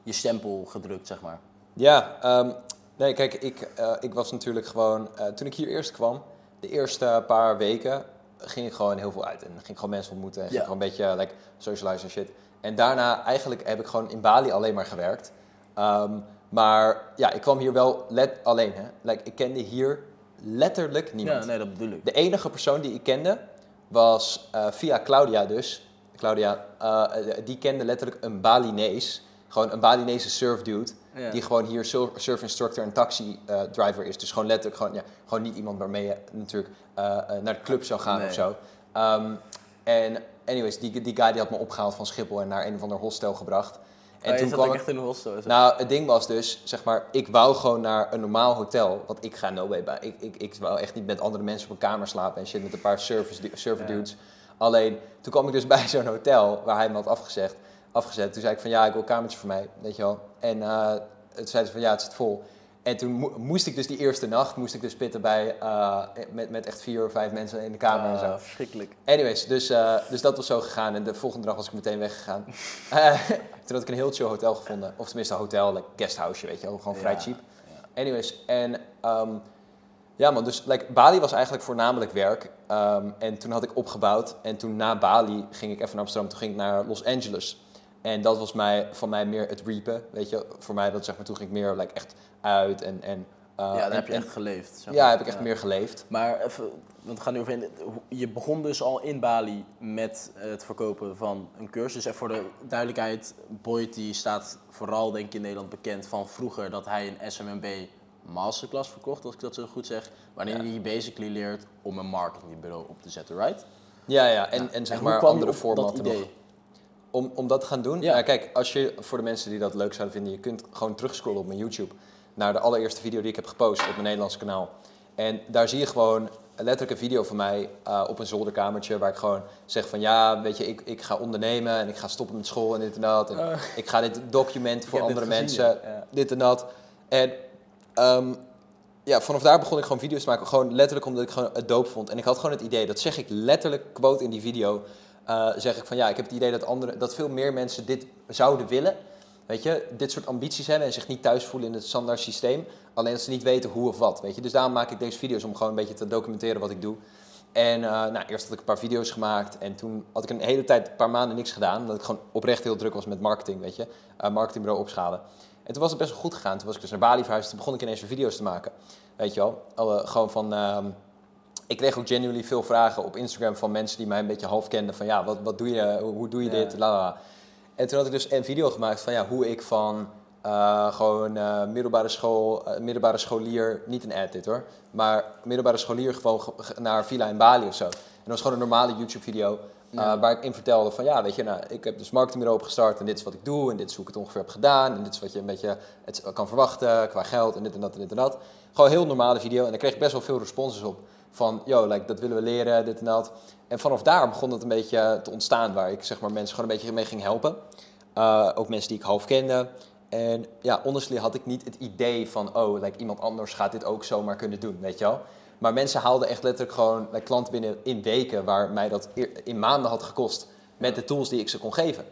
Speaker 1: je stempel gedrukt, zeg maar.
Speaker 2: Ja, um, nee, kijk, ik, uh, ik was natuurlijk gewoon, uh, toen ik hier eerst kwam, de eerste paar weken ging ik gewoon heel veel uit. En ging ik gewoon mensen ontmoeten. En ging ja. gewoon een beetje like, socialize en shit. En daarna eigenlijk heb ik gewoon in Bali alleen maar gewerkt. Um, maar ja, ik kwam hier wel let alleen. Hè. Like, ik kende hier letterlijk niemand.
Speaker 1: Ja, nee, dat bedoel ik.
Speaker 2: De enige persoon die ik kende was uh, via Claudia dus. Claudia, uh, die kende letterlijk een Balinees. Gewoon een Balinese surf dude. Ja. Die gewoon hier surf instructor en taxi uh, driver is. Dus gewoon letterlijk gewoon, ja, gewoon niet iemand waarmee je natuurlijk uh, naar de club zou gaan nee. of zo. Um, en anyways, die, die guy die had me opgehaald van Schiphol en naar een of ander hostel gebracht.
Speaker 1: En oh, toen kwam ik echt in een hostel?
Speaker 2: Nou, het ding was dus, zeg maar, ik wou gewoon naar een normaal hotel. Want ik ga no way bij. Ik, ik, ik wou echt niet met andere mensen op een kamer slapen en shit met een paar surfer, surfer dudes. Alleen, toen kwam ik dus bij zo'n hotel waar hij me had afgezegd, afgezet. Toen zei ik van ja, ik wil een kamertje voor mij, weet je wel. En uh, toen zei ze van ja, het zit vol. En toen moest ik dus die eerste nacht, moest ik dus pitten bij, uh, met, met echt vier of vijf mensen in de kamer en zo.
Speaker 1: Ah, Verschrikkelijk.
Speaker 2: Anyways, dus, uh, dus dat was zo gegaan. En de volgende dag was ik meteen weggegaan. Toen had ik een heel chill hotel gevonden. Of tenminste een hotel, like guesthouse, weet je wel. Gewoon vrij cheap.
Speaker 1: ja.
Speaker 2: Anyways, en um, ja man, dus like, Bali was eigenlijk voornamelijk werk. Um, en toen had ik opgebouwd. En toen na Bali ging ik even naar Amsterdam. Toen ging ik naar Los Angeles. En dat was mij, van mij meer het reapen, weet je. Voor mij, dat zeg maar, toen ging ik meer like, echt uit en... en uh,
Speaker 1: ja, dan
Speaker 2: en-
Speaker 1: heb je echt geleefd. zeg
Speaker 2: ja, heb ik echt meer geleefd.
Speaker 1: Maar even, want we gaan nu overheen. Hoe- Je begon dus al in Bali met het verkopen van een cursus. En voor de duidelijkheid, Boyd die staat vooral denk ik in Nederland bekend van vroeger dat hij een SMMB masterclass verkocht, als ik dat zo goed zeg. Waarin
Speaker 2: Ja.
Speaker 1: hij basically leert om een marketingbureau op te zetten, right?
Speaker 2: Ja, ja, en, en zeg maar andere formaten nog. Om, om dat te gaan doen?
Speaker 1: Ja.
Speaker 2: Ja. kijk, als je, voor de mensen die dat leuk zouden vinden, je kunt gewoon terugscrollen op mijn YouTube naar de allereerste video die ik heb gepost op mijn Nederlandse kanaal. En daar zie je gewoon letterlijk een video van mij eh, op een zolderkamertje waar ik gewoon zeg van ja, weet je, ik, ik ga ondernemen en ik ga stoppen met school en dit en dat. En
Speaker 1: Eh.
Speaker 2: ik ga dit documenten voor andere
Speaker 1: gezien,
Speaker 2: mensen,
Speaker 1: ja.
Speaker 2: Dit en dat. En ehm, ja, vanaf daar begon ik gewoon video's te maken. Gewoon letterlijk omdat ik gewoon het doop vond. En ik had gewoon het idee, dat zeg ik letterlijk, quote in die video. Eh, zeg ik van ja, ik heb het idee dat, andere, dat veel meer mensen dit zouden willen. Weet je, dit soort ambities hebben en zich niet thuis voelen in het standaard systeem. Alleen dat ze niet weten hoe of wat. Weet je, dus daarom maak ik deze video's om gewoon een beetje te documenteren wat ik doe. En eh, nou, eerst had ik een paar video's gemaakt en toen had ik een hele tijd, een paar maanden niks gedaan. Omdat ik gewoon oprecht heel druk was met marketing, weet je. Eh, marketingbureau opschalen. En toen was het best wel goed gegaan. Toen was ik dus naar Bali verhuisd. Toen begon ik ineens weer video's te maken. Weet je wel. Gewoon van... ehm, ik kreeg ook genuinely veel vragen op Instagram van mensen die mij een beetje half kenden. Van ja, wat, wat doe je? Hoe, doe je dit? La, la, la. En toen had ik dus een video gemaakt van ja, hoe ik van eh, gewoon eh, middelbare school, eh, middelbare scholier, niet een ad dit hoor, maar middelbare scholier gewoon ge- ge- naar Villa in Bali of zo. En dat was gewoon een normale YouTube video
Speaker 1: Ja.
Speaker 2: waar ik in vertelde van ja, weet je, nou, ik heb dus marketingbureau opgestart en dit is wat ik doe en dit is hoe ik het ongeveer heb gedaan en dit is wat je een beetje het kan verwachten qua geld en dit en dat en dit en dat. Gewoon een heel normale video en daar kreeg ik best wel veel responses op van yo, like, dat willen we leren, dit en dat. En vanaf daar begon het een beetje te ontstaan waar ik zeg maar mensen gewoon een beetje mee ging helpen. Uh, ook mensen die ik half kende. En ja, honestly had ik niet het idee van, oh, like, iemand anders gaat dit ook zomaar kunnen doen, weet je wel. Maar mensen haalden echt letterlijk gewoon klanten binnen in weken waar mij dat in maanden had gekost met de tools die ik ze kon geven.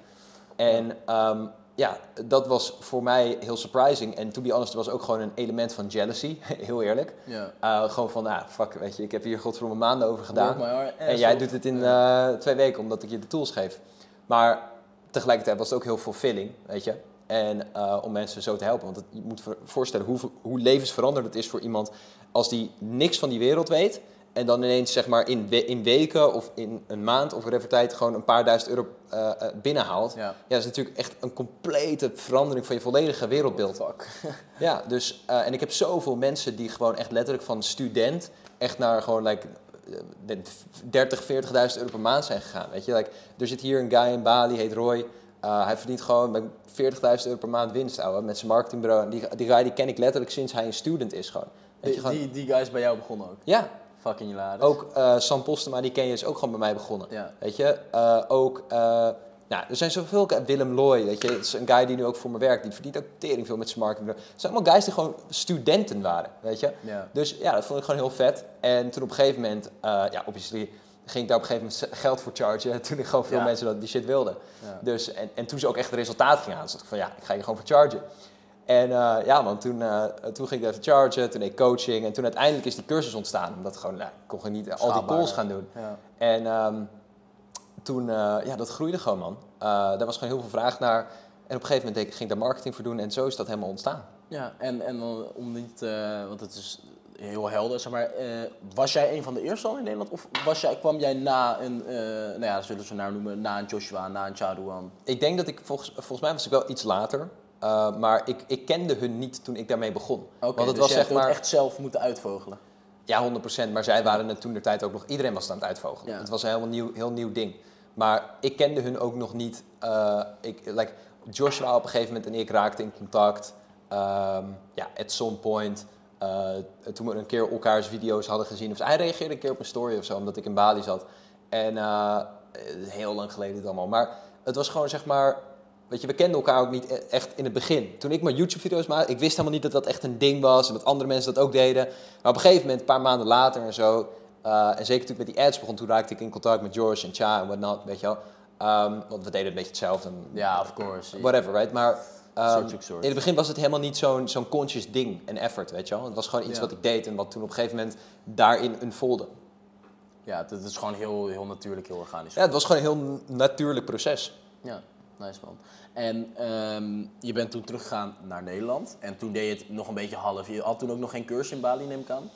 Speaker 2: En ehm, ja, dat was voor mij heel surprising. En to be honest, er was ook gewoon een element van jealousy, heel eerlijk.
Speaker 1: Ja.
Speaker 2: Uh, gewoon van, ah, fuck, weet je, ik heb hier godverdomme maanden over gedaan.
Speaker 1: Ass
Speaker 2: En jij doet het in eh, twee weken omdat ik je de tools geef. Maar tegelijkertijd was het ook heel fulfilling, weet je. En eh, om mensen zo te helpen. Want het, je moet voor- voorstellen hoe, hoe levensveranderend het is voor iemand als die niks van die wereld weet. En dan ineens zeg maar in, we- in weken of in een maand of whatever tijd gewoon een paar duizend euro eh, eh, binnenhaalt. Ja.
Speaker 1: Ja.
Speaker 2: dat is natuurlijk echt een complete verandering van je volledige wereldbeeld. Ja, dus, eh, en ik heb zoveel mensen die gewoon echt letterlijk van student echt naar gewoon like, eh, 30, 40.000 euro per maand zijn gegaan. Weet je, like, er zit hier een guy in Bali, heet Roy. Hij verdient gewoon like, 40.000 euro per maand winst, ouwe, met zijn marketingbureau. Die, die guy die ken ik letterlijk sinds hij een student is gewoon. Weet je,
Speaker 1: Die,
Speaker 2: gewoon
Speaker 1: die, die guys bij jou begonnen ook.
Speaker 2: ja,
Speaker 1: Fucking hilarisch.
Speaker 2: ook eh, Sam Postema, die ken je, is ook gewoon bij mij begonnen.
Speaker 1: Ja.
Speaker 2: Weet je, Eh, ook, eh, nou, er zijn zoveel, Willem Loy, weet je, het is een guy die nu ook voor me werkt, die verdient ook tering veel met zijn marketingbureau. Het zijn allemaal guys die gewoon studenten waren, weet je.
Speaker 1: Ja.
Speaker 2: Dus ja, dat vond ik gewoon heel vet. En toen op een gegeven moment, eh, ja, obviously, ging ik daar op een gegeven moment geld voor chargen. Toen ik gewoon veel
Speaker 1: Ja.
Speaker 2: mensen dat, die shit wilden.
Speaker 1: Ja.
Speaker 2: Dus, en, en toen ze ook echt het resultaat gingen aan, dus ik van ja, ik ga je gewoon voor chargen. En eh, ja man, toen, eh, toen ging ik even chargen, toen deed ik coaching. En toen uiteindelijk is die cursus ontstaan. Omdat gewoon, nou, ik kon gewoon niet al die calls gaan doen.
Speaker 1: Ja.
Speaker 2: En ehm, toen, eh, ja, dat groeide gewoon man. Daar was gewoon heel veel vraag naar. En op een gegeven moment ging ik daar marketing voor doen. En zo is dat helemaal ontstaan.
Speaker 1: Ja, en, en dan om niet, want het is heel helder, zeg maar, was jij een van de eerste al in Nederland? Of was jij, kwam jij na een, nou ja, zullen ze nou noemen, na een Joshua, na een Chaduan?
Speaker 2: Ik denk dat ik, volgens, volgens mij was ik wel iets later. Eh, maar ik, ik kende hun niet toen ik daarmee begon. Want het
Speaker 1: dus
Speaker 2: was zeg maar...
Speaker 1: echt zelf moeten uitvogelen.
Speaker 2: Ja, 100%. Maar zij waren het toen de tijd ook nog. Iedereen was het aan het uitvogelen.
Speaker 1: Ja.
Speaker 2: Het was een helemaal nieuw, heel nieuw ding. Maar ik kende hun ook nog niet. eh, ik, like, Joshua op een gegeven moment en ik raakten in contact. Ehm, ja, at some point. eh, toen we een keer elkaars video's hadden gezien. Of hij reageerde een keer op een story of zo, omdat ik in Bali zat. En eh, heel lang geleden dit allemaal. Maar het was gewoon zeg maar. Weet je, we kenden elkaar ook niet e- echt in het begin. Toen ik mijn YouTube-video's maakte, ik wist helemaal niet dat dat echt een ding was. En dat andere mensen dat ook deden. Maar op een gegeven moment, een paar maanden later en zo. eh, en zeker toen ik met die ads begon, toen raakte ik in contact met George en Cha en whatnot, weet je wel. Ehm, want we deden een beetje hetzelfde.
Speaker 1: Ja, of course.
Speaker 2: Whatever, right? Maar ehm, in het begin was het helemaal niet zo'n zo'n conscious ding en effort, weet je wel. Het was gewoon iets
Speaker 1: Ja.
Speaker 2: wat ik deed en wat toen op een gegeven moment daarin unfoldde.
Speaker 1: Ja, het, het is gewoon heel, heel natuurlijk, heel organisch.
Speaker 2: Ja, het was gewoon een heel natuurlijk proces.
Speaker 1: Ja, nice man. En ehm, je bent toen teruggegaan naar Nederland. En toen deed je het nog een beetje half. Je had toen ook nog geen cursus in Bali, neem ik aan?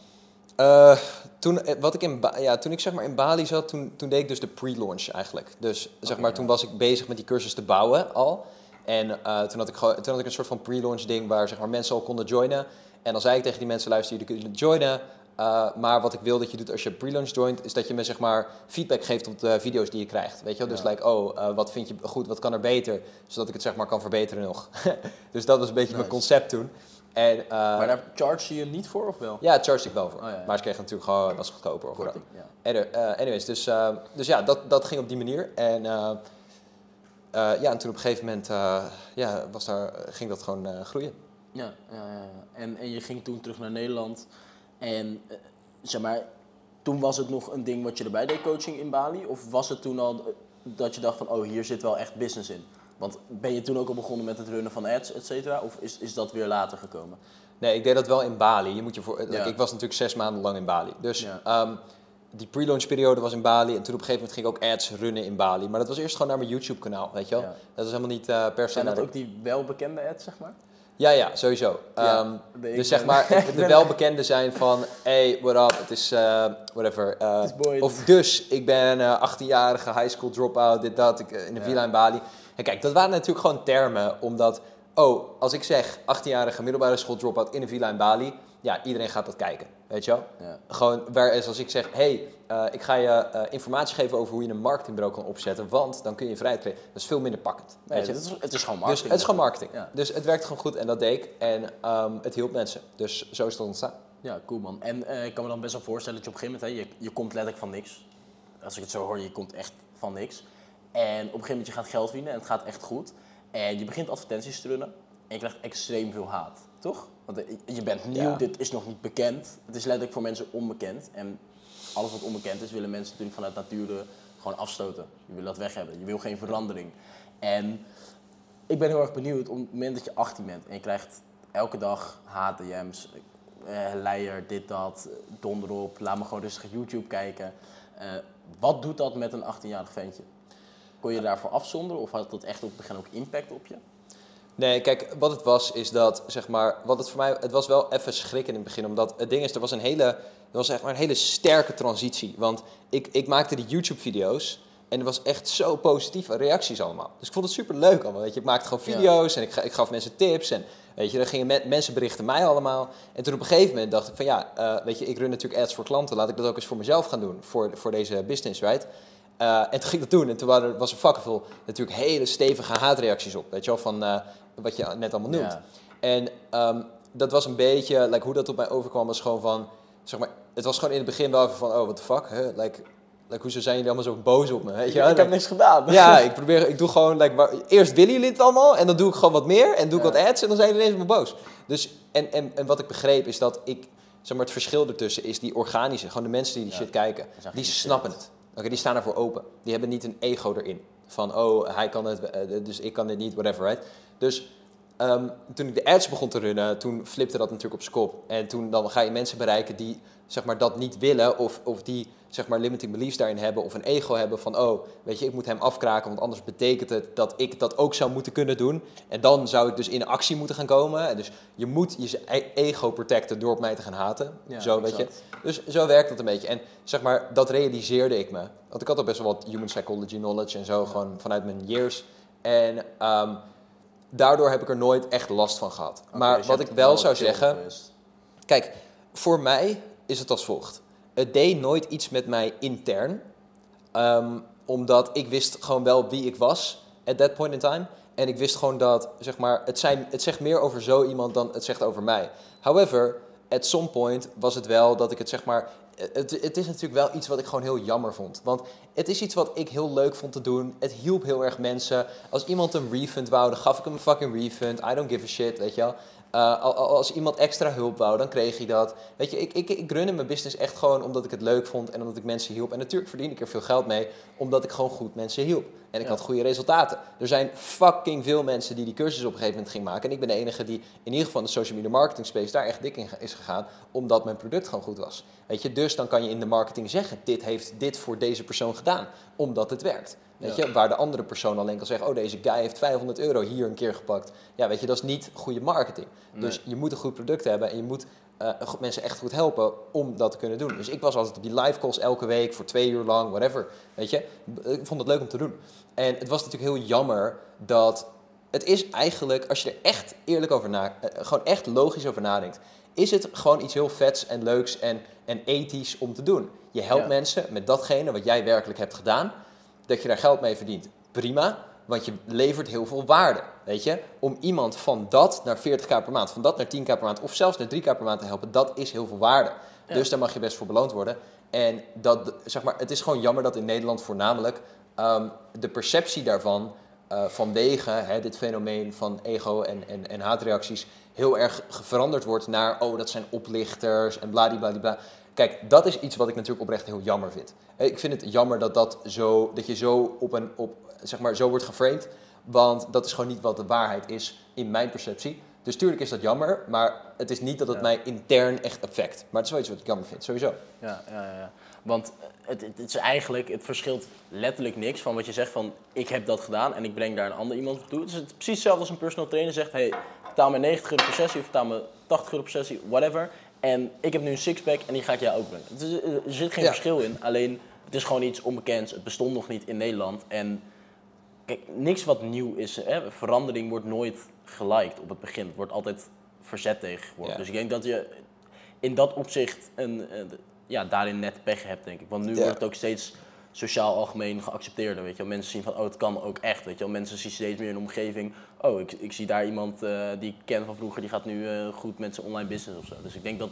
Speaker 2: Eh, toen, eh, wat ik in Ba- ja, toen ik zeg maar in Bali zat, toen, toen deed ik dus de pre-launch eigenlijk. Dus zeg maar,
Speaker 1: ja.
Speaker 2: toen was ik bezig met die cursus te bouwen al. En eh, toen, had ik toen had ik een soort van pre-launch ding waar zeg maar, mensen al konden joinen. En dan zei ik tegen die mensen, luister, jullie kunnen joinen. Eh, maar wat ik wil dat je doet als je pre-launch joint, is dat je me zeg maar feedback geeft op de video's die je krijgt. Weet je wel? Dus
Speaker 1: Ja.
Speaker 2: like, oh, eh, wat vind je goed, wat kan er beter? Zodat ik het zeg maar kan verbeteren nog. dus dat was een beetje mijn concept toen. En, eh,
Speaker 1: maar daar charge je je niet voor, of wel?
Speaker 2: ja, charge ik wel voor.
Speaker 1: Oh, ja, ja.
Speaker 2: Maar ze kregen natuurlijk gewoon, het was goedkoper of ook.
Speaker 1: Ja.
Speaker 2: Anyway, anyways, dus, dus ja, dat, dat ging op die manier. En, ja, en toen op een gegeven moment ja, was daar, ging dat gewoon groeien.
Speaker 1: Ja, ja, ja. En, en je ging toen terug naar Nederland. En eh, zeg maar, toen was het nog een ding wat je erbij deed, coaching in Bali? Of was het toen al eh, dat je dacht van, oh, hier zit wel echt business in? Want ben je toen ook al begonnen met het runnen van ads, et cetera? Of is, is dat weer later gekomen?
Speaker 2: Nee, ik deed dat wel in Bali. Je moet je voor,
Speaker 1: Ja.
Speaker 2: Ik was natuurlijk zes maanden lang in Bali. Dus
Speaker 1: Ja.
Speaker 2: ehm, die pre-launch periode was in Bali. En toen op een gegeven moment ging ik ook ads runnen in Bali. Maar dat was eerst gewoon naar mijn YouTube kanaal, weet je wel.
Speaker 1: Ja.
Speaker 2: Dat was helemaal niet eh, per se
Speaker 1: Zijn dat ook die welbekende ads, zeg maar?
Speaker 2: Ja, ja, sowieso.
Speaker 1: Ja,
Speaker 2: Ehm,
Speaker 1: de-
Speaker 2: dus zeg maar, de welbekende zijn van... Hey, what up? Het is eh, whatever. eh,
Speaker 1: is Boyd.
Speaker 2: of dus, ik ben een 18-jarige high school dropout, dit, dat, ik, eh, in een
Speaker 1: Ja.
Speaker 2: villa in Bali. En kijk, dat waren natuurlijk gewoon termen, omdat... Oh, als ik zeg 18-jarige middelbare school dropout in een villa in Bali... Ja, iedereen gaat dat kijken, weet je wel?
Speaker 1: Ja.
Speaker 2: Gewoon, whereas als ik zeg, hey, eh, ik ga je eh, informatie geven over hoe je een marketingbureau kan opzetten, want dan kun je vrijheid creëren. Dat is veel minder pakkend.
Speaker 1: Nee,
Speaker 2: weet je?
Speaker 1: het, is, het is gewoon
Speaker 2: Dus
Speaker 1: marketing.
Speaker 2: het is gewoon marketing.
Speaker 1: Ja.
Speaker 2: Dus het werkt gewoon goed en dat deed ik. En ehm, het hielp mensen. Dus zo is het ontstaan.
Speaker 1: Ja, cool man. En eh, ik kan me dan best wel voorstellen dat je op een gegeven moment, hè, je, je komt letterlijk van niks. Als ik het zo hoor, je komt echt van niks. En op een gegeven moment je gaat geld verdienen en het gaat echt goed. En je begint advertenties te runnen en je krijgt extreem veel haat, toch? Want eh, je bent nieuw,
Speaker 2: Ja.
Speaker 1: dit is nog niet bekend. Het is letterlijk voor mensen onbekend. En alles wat onbekend is, willen mensen natuurlijk vanuit nature gewoon afstoten. Je wil dat weg hebben. Je wil geen verandering. En ik ben heel erg benieuwd op het moment dat je 18 bent en je krijgt elke dag haat-DM's, eh, leier, dit, dat, donder op, laat me gewoon rustig YouTube kijken. Eh, wat doet dat met een 18-jarig ventje? Kon je daarvoor afzonderen of had dat echt op het begin ook impact op je?
Speaker 2: Nee, kijk, wat het was is dat, zeg maar, wat het voor mij, het was wel even schrik in het begin. Omdat het ding is, er was een hele, er was echt maar een hele sterke transitie. Want ik, ik maakte die YouTube-video's en er was echt zo positieve reacties allemaal. Dus ik vond het super leuk allemaal, weet je. Ik maakte gewoon
Speaker 1: Ja.
Speaker 2: video's en ik, ik gaf mensen tips en, weet je, dan gingen me- mensen berichten mij allemaal. En toen op een gegeven moment dacht ik van, ja, eh, weet je, ik run natuurlijk ads voor klanten. Laat ik dat ook eens voor mezelf gaan doen, voor, voor deze business, right? Eh, en toen ging ik dat doen en toen waren er, was er fucking veel natuurlijk hele stevige haatreacties op. Weet je wel, van eh, wat je net allemaal noemt.
Speaker 1: Ja.
Speaker 2: En ehm, dat was een beetje, like, hoe dat op mij overkwam was gewoon van, zeg maar, het was gewoon in het begin wel even van, oh, what the fuck, hè? Like, like, hoezo zijn jullie allemaal zo boos op me, weet je wel?
Speaker 1: ik heb niks gedaan.
Speaker 2: Ja, ik probeer, ik doe gewoon, like, waar- eerst willen jullie het allemaal en dan doe ik gewoon wat meer en doe ik
Speaker 1: Ja.
Speaker 2: wat ads en dan zijn jullie ineens boos. Dus, en, en, en wat ik begreep is dat ik, zeg maar, het verschil ertussen is die organische, gewoon de mensen die die
Speaker 1: Ja.
Speaker 2: shit kijken, die snappen het. Oké, die staan ervoor open. Die hebben niet een ego erin. Van, oh, hij kan het, eh, dus ik kan dit niet, whatever, right? Dus ehm, toen ik de ads begon te runnen, toen flipte dat natuurlijk op zijn kop. En toen dan ga je mensen bereiken die, zeg maar, dat niet willen of, of die, zeg maar, limiting beliefs daarin hebben of een ego hebben van, oh, weet je, ik moet hem afkraken, want anders betekent het dat ik dat ook zou moeten kunnen doen. En dan zou ik dus in actie moeten gaan komen. En dus je moet je e- ego protecten door op mij te gaan haten.
Speaker 1: Ja,
Speaker 2: Zo, weet je. Dus zo werkt dat een beetje. En zeg maar, dat realiseerde ik me. Want ik had al best wel wat human psychology knowledge en zo, gewoon vanuit mijn years. En ehm, daardoor heb ik er nooit echt last van gehad. Maar
Speaker 1: dus
Speaker 2: wat ik wel zou zeggen,
Speaker 1: geweest.
Speaker 2: kijk, voor mij is het als volgt. Het deed nooit iets met mij intern. Ehm, omdat ik wist gewoon wel wie ik was at that point in time. En ik wist gewoon dat, zeg maar, het, zijn, het zegt meer over zo iemand dan het zegt over mij. However, at some point was het wel dat ik het zeg maar... het, het is natuurlijk wel iets wat ik gewoon heel jammer vond. Want het is iets wat ik heel leuk vond te doen. Het hielp heel erg mensen. Als iemand een refund wou, dan gaf ik hem een fucking refund. I don't give a shit, weet je wel. Uh, als iemand extra hulp wou, dan kreeg hij dat. Weet je, ik, ik, ik runde mijn business echt gewoon omdat ik het leuk vond en omdat ik mensen hielp. En natuurlijk verdien ik er veel geld mee, omdat ik gewoon goed mensen hielp. En ik had goede resultaten. Er zijn fucking veel mensen die die cursus op een gegeven moment ging maken. En ik ben de enige die in ieder geval in de social media marketing space daar echt dik in is gegaan, omdat mijn product gewoon goed was. Weet je, dus dan kan je in de marketing zeggen, dit heeft dit voor deze persoon gedaan, omdat het werkt. Weet je, waar de andere persoon alleen kan zeggen, oh deze guy heeft 500 euro hier een keer gepakt. Ja, weet je, dat is niet goede marketing. Dus je moet een goed product hebben en je moet uh, mensen echt goed helpen om dat te kunnen doen. Dus ik was altijd op die live calls elke week voor twee uur lang, whatever. Weet je, ik vond het leuk om te doen. En het was natuurlijk heel jammer dat het is eigenlijk, als je er echt eerlijk over na, uh, gewoon echt logisch over nadenkt, is het gewoon iets heel vets en leuks en, en ethisch om te doen. Je helpt mensen met datgene wat jij werkelijk hebt gedaan dat je daar geld mee verdient. Prima, want je levert heel veel waarde. Weet je, om iemand van dat naar 40k per maand, van dat naar 10k per maand of zelfs naar 3k per maand te helpen, dat is heel veel waarde. Dus daar mag je best voor beloond worden. En dat, zeg maar, het is gewoon jammer dat in Nederland voornamelijk um, de perceptie daarvan, uh, vanwege hè, dit fenomeen van ego en, en, en haatreacties, heel erg veranderd wordt naar, oh, dat zijn oplichters en bladibladibla. Kijk, dat is iets wat ik natuurlijk oprecht heel jammer vind. Ik vind het jammer dat, dat, zo, dat je zo, op een, op, zeg maar, zo wordt geframed. Want dat is gewoon niet wat de waarheid is in mijn perceptie. Dus tuurlijk is dat jammer, maar het is niet dat het mij intern echt affect. Maar het is wel iets wat ik jammer vind, sowieso.
Speaker 1: Ja, ja, ja. Want het, het, is eigenlijk, het verschilt letterlijk niks van wat je zegt van ik heb dat gedaan en ik breng daar een ander iemand toe. Het is precies hetzelfde als een personal trainer zegt, hey, betaal me 90 euro per sessie of betaal me 80 euro per sessie, whatever. En ik heb nu een sixpack en die ga ik jou ook brengen. er zit geen verschil in, alleen het is gewoon iets onbekends. Het bestond nog niet in Nederland. En kijk, niks wat nieuw is. Hè? Verandering wordt nooit geliked op het begin. Het wordt altijd verzet tegenwoordig. Dus ik denk dat je in dat opzicht een, ja, daarin net pech hebt, denk ik. Want nu wordt het ook steeds sociaal algemeen geaccepteerder. Weet je Mensen zien van, oh, het kan ook echt. Weet je? Mensen zien steeds meer in de omgeving. Oh, ik, ik zie daar iemand uh, die ik ken van vroeger, die gaat nu uh, goed met zijn online business of zo. Dus ik denk dat,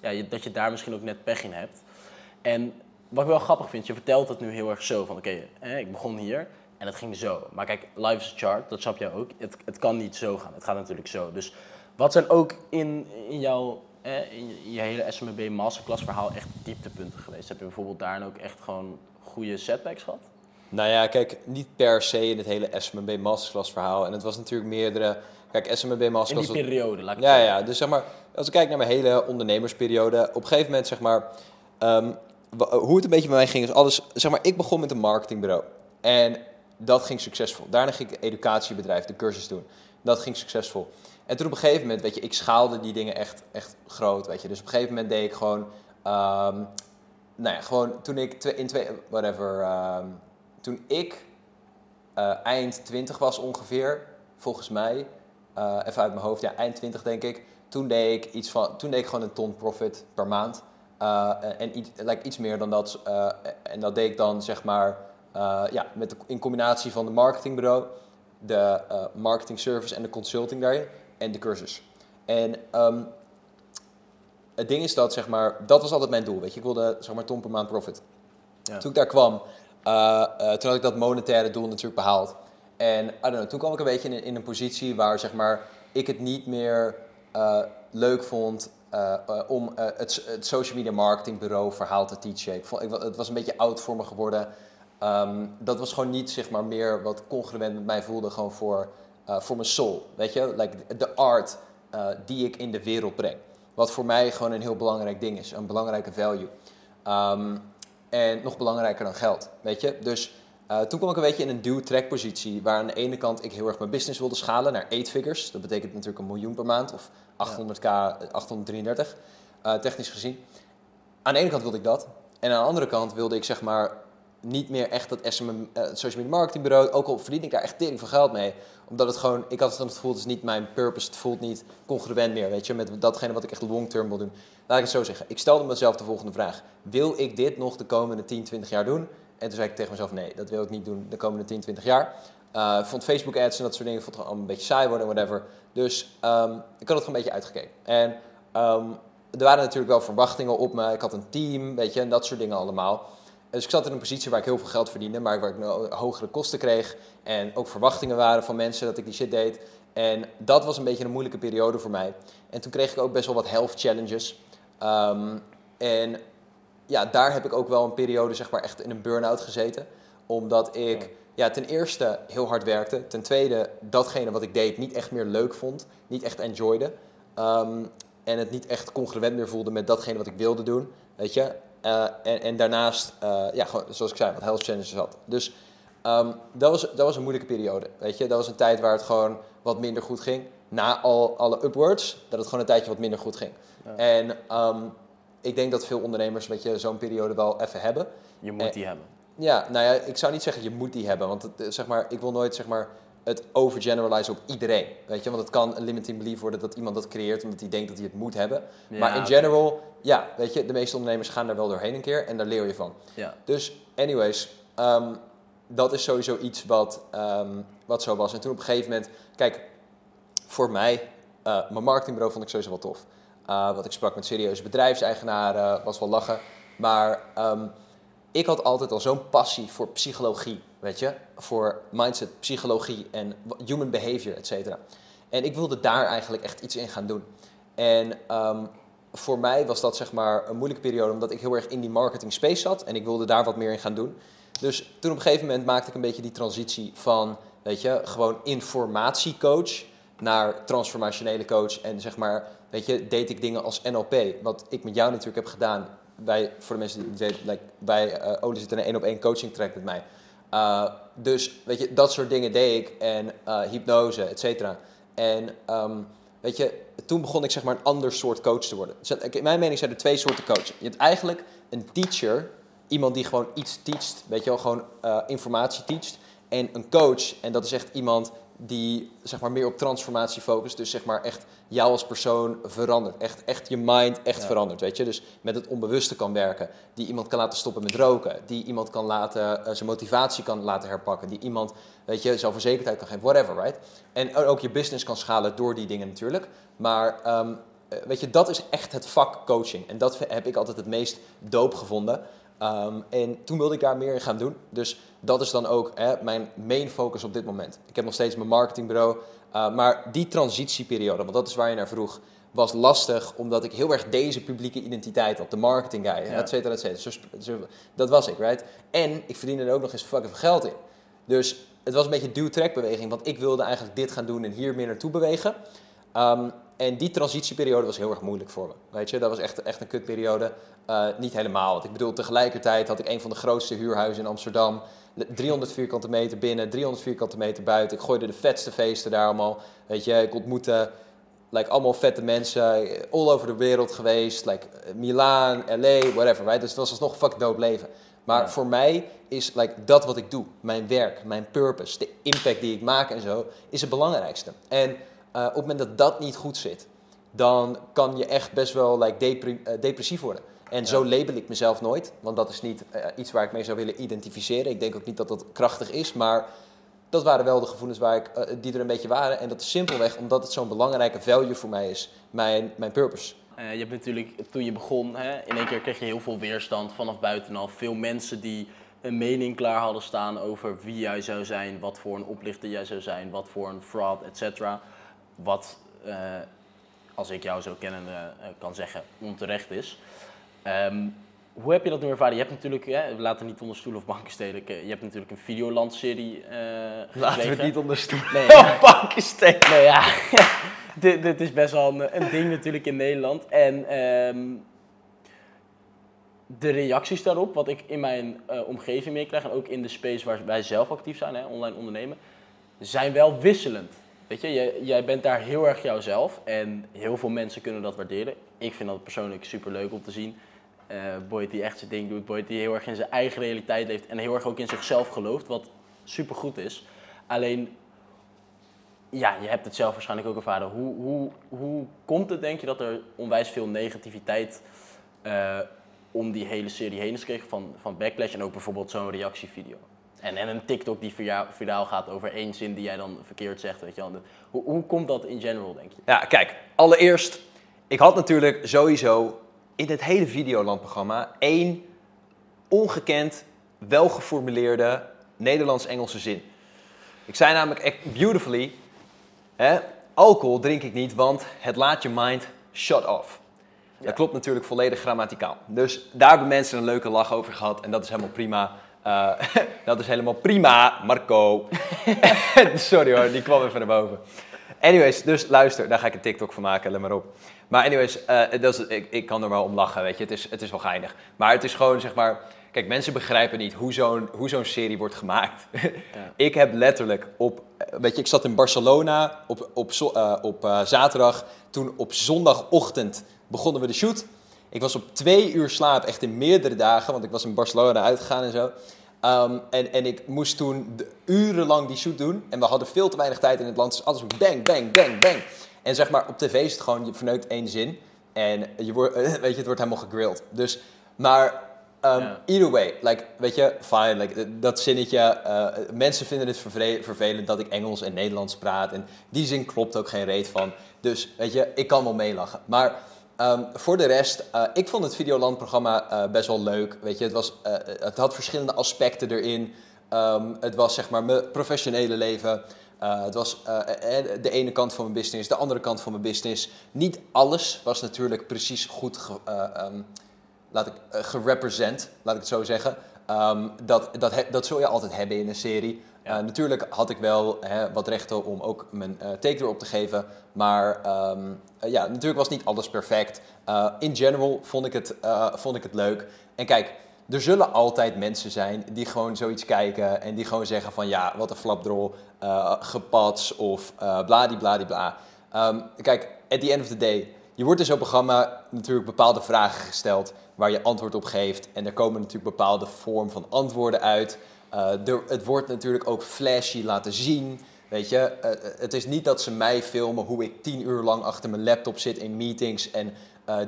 Speaker 1: ja, je, dat je daar misschien ook net pech in hebt. En wat ik wel grappig vind, je vertelt het nu heel erg zo van, oké, ik begon hier en het ging zo. Maar kijk, live is a chart, dat snap jij ook. Het, het kan niet zo gaan, het gaat natuurlijk zo. Dus wat zijn ook in, in jouw in je hele SMB masterclass verhaal echt dieptepunten geweest? Heb je bijvoorbeeld daar ook echt gewoon goede setbacks gehad?
Speaker 2: Nou ja, kijk, niet per se in het hele SMB Masterclass verhaal. En het was natuurlijk meerdere... Kijk, SMB Masterclass...
Speaker 1: In die periode, laat ik
Speaker 2: Ja, ja. Dus zeg maar, als ik kijk naar mijn hele ondernemersperiode... Op een gegeven moment, zeg maar... Um, hoe het een beetje bij mij ging, is alles... Zeg maar, ik begon met een marketingbureau. En dat ging succesvol. Daarna ging ik een educatiebedrijf, de cursus doen. Dat ging succesvol. En toen op een gegeven moment, weet je, ik schaalde die dingen echt, echt groot, weet je. Dus op een gegeven moment deed ik gewoon... Um, nou ja, gewoon toen ik in twee, whatever, uh, toen ik uh, eind 20 was ongeveer, volgens mij, uh, even uit mijn hoofd, ja, eind 20 denk ik, toen deed ik iets van, toen deed ik gewoon een ton profit per maand. Uh, en iets, iets meer dan dat. en dat deed ik dan zeg maar ja, met de, in combinatie van de marketingbureau, de marketing service en de consulting daarin en de cursus. En um, het ding is dat, zeg maar, dat was altijd mijn doel. Weet je, ik wilde, zeg maar, ton per maand profit. Ja. Toen ik daar kwam, uh, uh, toen had ik dat monetaire doel natuurlijk behaald. En, I don't know, toen kwam ik een beetje in, in een positie waar, zeg maar, ik het niet meer uh, leuk vond om het, het, social media marketing bureau verhaal te teachen. Ik vond, ik, het was een beetje oud voor me geworden. Um, dat was gewoon niet, zeg maar, meer wat congruent met mij voelde, gewoon voor, voor mijn soul. Weet je, like de art die ik in de wereld breng. Wat voor mij gewoon een heel belangrijk ding is, een belangrijke value. Um, en nog belangrijker dan geld, weet je. Dus uh, toen kwam ik een beetje in een duw-track positie, waar aan de ene kant ik heel erg mijn business wilde schalen naar 8 figures. Dat betekent natuurlijk een miljoen per maand of 800k, 833, uh, technisch gezien. Aan de ene kant wilde ik dat. En aan de andere kant wilde ik zeg maar niet meer echt dat SM, eh, social media marketing bureau. Ook al verdien ik daar echt tering van geld mee. Omdat het gewoon, ik had het dan het gevoel, het is niet mijn purpose. Het voelt niet congruent meer, weet je. Met datgene wat ik echt long term wil doen. Laat ik het zo zeggen. Ik stelde mezelf de volgende vraag. Wil ik dit nog de komende 10, 20 jaar doen? En toen zei ik tegen mezelf, nee, dat wil ik niet doen de komende 10, 20 jaar. Ik vond Facebook ads en dat soort dingen vond een beetje saai worden, whatever. Dus um, ik had het gewoon een beetje uitgekeken. En um, er waren natuurlijk wel verwachtingen op me. Ik had een team, weet je, en dat soort dingen allemaal. Dus ik zat in een positie waar ik heel veel geld verdiende, maar waar ik hogere kosten kreeg. En ook verwachtingen waren van mensen dat ik die shit deed. En dat was een beetje een moeilijke periode voor mij. En toen kreeg ik ook best wel wat health challenges. Ehm, en ja, daar heb ik ook wel een periode zeg maar echt in een burn-out gezeten. Omdat ik ja, ten eerste heel hard werkte. Ten tweede datgene wat ik deed niet echt meer leuk vond. Niet echt enjoyde. Ehm, en het niet echt congruent meer voelde met datgene wat ik wilde doen. Weet je? Uh, en, en, daarnaast, uh, ja, gewoon, zoals ik zei, wat health challenges had. Dus um, dat, was, dat was een moeilijke periode. Weet je? Dat was een tijd waar het gewoon wat minder goed ging. Na al, alle upwards, dat het gewoon een tijdje wat minder goed ging. Ja. En um, ik denk dat veel ondernemers zo'n periode wel even hebben.
Speaker 1: Je moet die hebben.
Speaker 2: Ja, nou ja, ik zou niet zeggen je moet die hebben. Want het, zeg maar, ik wil nooit zeg maar, het overgeneralizen op iedereen. Weet je? Want het kan een limiting belief worden dat iemand dat creëert omdat hij denkt dat hij het moet hebben. maar in general, ja, weet je, de meeste ondernemers gaan daar wel doorheen een keer en daar leer je van.
Speaker 1: Ja.
Speaker 2: Dus, anyways, um, dat is sowieso iets wat, um, wat zo was. En toen op een gegeven moment, kijk, voor mij, uh, mijn marketingbureau vond ik sowieso wel tof. Uh, wat ik sprak met serieuze bedrijfseigenaren, was wel lachen. Maar um, ik had altijd al zo'n passie voor psychologie, weet je? Voor mindset, psychologie en human behavior, et cetera. En ik wilde daar eigenlijk echt iets in gaan doen. En um, voor mij was dat zeg maar een moeilijke periode, omdat ik heel erg in die marketing space zat en ik wilde daar wat meer in gaan doen. Dus toen op een gegeven moment maakte ik een beetje die transitie van, weet je, gewoon informatiecoach naar transformationele coach. En zeg maar, weet je, deed ik dingen als NLP, wat ik met jou natuurlijk heb gedaan wij, voor de mensen die het weten, like, bij uh, Oli zit een één op één coaching track met mij. Uh, dus weet je, dat soort dingen deed ik en uh, hypnose, et cetera. En um, weet je, toen begon ik zeg maar een ander soort coach te worden. In mijn mening zijn er twee soorten coaches. Je hebt eigenlijk een teacher, iemand die gewoon iets teacht, weet je wel, gewoon informatie teacht. En een coach, en dat is echt iemand die zeg maar, meer op transformatie focust. Dus zeg maar echt jou als persoon verandert. Echt, echt je mind echt verandert, weet je. Dus met het onbewuste kan werken. Die iemand kan laten stoppen met roken. Die iemand kan laten, uh, zijn motivatie kan laten herpakken. Die iemand, weet je, zelfverzekerdheid kan geven. Whatever, right? En ook je business kan schalen door die dingen natuurlijk. Maar um, weet je, dat is echt het vak coaching. En dat heb ik altijd het meest doop gevonden. Um, en toen wilde ik daar meer in gaan doen. Dus dat is dan ook hè, mijn main focus op dit moment. Ik heb nog steeds mijn marketingbureau. Uh, maar die transitieperiode, want dat is waar je naar vroeg, was lastig omdat ik heel erg deze publieke identiteit had. De marketing guy, ja. et cetera, et cetera. dat was ik, right? En ik verdiende er ook nog eens fucking veel geld in. Dus het was een beetje duw-trek beweging, want ik wilde eigenlijk dit gaan doen en hier meer naartoe bewegen. Um, en die transitieperiode was heel erg moeilijk voor me. Weet je, dat was echt, echt een kutperiode. Uh, niet helemaal. Want ik bedoel, tegelijkertijd had ik een van de grootste huurhuizen in Amsterdam. 300 vierkante meter binnen, 300 vierkante meter buiten. Ik gooide de vetste feesten daar allemaal. Weet je, ik ontmoette like, allemaal vette mensen. All over de wereld geweest. Like Milaan, LA, whatever. Right? Dus het was alsnog een fucking dope leven. Maar ja. voor mij is like, dat wat ik doe, mijn werk, mijn purpose, de impact die ik maak en zo, is het belangrijkste. En uh, op het moment dat dat niet goed zit, dan kan je echt best wel like, depre uh, depressief worden. En ja. zo label ik mezelf nooit, want dat is niet uh, iets waar ik mee zou willen identificeren. Ik denk ook niet dat dat krachtig is, maar dat waren wel de gevoelens waar ik, die er een beetje waren. En dat is simpelweg omdat het zo'n belangrijke value voor mij is, mijn, mijn purpose.
Speaker 1: je hebt natuurlijk, toen je begon, hè, in één keer kreeg je heel veel weerstand vanaf buitenaf. Veel mensen die een mening klaar hadden staan over wie jij zou zijn, wat voor een oplichter jij zou zijn, wat voor een fraud, et cetera wat, uh, als ik jou zo kennen uh, kan zeggen, onterecht is. Um, hoe heb je dat nu ervaren? Je hebt natuurlijk, hè, we laten niet onder stoel of banken stelen. Je hebt natuurlijk een Videoland-serie uh,
Speaker 2: Laten we het niet onder stoel
Speaker 1: nee, of banken stelen. Nee, ja. dit, dit, is best wel een, een, ding natuurlijk in Nederland. En um, de reacties daarop, wat ik in mijn uh, omgeving meekrijg... en ook in de space waar wij zelf actief zijn, hè, online ondernemen... zijn wel wisselend. Je, jij, bent daar heel erg jouzelf en heel veel mensen kunnen dat waarderen. Ik vind dat persoonlijk super leuk om te zien. Uh, die echt zijn ding doet, Boyd die heel erg in zijn eigen realiteit leeft en heel erg ook in zichzelf gelooft, wat super goed is. Alleen, ja, je hebt het zelf waarschijnlijk ook ervaren. Hoe, hoe, hoe komt het, denk je, dat er onwijs veel negativiteit uh, om die hele serie heen is gekregen van, van Backlash en ook bijvoorbeeld zo'n reactievideo? En, en een TikTok die viraal gaat over één zin die jij dan verkeerd zegt. Weet je wel. Hoe, hoe komt dat in general, denk je?
Speaker 2: Ja, kijk, allereerst, ik had natuurlijk sowieso in het hele Videoland-programma één ongekend, welgeformuleerde Nederlands-Engelse zin. Ik zei namelijk beautifully, hè, alcohol drink ik niet, want het laat je mind shut off. Dat klopt natuurlijk volledig grammaticaal. Dus daar hebben mensen een leuke lach over gehad en dat is helemaal prima. Uh, dat is helemaal prima, Marco. Sorry hoor, die kwam even naar boven. Anyways, dus luister, daar ga ik een TikTok van maken, let maar op. Maar anyways, uh, dat is, ik, ik kan er wel om lachen, weet je. Het is, het is wel geinig. Maar het is gewoon, zeg maar... Kijk, mensen begrijpen niet hoe zo'n, hoe zo'n serie wordt gemaakt. Ja. ik heb letterlijk op... Weet je, ik zat in Barcelona op, op, uh, op zaterdag. Toen op zondagochtend begonnen we de shoot. Ik was op twee uur slaap, echt in meerdere dagen. Want ik was in Barcelona uitgegaan en zo. Um, en, en ik moest toen urenlang die shoot doen. En we hadden veel te weinig tijd in het land. Dus alles bang, bang, bang, bang. En zeg maar, op tv is het gewoon, je verneukt één zin. En je wordt, weet je, het wordt helemaal gegrilled. Dus, maar um, yeah. either way, like, weet je, fine. Like, dat zinnetje, uh, mensen vinden het vervelend dat ik Engels en Nederlands praat. En die zin klopt ook geen reet van. Dus, weet je, ik kan wel meelachen. Maar um, voor de rest, uh, ik vond het Videoland-programma uh, best wel leuk. Weet je, het, was, uh, het had verschillende aspecten erin. Um, het was zeg maar mijn professionele leven. Het was de ene kant van mijn business, de andere kant van mijn business. Niet alles was natuurlijk precies goed ge, um, laat ik, gerepresent, laat ik het zo zeggen. Dat, dat, dat zul je altijd hebben in een serie. Ja. natuurlijk had ik wel hè, wat rechten om ook mijn take erop te geven. Maar um, ja, natuurlijk was niet alles perfect. in general vond ik, het, vond ik het leuk. En kijk, er zullen altijd mensen zijn die gewoon zoiets kijken en die gewoon zeggen van ja, wat een flapdrol, uh, gepats of uh, bladibladibla. Um, kijk, at the end of the day, je wordt in zo'n programma natuurlijk bepaalde vragen gesteld waar je antwoord op geeft. En er komen natuurlijk bepaalde vorm van antwoorden uit. Er, het wordt natuurlijk ook flashy laten zien. Weet je, uh, het is niet dat ze mij filmen hoe ik tien uur lang achter mijn laptop zit in meetings en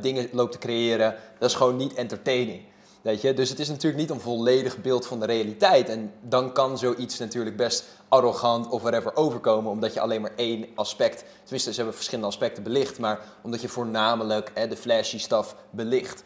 Speaker 2: dingen loop te creëren. Dat is gewoon niet entertaining. Weet je? Dus het is natuurlijk niet een volledig beeld van de realiteit. En dan kan zoiets natuurlijk best arrogant of whatever overkomen, omdat je alleen maar één aspect, tenminste ze hebben verschillende aspecten belicht, maar omdat je voornamelijk hè, de flashy stuff belicht.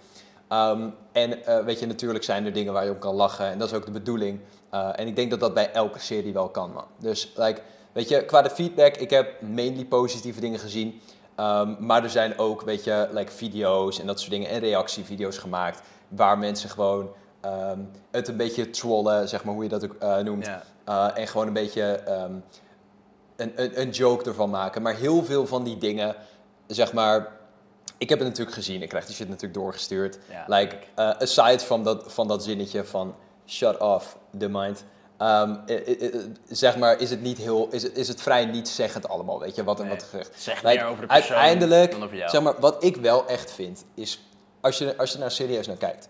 Speaker 2: Um, en weet je, natuurlijk zijn er dingen waar je op kan lachen en dat is ook de bedoeling. Uh, en ik denk dat dat bij elke serie wel kan, man. Dus, like, weet je, qua de feedback, ik heb mainly positieve dingen gezien. Um, maar er zijn ook, weet je, like video's en dat soort dingen en reactievideo's gemaakt waar mensen gewoon um, het een beetje trollen, zeg maar hoe je dat ook uh, noemt. Yeah. Uh, en gewoon een beetje um, een, een, een, joke ervan maken. Maar heel veel van die dingen, zeg maar. Ik heb het natuurlijk gezien, ik krijg die shit natuurlijk doorgestuurd. Ja, like, uh, aside van dat, van dat zinnetje van shut off the mind. Um, zeg maar, is het niet heel, is het, is het vrij niet zeggend allemaal, weet je, wat nee, wat gezegd.
Speaker 1: Zeg meer over de persoon
Speaker 2: Uiteindelijk,
Speaker 1: dan over jou.
Speaker 2: zeg maar, wat ik wel echt vind, is als je, als je daar serieus naar kijkt.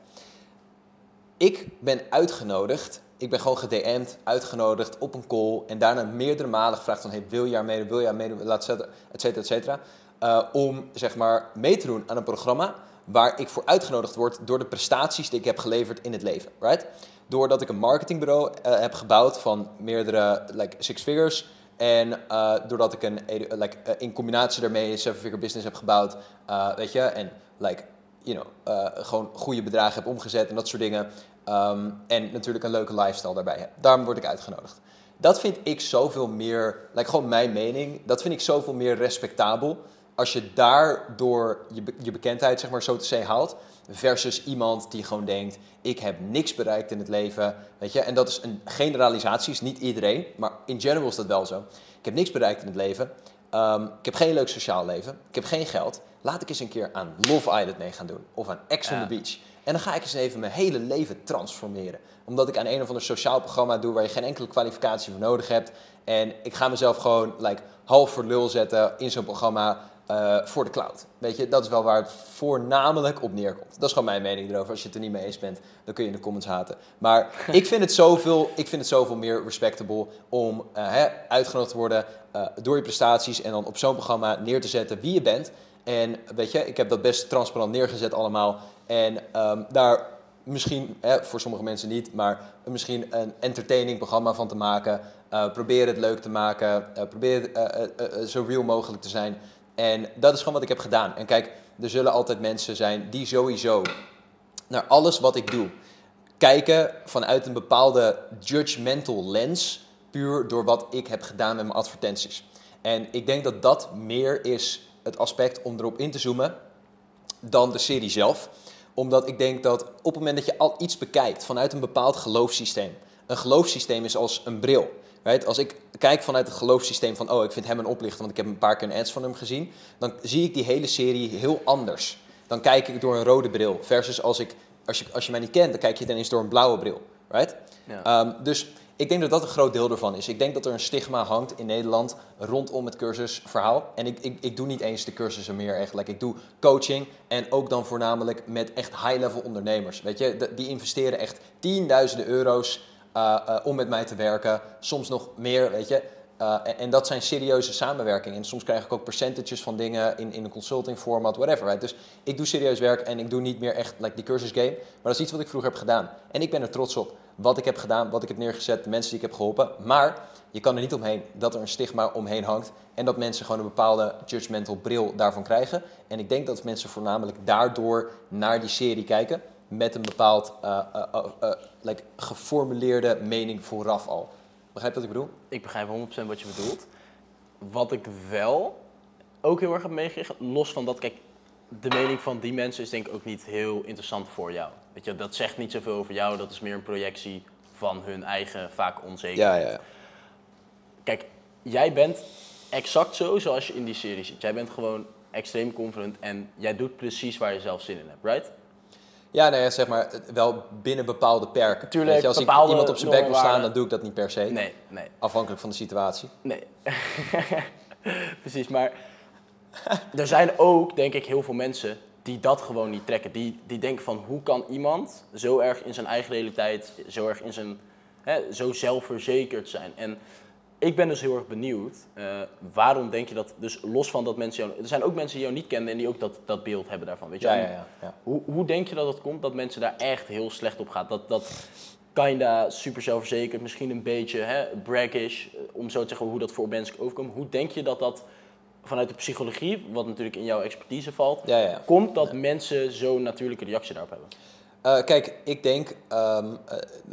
Speaker 2: Ik ben uitgenodigd, ik ben gewoon gedM'd, uitgenodigd op een call en daarna meerdere malen gevraagd van hey, wil je mee, wil je mee, laat zetten, et cetera, et cetera. Uh, om zeg maar mee te doen aan een programma waar ik voor uitgenodigd word door de prestaties die ik heb geleverd in het leven, right? Doordat ik een marketingbureau uh, heb gebouwd van meerdere like, six figures, en uh, doordat ik een, like, uh, in combinatie daarmee een seven-figure business heb gebouwd, weet je, en like, you know, gewoon goede bedragen heb omgezet en dat soort dingen. Um, en natuurlijk een leuke lifestyle daarbij heb. Daarom word ik uitgenodigd. Dat vind ik zoveel meer, like gewoon mijn mening, dat vind ik zoveel meer respectabel als je daardoor je, be je bekendheid, zeg maar zo te zeggen, haalt. Versus iemand die gewoon denkt, ik heb niks bereikt in het leven. Weet je? En dat is een generalisatie, is niet iedereen, maar in general is dat wel zo. Ik heb niks bereikt in het leven. Um, ik heb geen leuk sociaal leven. Ik heb geen geld. Laat ik eens een keer aan Love Island mee gaan doen. Of aan Ex on the Beach. En dan ga ik eens even mijn hele leven transformeren. Omdat ik aan een of ander sociaal programma doe waar je geen enkele kwalificatie voor nodig hebt. En ik ga mezelf gewoon like, half voor lul zetten in zo'n programma uh, voor de cloud. Weet je, dat is wel waar het voornamelijk op neerkomt. Dat is gewoon mijn mening erover. Als je het er niet mee eens bent, dan kun je in de comments haten. Maar ik vind het zoveel, ik vind het zoveel meer respectable om uh, hè, uitgenodigd te worden uh, door je prestaties en dan op zo'n programma neer te zetten wie je bent. En weet je, ik heb dat best transparant neergezet allemaal. En um, daar misschien, hè, voor sommige mensen niet, maar misschien een entertaining programma van te maken. Uh, probeer het leuk te maken. Uh, probeer uh, zo real mogelijk te zijn. En dat is gewoon wat ik heb gedaan. En kijk, er zullen altijd mensen zijn die sowieso naar alles wat ik doe kijken vanuit een bepaalde judgmental lens, puur door wat ik heb gedaan met mijn advertenties. En ik denk dat dat meer is het aspect om erop in te zoomen dan de serie zelf. Omdat ik denk dat op het moment dat je al iets bekijkt vanuit een bepaald geloofssysteem. Een geloofssysteem is als een bril. Right? Als ik kijk vanuit het geloofssysteem van, oh, ik vind hem een oplichter, want ik heb een paar keer een ads van hem gezien, dan zie ik die hele serie heel anders. Dan kijk ik door een rode bril. Versus als, ik, als, je, als je mij niet kent, dan kijk je dan eens door een blauwe bril. Right?
Speaker 1: Ja.
Speaker 2: Ehm, dus ik denk dat dat een groot deel ervan is. Ik denk dat er een stigma hangt in Nederland rondom het cursusverhaal. En ik, ik, ik doe niet eens de cursussen meer echt. Like, ik doe coaching en ook dan voornamelijk met echt high-level ondernemers. Weet je, die investeren echt tienduizenden euro's om met mij te werken. Soms nog meer, weet je. Uh, en, dat zijn serieuze samenwerkingen. En soms krijg ik ook percentages van dingen in, in een consulting format, whatever. Dus ik doe serieus werk en ik doe niet meer echt like, die cursus game. Maar dat is iets wat ik vroeger heb gedaan. En ik ben er trots op. Wat ik heb gedaan, wat ik heb neergezet, de mensen die ik heb geholpen. Maar je kan er niet omheen dat er een stigma omheen hangt. En dat mensen gewoon een bepaalde judgmental bril daarvan krijgen. En ik denk dat mensen voornamelijk daardoor naar die serie kijken. Met een bepaald uh, uh, like, geformuleerde mening vooraf al. Begrijp je wat ik bedoel?
Speaker 1: Ik begrijp 100% wat je bedoelt. Wat ik wel ook heel erg heb meegekregen, los van dat, kijk, de mening van die mensen is denk ik ook niet heel interessant voor jou. Weet je, dat zegt niet zoveel over jou, dat is meer een projectie van hun eigen, vaak onzekerheid.
Speaker 2: Ja, ja, ja.
Speaker 1: Kijk, jij bent exact zo zoals je in die serie ziet. Jij bent gewoon extreem confident en jij doet precies waar je zelf zin in hebt, right?
Speaker 2: Ja, nee, zeg maar, wel binnen bepaalde perken.
Speaker 1: Tuurlijk,
Speaker 2: Weet je, als ik iemand op zijn bek wil slaan,
Speaker 1: normen,
Speaker 2: dan doe ik dat niet per se.
Speaker 1: Nee, nee,
Speaker 2: Afhankelijk van de situatie.
Speaker 1: nee. precies, maar er zijn ook, denk ik, heel veel mensen die dat gewoon niet trekken. Die, die denken van, hoe kan iemand zo erg in zijn eigen realiteit, zo erg in zijn, hè, zo zelfverzekerd zijn? En ik ben dus heel erg benieuwd, uh, waarom denk je dat, dus los van dat mensen jou, er zijn ook mensen die jou niet kennen en die ook dat, dat beeld hebben daarvan, weet je?
Speaker 2: Ja, ja, ja, ja.
Speaker 1: Hoe, hoe denk je dat het komt dat mensen daar echt heel slecht op gaan? Dat, dat kinda super zelfverzekerd, misschien een beetje hè, braggish, eh, om zo te zeggen hoe dat voor mensen overkomt. Hoe denk je dat dat vanuit de psychologie, wat natuurlijk in jouw expertise valt, komt dat mensen zo'n natuurlijke reactie daarop hebben?
Speaker 2: Eh, kijk, ik denk, um,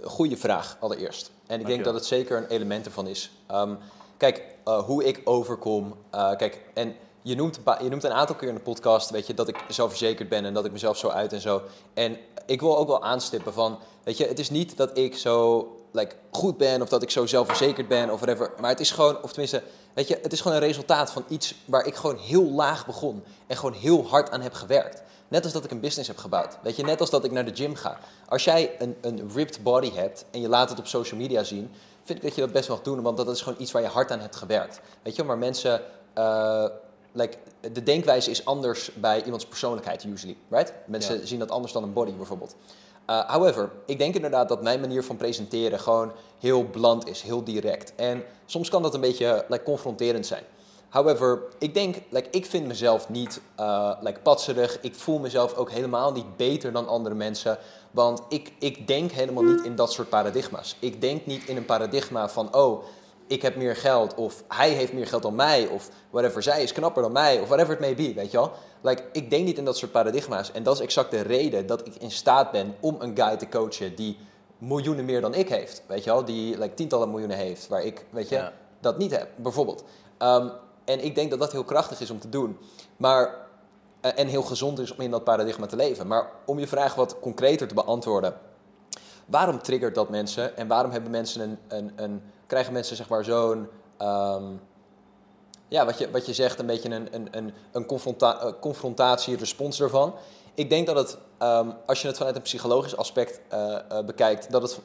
Speaker 2: goede vraag allereerst. En ik denk dat het zeker een element ervan is. Um, kijk, uh, hoe ik overkom. Kijk, en je noemt, je noemt een aantal keer in de podcast, weet je, dat ik zelfverzekerd ben en dat ik mezelf zo uit en zo. En ik wil ook wel aanstippen van, weet je, het is niet dat ik zo like, goed ben of dat ik zo zelfverzekerd ben of whatever. Maar het is gewoon, of tenminste, weet je, het is gewoon een resultaat van iets waar ik gewoon heel laag begon en gewoon heel hard aan heb gewerkt. Net als dat ik een business heb gebouwd. Weet je, net als dat ik naar de gym ga. Als jij een, een ripped body hebt en je laat het op social media zien, vind ik dat je dat best mag doen, want dat is gewoon iets waar je hard aan hebt gewerkt. Weet je, maar mensen. Uh, like, de denkwijze is anders bij iemands persoonlijkheid, usually. Right? Mensen ja. zien dat anders dan een body bijvoorbeeld. Uh, however, ik denk inderdaad dat mijn manier van presenteren gewoon heel bland is, heel direct. En soms kan dat een beetje like, confronterend zijn. However, ik denk, like, ik vind mezelf niet uh, like, patserig. Ik voel mezelf ook helemaal niet beter dan andere mensen. Want ik, ik denk helemaal niet in dat soort paradigma's. Ik denk niet in een paradigma van, oh, ik heb meer geld. Of hij heeft meer geld dan mij. Of whatever, zij is knapper dan mij. Of whatever it may be, weet je wel. Like, ik denk niet in dat soort paradigma's. En dat is exact de reden dat ik in staat ben om een guy te coachen die miljoenen meer dan ik heeft. Weet je wel, die like, tientallen miljoenen heeft. Waar ik, weet je, ja. dat niet heb, bijvoorbeeld. Um, en ik denk dat dat heel krachtig is om te doen. Maar, en heel gezond is om in dat paradigma te leven. Maar om je vraag wat concreter te beantwoorden. Waarom triggert dat mensen? En waarom hebben mensen een, een, een krijgen mensen zeg maar zo'n... Um, ja, wat je, wat je zegt, een beetje een, een, een, een confronta uh, confrontatie-respons ervan. Ik denk dat het, um, als je het vanuit een psychologisch aspect uh, bekijkt, dat het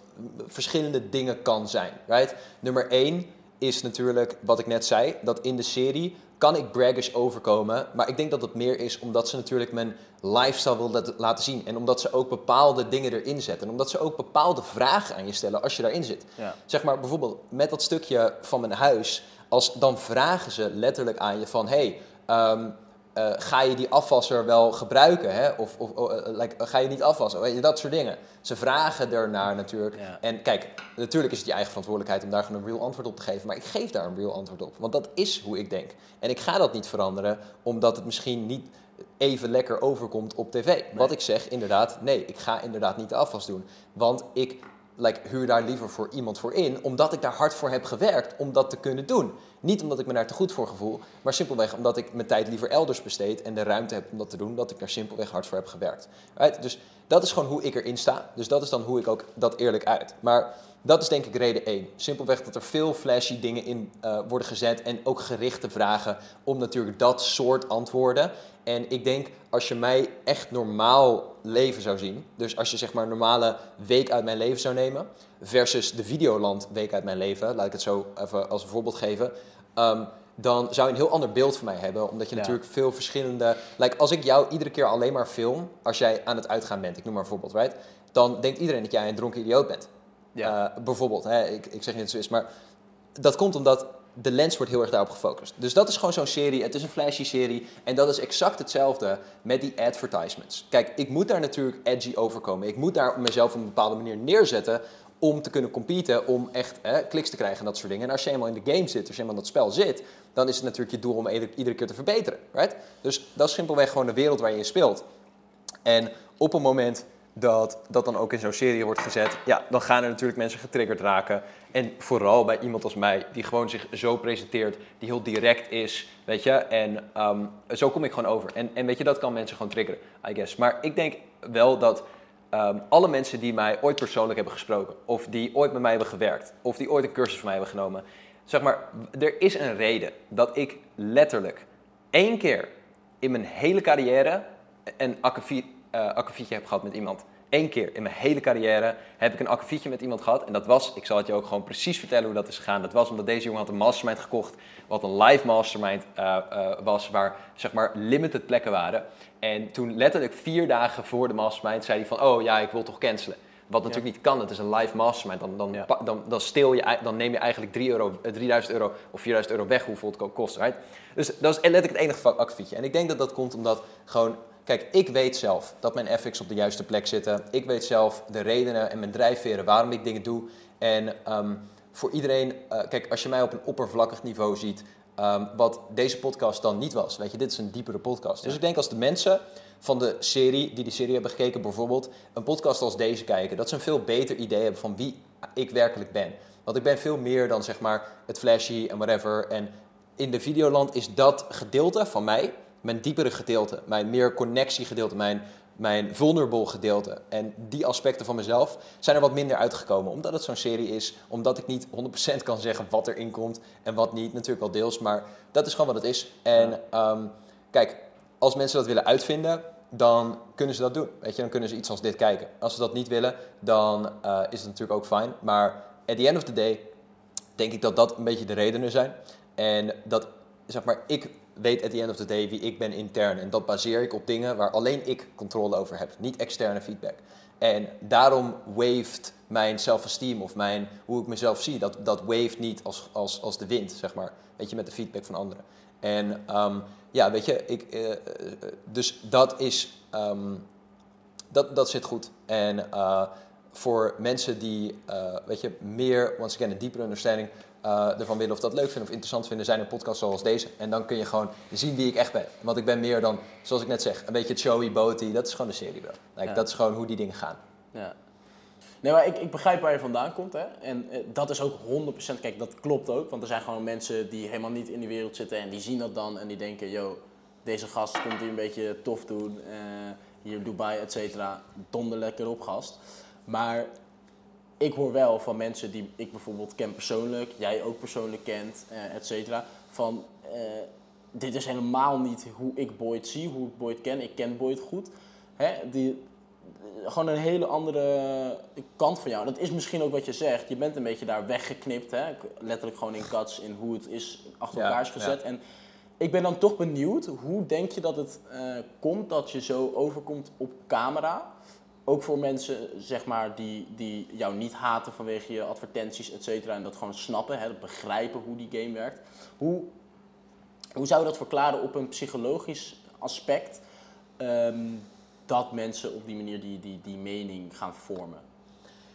Speaker 2: verschillende dingen kan zijn. Right? Nummer één is natuurlijk wat ik net zei, dat in de serie kan ik braggish overkomen, maar ik denk dat het meer is omdat ze natuurlijk mijn lifestyle wil laten zien en omdat ze ook bepaalde dingen erin zetten en omdat ze ook bepaalde vragen aan je stellen als je daarin zit.
Speaker 1: Ja.
Speaker 2: Zeg maar bijvoorbeeld met dat stukje van mijn huis, als dan vragen ze letterlijk aan je van, hey, um, eh, ga je die afwasser wel gebruiken? Hè? Of, of oh, eh, like, ga je niet afwassen? Weet je, dat soort dingen. Ze vragen ernaar natuurlijk.
Speaker 1: Ja.
Speaker 2: En kijk, natuurlijk is het je eigen verantwoordelijkheid om daar gewoon een real antwoord op te geven. Maar ik geef daar een real antwoord op. Want dat is hoe ik denk. En ik ga dat niet veranderen, omdat het misschien niet even lekker overkomt op tv. Wat ik zeg, inderdaad, nee, ik ga inderdaad niet de afwas doen. Want ik like, huur daar liever voor iemand voor in, omdat ik daar hard voor heb gewerkt om dat te kunnen doen. Niet omdat ik me daar te goed voor gevoel, maar simpelweg omdat ik mijn tijd liever elders besteed en de ruimte heb om dat te doen, dat ik daar simpelweg hard voor heb gewerkt. Dus dat is gewoon hoe ik erin sta. Dus dat is dan hoe ik ook dat eerlijk uit. Maar dat is denk ik reden één. Simpelweg dat er veel flashy dingen in uh, worden gezet en ook gerichte vragen om natuurlijk dat soort antwoorden. En ik denk, als je mij echt normaal leven zou zien, dus als je zeg maar een normale week uit mijn leven zou nemen, versus de Videoland week uit mijn leven, laat ik het zo even als een voorbeeld geven, um, dan zou je een heel ander beeld van mij hebben. Omdat je
Speaker 1: Ja.
Speaker 2: natuurlijk veel verschillende... Like, als ik jou iedere keer alleen maar film, als jij aan het uitgaan bent, ik noem maar een voorbeeld, right? Dan denkt iedereen dat jij een dronken idioot bent.
Speaker 1: Ja.
Speaker 2: Eh, bijvoorbeeld, hè? Ik, ik zeg niet dat het zo is, maar dat komt omdat de lens wordt heel erg daarop gefocust. Dus dat is gewoon zo'n serie, het is een flashy serie en dat is exact hetzelfde met die advertisements. Kijk, ik moet daar natuurlijk edgy overkomen. Ik moet daar mezelf op een bepaalde manier neerzetten om te kunnen competen, om echt kliks te krijgen en dat soort dingen. En als je eenmaal in de game zit, als je eenmaal in dat spel zit, dan is het natuurlijk je doel om ieder- iedere keer te verbeteren, right? Dus dat is simpelweg gewoon de wereld waar je in speelt. En op een moment dat dat dan ook in zo'n serie wordt gezet, ja, dan gaan er natuurlijk mensen getriggerd raken. En vooral bij iemand als mij, die gewoon zich zo presenteert, die heel direct is, weet je. En ehm, zo kom ik gewoon over. En, en weet je, dat kan mensen gewoon triggeren, I guess. Maar ik denk wel dat ehm, alle mensen die mij ooit persoonlijk hebben gesproken, of die ooit met mij hebben gewerkt, of die ooit een cursus van mij hebben genomen, zeg maar, er is een reden dat ik letterlijk één keer in mijn hele carrière een eh, akkefietje heb gehad met iemand. Eén keer in mijn hele carrière heb ik een akkefietje met iemand gehad. En dat was, ik zal het je ook gewoon precies vertellen hoe dat is gegaan. Dat was omdat deze jongen had een mastermind gekocht. Wat een live mastermind eh, eh, was, waar zeg maar limited plekken waren. En toen letterlijk vier dagen voor de mastermind zei hij van, oh ja, ik wil toch cancelen. Wat natuurlijk niet kan, het is een live mastermind. Dan, dan,
Speaker 1: Ja.
Speaker 2: pa- dan, dan, steel je, dan neem je eigenlijk 3 euro, eh, 3000 euro of 4000 euro weg hoeveel het ook kost. Right? Dus dat is letterlijk het enige akkefietje. En ik denk dat dat komt omdat gewoon... Kijk, ik weet zelf dat mijn FX op de juiste plek zitten. Ik weet zelf de redenen en mijn drijfveren waarom ik dingen doe. En ehm, voor iedereen... eh, kijk, als je mij op een oppervlakkig niveau ziet... ehm, wat deze podcast dan niet was. Weet je, dit is een diepere podcast. Dus ik denk als de mensen van de serie, die die serie hebben gekeken bijvoorbeeld... een podcast als deze kijken... dat ze een veel beter idee hebben van wie ik werkelijk ben. Want ik ben veel meer dan zeg maar het flashy en whatever. En in de Videoland is dat gedeelte van mij, mijn diepere gedeelte, mijn meer connectiegedeelte, mijn, mijn vulnerable gedeelte. En die aspecten van mezelf zijn er wat minder uitgekomen. Omdat het zo'n serie is, omdat ik niet 100% kan zeggen wat erin komt en wat niet. Natuurlijk wel deels, maar dat is gewoon wat het is. En ehm, kijk, als mensen dat willen uitvinden, dan kunnen ze dat doen. Weet je, dan kunnen ze iets als dit kijken. Als ze dat niet willen, dan eh, is het natuurlijk ook fijn. Maar at the end of the day denk ik dat dat een beetje de redenen zijn. En dat, zeg maar, ik weet at the end of the day wie ik ben intern. En dat baseer ik op dingen waar alleen ik controle over heb. Niet externe feedback. En daarom waved mijn self-esteem of mijn, hoe ik mezelf zie, dat, dat waved niet als, als, als de wind, zeg maar. Weet je, met de feedback van anderen. En ehm, ja, weet je, ik, eh, eh, dus dat is, ehm, dat, dat zit goed. En eh, voor mensen die, eh, weet je, meer, once again, een diepere understanding eh, ervan willen of dat leuk vinden of interessant vinden, zijn er podcasts zoals deze. En dan kun je gewoon zien wie ik echt ben. Want ik ben meer dan, zoals ik net zeg, een beetje showy, boaty. Dat is gewoon de serie, bro. Like,
Speaker 1: Ja.
Speaker 2: Dat is gewoon hoe die dingen gaan.
Speaker 1: Ja. Nee, maar ik, ik begrijp waar je vandaan komt. Hè? En eh, dat is ook 100%, kijk, dat klopt ook. Want er zijn gewoon mensen die helemaal niet in die wereld zitten en die zien dat dan en die denken, yo, deze gast komt hier een beetje tof doen. eh, hier Dubai, et cetera. Donder lekker op, gast. Maar ik hoor wel van mensen die ik bijvoorbeeld ken persoonlijk, jij ook persoonlijk kent, eh, et cetera. Van, eh, dit is helemaal niet hoe ik Boyd zie, hoe ik Boyd ken. Ik ken Boyd goed. Hè? Die, gewoon een hele andere kant van jou. Dat is misschien ook wat je zegt. Je bent een beetje daar weggeknipt. Hè? Letterlijk gewoon in cuts in hoe het is achter elkaar is gezet. En ik ben dan toch benieuwd, hoe denk je dat het eh, komt dat je zo overkomt op camera? Ook voor mensen zeg maar, die, die jou niet haten vanwege je advertenties, et cetera. En dat gewoon snappen, hè? begrijpen hoe die game werkt. Hoe, hoe zou je dat verklaren op een psychologisch aspect ehm, dat mensen op die manier die, die, die mening gaan vormen?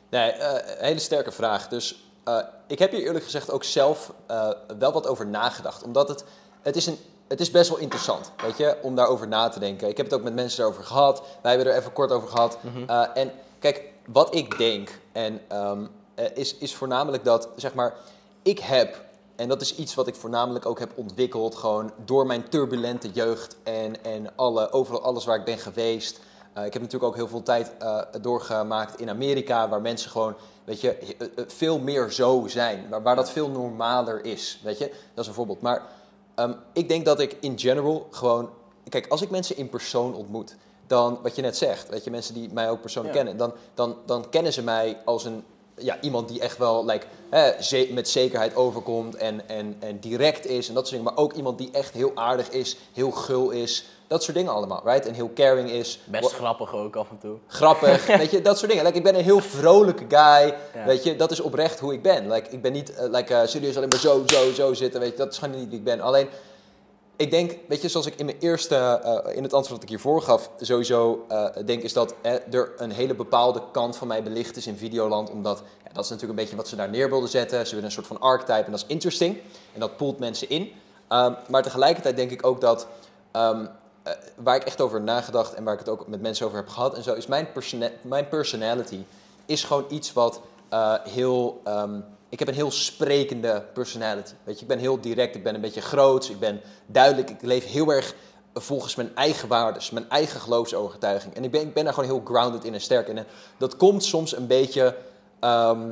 Speaker 2: Nee, eh, hele sterke vraag. Dus eh, ik heb hier eerlijk gezegd ook zelf eh, wel wat over nagedacht. Omdat het, het, is een, het is best wel interessant, weet je, om daarover na te denken. Ik heb het ook met mensen daarover gehad. Wij hebben er even kort over gehad. Eh, en kijk, wat ik denk, en, ehm, eh, is, is voornamelijk dat, zeg maar, ik heb, en dat is iets wat ik voornamelijk ook heb ontwikkeld, gewoon door mijn turbulente jeugd en, en alle, overal alles waar ik ben geweest. Eh, ik heb natuurlijk ook heel veel tijd doorgemaakt in Amerika, waar mensen gewoon, weet je, veel meer zo zijn. Waar, waar dat veel normaler is, weet je. Dat is een voorbeeld. Maar ehm, ik denk dat ik in general gewoon... Kijk, als ik mensen in persoon ontmoet, dan, wat je net zegt, weet je, mensen die mij ook persoonlijk
Speaker 1: Ja.
Speaker 2: kennen, dan, dan, dan kennen ze mij als een, ja, iemand die echt wel like, hè, ze- met zekerheid overkomt en, en, en direct is en dat soort dingen. Maar ook iemand die echt heel aardig is, heel gul is, dat soort dingen allemaal, right? En heel caring is.
Speaker 1: Best grappig ook af en toe.
Speaker 2: grappig, weet je, dat soort dingen. Like, ik ben een heel vrolijke guy,
Speaker 1: Ja.
Speaker 2: weet je, dat is oprecht hoe ik ben. Like, ik ben niet eh, like, eh, serieus alleen maar zo, zo, zo zitten, weet je, dat is gewoon niet wie ik ben. Alleen, ik denk, weet je, zoals ik in mijn eerste, eh, in het antwoord dat ik hiervoor gaf, sowieso denk, is dat eh, er een hele bepaalde kant van mij belicht is in Videoland, omdat ja, dat is natuurlijk een beetje wat ze daar neer wilden zetten. Ze willen een soort van archetype en dat is interesting en dat poelt mensen in. Ehm, maar tegelijkertijd denk ik ook dat ehm, eh, waar ik echt over nagedacht en waar ik het ook met mensen over heb gehad en zo, is mijn, persona- mijn personality is gewoon iets wat eh, heel. ehm, ik heb een heel sprekende personality. Weet je, ik ben heel direct, ik ben een beetje groots, ik ben duidelijk, ik leef heel erg volgens mijn eigen waarden, mijn eigen geloofsovertuiging. En ik ben, ik ben daar gewoon heel grounded in en sterk in. En dat komt soms een beetje ehm,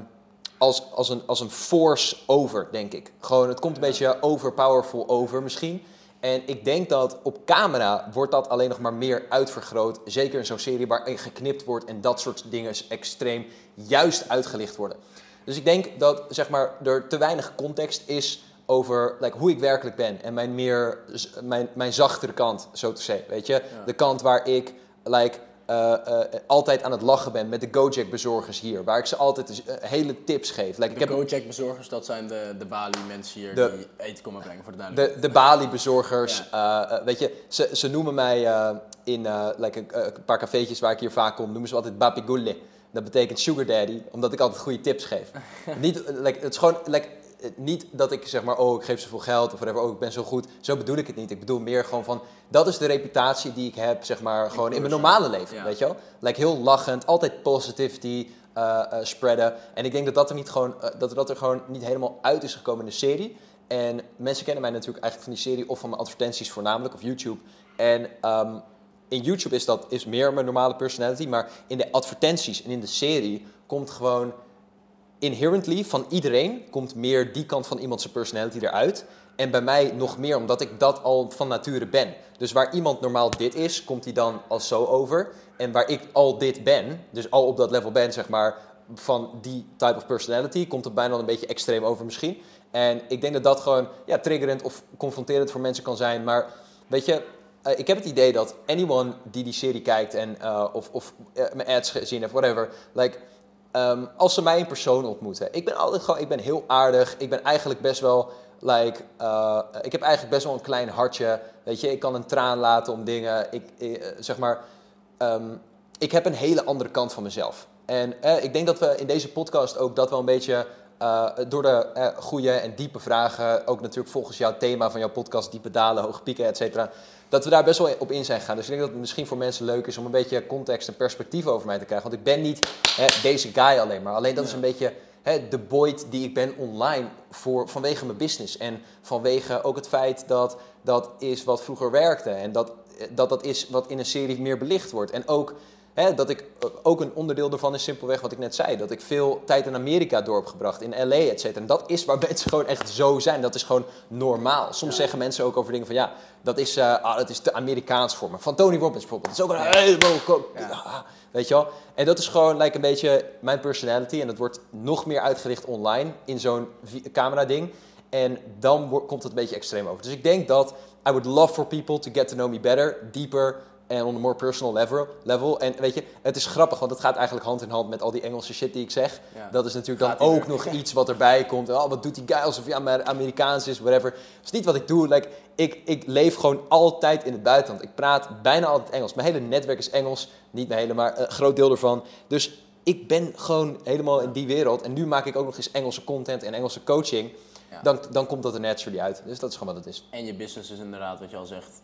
Speaker 2: als, als, een, als een force over, denk ik. Gewoon, het komt een beetje overpowerful over misschien. En ik denk dat op camera wordt dat alleen nog maar meer uitvergroot. Zeker in zo'n serie waarin geknipt wordt en dat soort dingen extreem juist uitgelicht worden. Dus ik denk dat zeg maar, er te weinig context is over like, hoe ik werkelijk ben. En mijn, meer, mijn, mijn zachtere kant, zo te zeggen. Weet je? De kant waar ik like, eh, eh, altijd aan het lachen ben met de Gojek-bezorgers hier. Waar ik ze altijd eh, hele tips geef. Like, ik
Speaker 1: De Gojek-bezorgers, dat zijn de, de Bali-mensen hier
Speaker 2: De-
Speaker 1: die eten komen brengen, voor de duidelijkheid.
Speaker 2: De, de Bali-bezorgers, weet je, ze, ze noemen mij in like, een, een paar cafeetjes waar ik hier vaak kom, noemen ze altijd Babigulle. Dat betekent sugar daddy, omdat ik altijd goede tips geef. niet, like, het is gewoon, like, niet dat ik zeg maar, oh ik geef zoveel geld of whatever, oh ik ben zo goed. Zo bedoel ik het niet. Ik bedoel meer gewoon van, dat is de reputatie die ik heb, zeg maar, gewoon in mijn normale leven,
Speaker 1: Ja.
Speaker 2: weet je wel. Like, heel lachend, altijd positivity eh, eh, spreaden. En ik denk dat dat er, niet gewoon, eh, dat, dat er gewoon niet helemaal uit is gekomen in de serie. En mensen kennen mij natuurlijk eigenlijk van die serie of van mijn advertenties voornamelijk, of YouTube. En ehm, in YouTube is dat is meer mijn normale personality, maar in de advertenties en in de serie komt gewoon inherently van iedereen komt meer die kant van iemand zijn personality eruit. En bij mij nog meer, omdat ik dat al van nature ben. Dus waar iemand normaal dit is, komt hij dan als zo over. En waar ik al dit ben, dus al op dat level ben, zeg maar, van die type of personality, komt het bijna een beetje extreem over misschien. En ik denk dat dat gewoon ja, triggerend of confronterend voor mensen kan zijn. Maar weet je, eh, ik heb het idee dat anyone die die serie kijkt en, eh, of, of eh, mijn ads gezien heeft, whatever, like, Ehm, als ze mij in persoon ontmoeten. Ik ben altijd gewoon, ik ben heel aardig. Ik ben eigenlijk best wel, like, eh, ik heb eigenlijk best wel een klein hartje. Weet je, ik kan een traan laten om dingen. Ik, eh, zeg maar, ehm, ik heb een hele andere kant van mezelf. En eh, ik denk dat we in deze podcast ook dat wel een beetje door de eh, goede en diepe vragen, ook natuurlijk volgens jouw thema van jouw podcast, diepe dalen, hoge pieken, et cetera, dat we daar best wel op in zijn gegaan. Dus ik denk dat het misschien voor mensen leuk is om een beetje context en perspectief over mij te krijgen. Want ik ben niet hè, deze guy alleen maar. Alleen dat is een beetje hè, de Boyd die ik ben online voor, vanwege mijn business. En vanwege ook het feit dat dat is wat vroeger werkte. En dat dat, dat is wat in een serie meer belicht wordt. En ook dat ik eh, ook een onderdeel daarvan is simpelweg wat ik net zei. Dat ik veel tijd in Amerika door heb gebracht, in LA, et cetera. En dat is waar mensen gewoon echt zo zijn. Dat is gewoon normaal. Soms zeggen mensen ook over dingen van ja, dat is, eh, ah, dat is te Amerikaans voor me. Van Tony Robbins bijvoorbeeld. Dat is ook een helemaal... ko-
Speaker 1: Ja.
Speaker 2: ah, Weet je wel? En dat is gewoon like, een beetje mijn personality. En dat wordt nog meer uitgericht online in zo'n camera-ding. En dan komt het een beetje extreem over. Dus ik denk dat I would love for people to get to know me better, deeper, en on a more personal level, level. En weet je, het is grappig, want het gaat eigenlijk hand in hand met al die Engelse shit die ik zeg.
Speaker 1: Ja.
Speaker 2: Dat is natuurlijk
Speaker 1: Gaat
Speaker 2: dan ook
Speaker 1: weer.
Speaker 2: nog iets wat erbij komt. Oh, wat doet die guy alsof hij Amer- Amerikaans is, whatever. Dat is niet wat ik doe. Like, ik, ik leef gewoon altijd in het buitenland. Ik praat bijna altijd Engels. Mijn hele netwerk is Engels. Niet mijn hele, maar een groot deel ervan. Dus ik ben gewoon helemaal in die wereld. En nu maak ik ook nog eens Engelse content en Engelse coaching.
Speaker 1: Ja.
Speaker 2: Dan, dan komt dat er naturally uit. Dus dat is gewoon wat het is.
Speaker 1: En je business is inderdaad, wat je al zegt,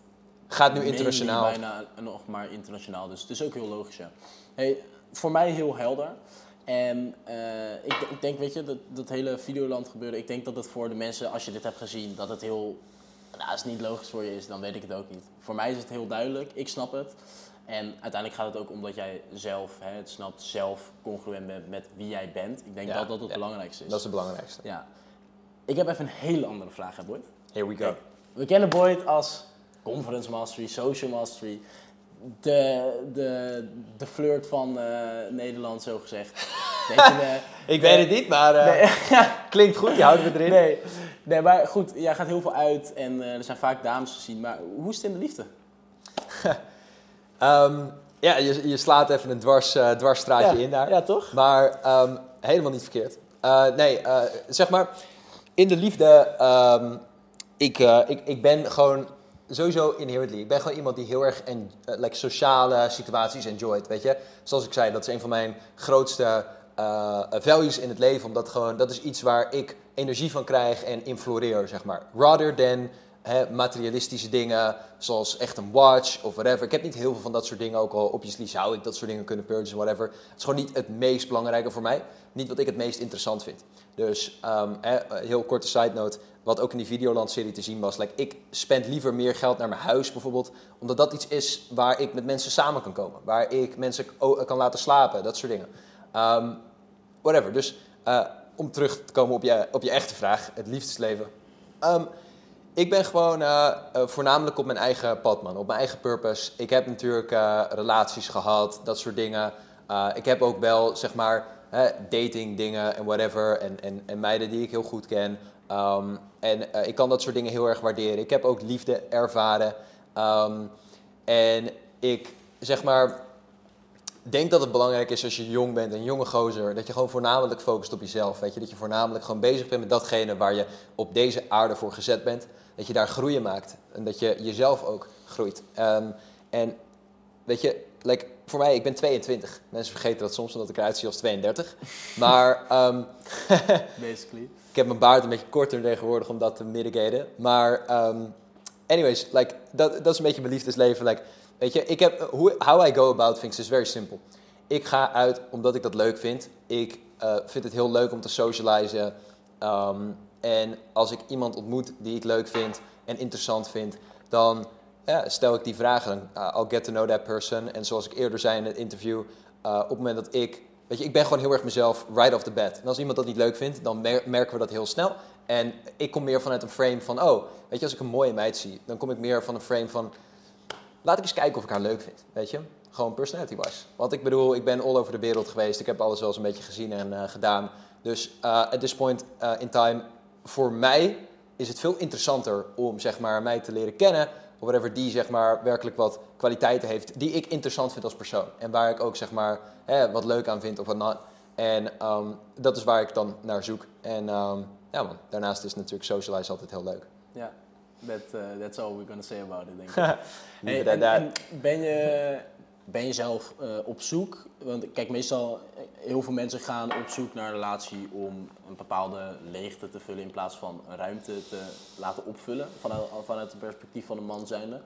Speaker 2: Gaat nu internationaal.
Speaker 1: bijna nog maar internationaal. Dus het is ook heel logisch, ja. Hey, voor mij heel helder. En eh, ik, ik denk, weet je, dat, dat hele Videoland gebeuren, ik denk dat het voor de mensen, als je dit hebt gezien, dat het heel, nou, als het niet logisch voor je is, dan weet ik het ook niet. Voor mij is het heel duidelijk, ik snap het. En uiteindelijk gaat het ook om dat jij zelf hè, het snapt, zelf congruent bent met wie jij bent. Ik denk
Speaker 2: Ja,
Speaker 1: dat dat het
Speaker 2: ja.
Speaker 1: belangrijkste is.
Speaker 2: Dat is het belangrijkste.
Speaker 1: Ja. Ik heb even een hele andere vraag, hè, Boyd.
Speaker 2: Here we go.
Speaker 1: Kijk, we kennen Boyd als conference mastery, social mastery. De, de, de flirt van eh, Nederland, zo gezegd. Je, de-
Speaker 2: Ik weet het niet, maar eh,
Speaker 1: Nee,
Speaker 2: klinkt goed. Die houden we erin.
Speaker 1: nee, nee, maar goed, jij gaat heel veel uit en eh, er zijn vaak dames gezien. Maar hoe is het in de liefde?
Speaker 2: Ehm, ja, je, je slaat even een dwars, eh, dwarsstraatje in daar.
Speaker 1: Ja, toch?
Speaker 2: Maar ehm, helemaal niet verkeerd. Eh, nee, eh, zeg maar, in de liefde, ehm, ik, eh, ik, ik ben gewoon sowieso inherently, ik ben gewoon iemand die heel erg en, eh, like, sociale situaties enjoyt, weet je. Zoals ik zei, dat is een van mijn grootste eh, values in het leven, omdat gewoon, dat is iets waar ik energie van krijg en in floreer, zeg maar. Rather than materialistische dingen, zoals echt een watch of whatever. Ik heb niet heel veel van dat soort dingen, ook al obviously zou ik dat soort dingen kunnen purchasen, whatever. Het is gewoon niet het meest belangrijke voor mij. Niet wat ik het meest interessant vind. Dus, ehm, hè, heel korte side note, wat ook in die Videoland-serie te zien was. Like, ik spend liever meer geld naar mijn huis bijvoorbeeld, omdat dat iets is waar ik met mensen samen kan komen. Waar ik mensen kan laten slapen, dat soort dingen. Ehm, whatever. Dus eh, om terug te komen op je, op je echte vraag, het liefdesleven. Ehm, ik ben gewoon eh, eh, voornamelijk op mijn eigen pad, man. Op mijn eigen purpose. Ik heb natuurlijk eh, relaties gehad, dat soort dingen. Ik heb ook wel, zeg maar, dating dingen en whatever. En, en, en meiden die ik heel goed ken. Ehm, en ik kan dat soort dingen heel erg waarderen. Ik heb ook liefde ervaren. Ehm, en ik, zeg maar, denk dat het belangrijk is als je jong bent, een jonge gozer, dat je gewoon voornamelijk focust op jezelf. Weet je? Dat je voornamelijk gewoon bezig bent met datgene waar je op deze aarde voor gezet bent. Dat je daar groeien maakt en dat je jezelf ook groeit. Ehm, en weet je, like, voor mij, ik ben 22. Mensen vergeten dat soms, omdat ik eruit zie als 32. Maar ehm,
Speaker 1: Basically.
Speaker 2: ik heb mijn baard een beetje korter tegenwoordig om dat te mitigaten. Maar, ehm, anyways, like, dat, dat is een beetje mijn liefdesleven. Like, weet je, ik heb, hoe, how I go about things is very simple. Ik ga uit omdat ik dat leuk vind. Ik eh, vind het heel leuk om te socializen. Ehm, en als ik iemand ontmoet die ik leuk vind en interessant vind, dan ja, stel ik die vragen. Uh, I'll get to know that person. En zoals ik eerder zei in het interview, uh, op het moment dat ik... Weet je, ik ben gewoon heel erg mezelf right off the bat. En als iemand dat niet leuk vindt, dan mer- merken we dat heel snel. En ik kom meer vanuit een frame van, oh, weet je, als ik een mooie meid zie, dan kom ik meer van een frame van, laat ik eens kijken of ik haar leuk vind, weet je. Gewoon personality-wise. Want ik bedoel, ik ben all over de wereld geweest. Ik heb alles wel eens een beetje gezien en uh, gedaan. Dus uh, at this point uh, in time, voor mij is het veel interessanter om zeg maar, mij te leren kennen. Of whatever die zeg maar, werkelijk wat kwaliteiten heeft die ik interessant vind als persoon. En waar ik ook zeg maar, hè, wat leuk aan vind of wat not. En um, dat is waar ik dan naar zoek. En um, ja man, daarnaast is natuurlijk socialize altijd heel leuk.
Speaker 1: Ja, that, uh, that's all we're gonna say about it, denk ik.
Speaker 2: hey,
Speaker 1: en, en ben, je, ben je zelf uh, op zoek? Want kijk, meestal, heel veel mensen gaan op zoek naar een relatie om een bepaalde leegte te vullen in plaats van een ruimte te laten opvullen vanuit, vanuit het perspectief van een man zijnde.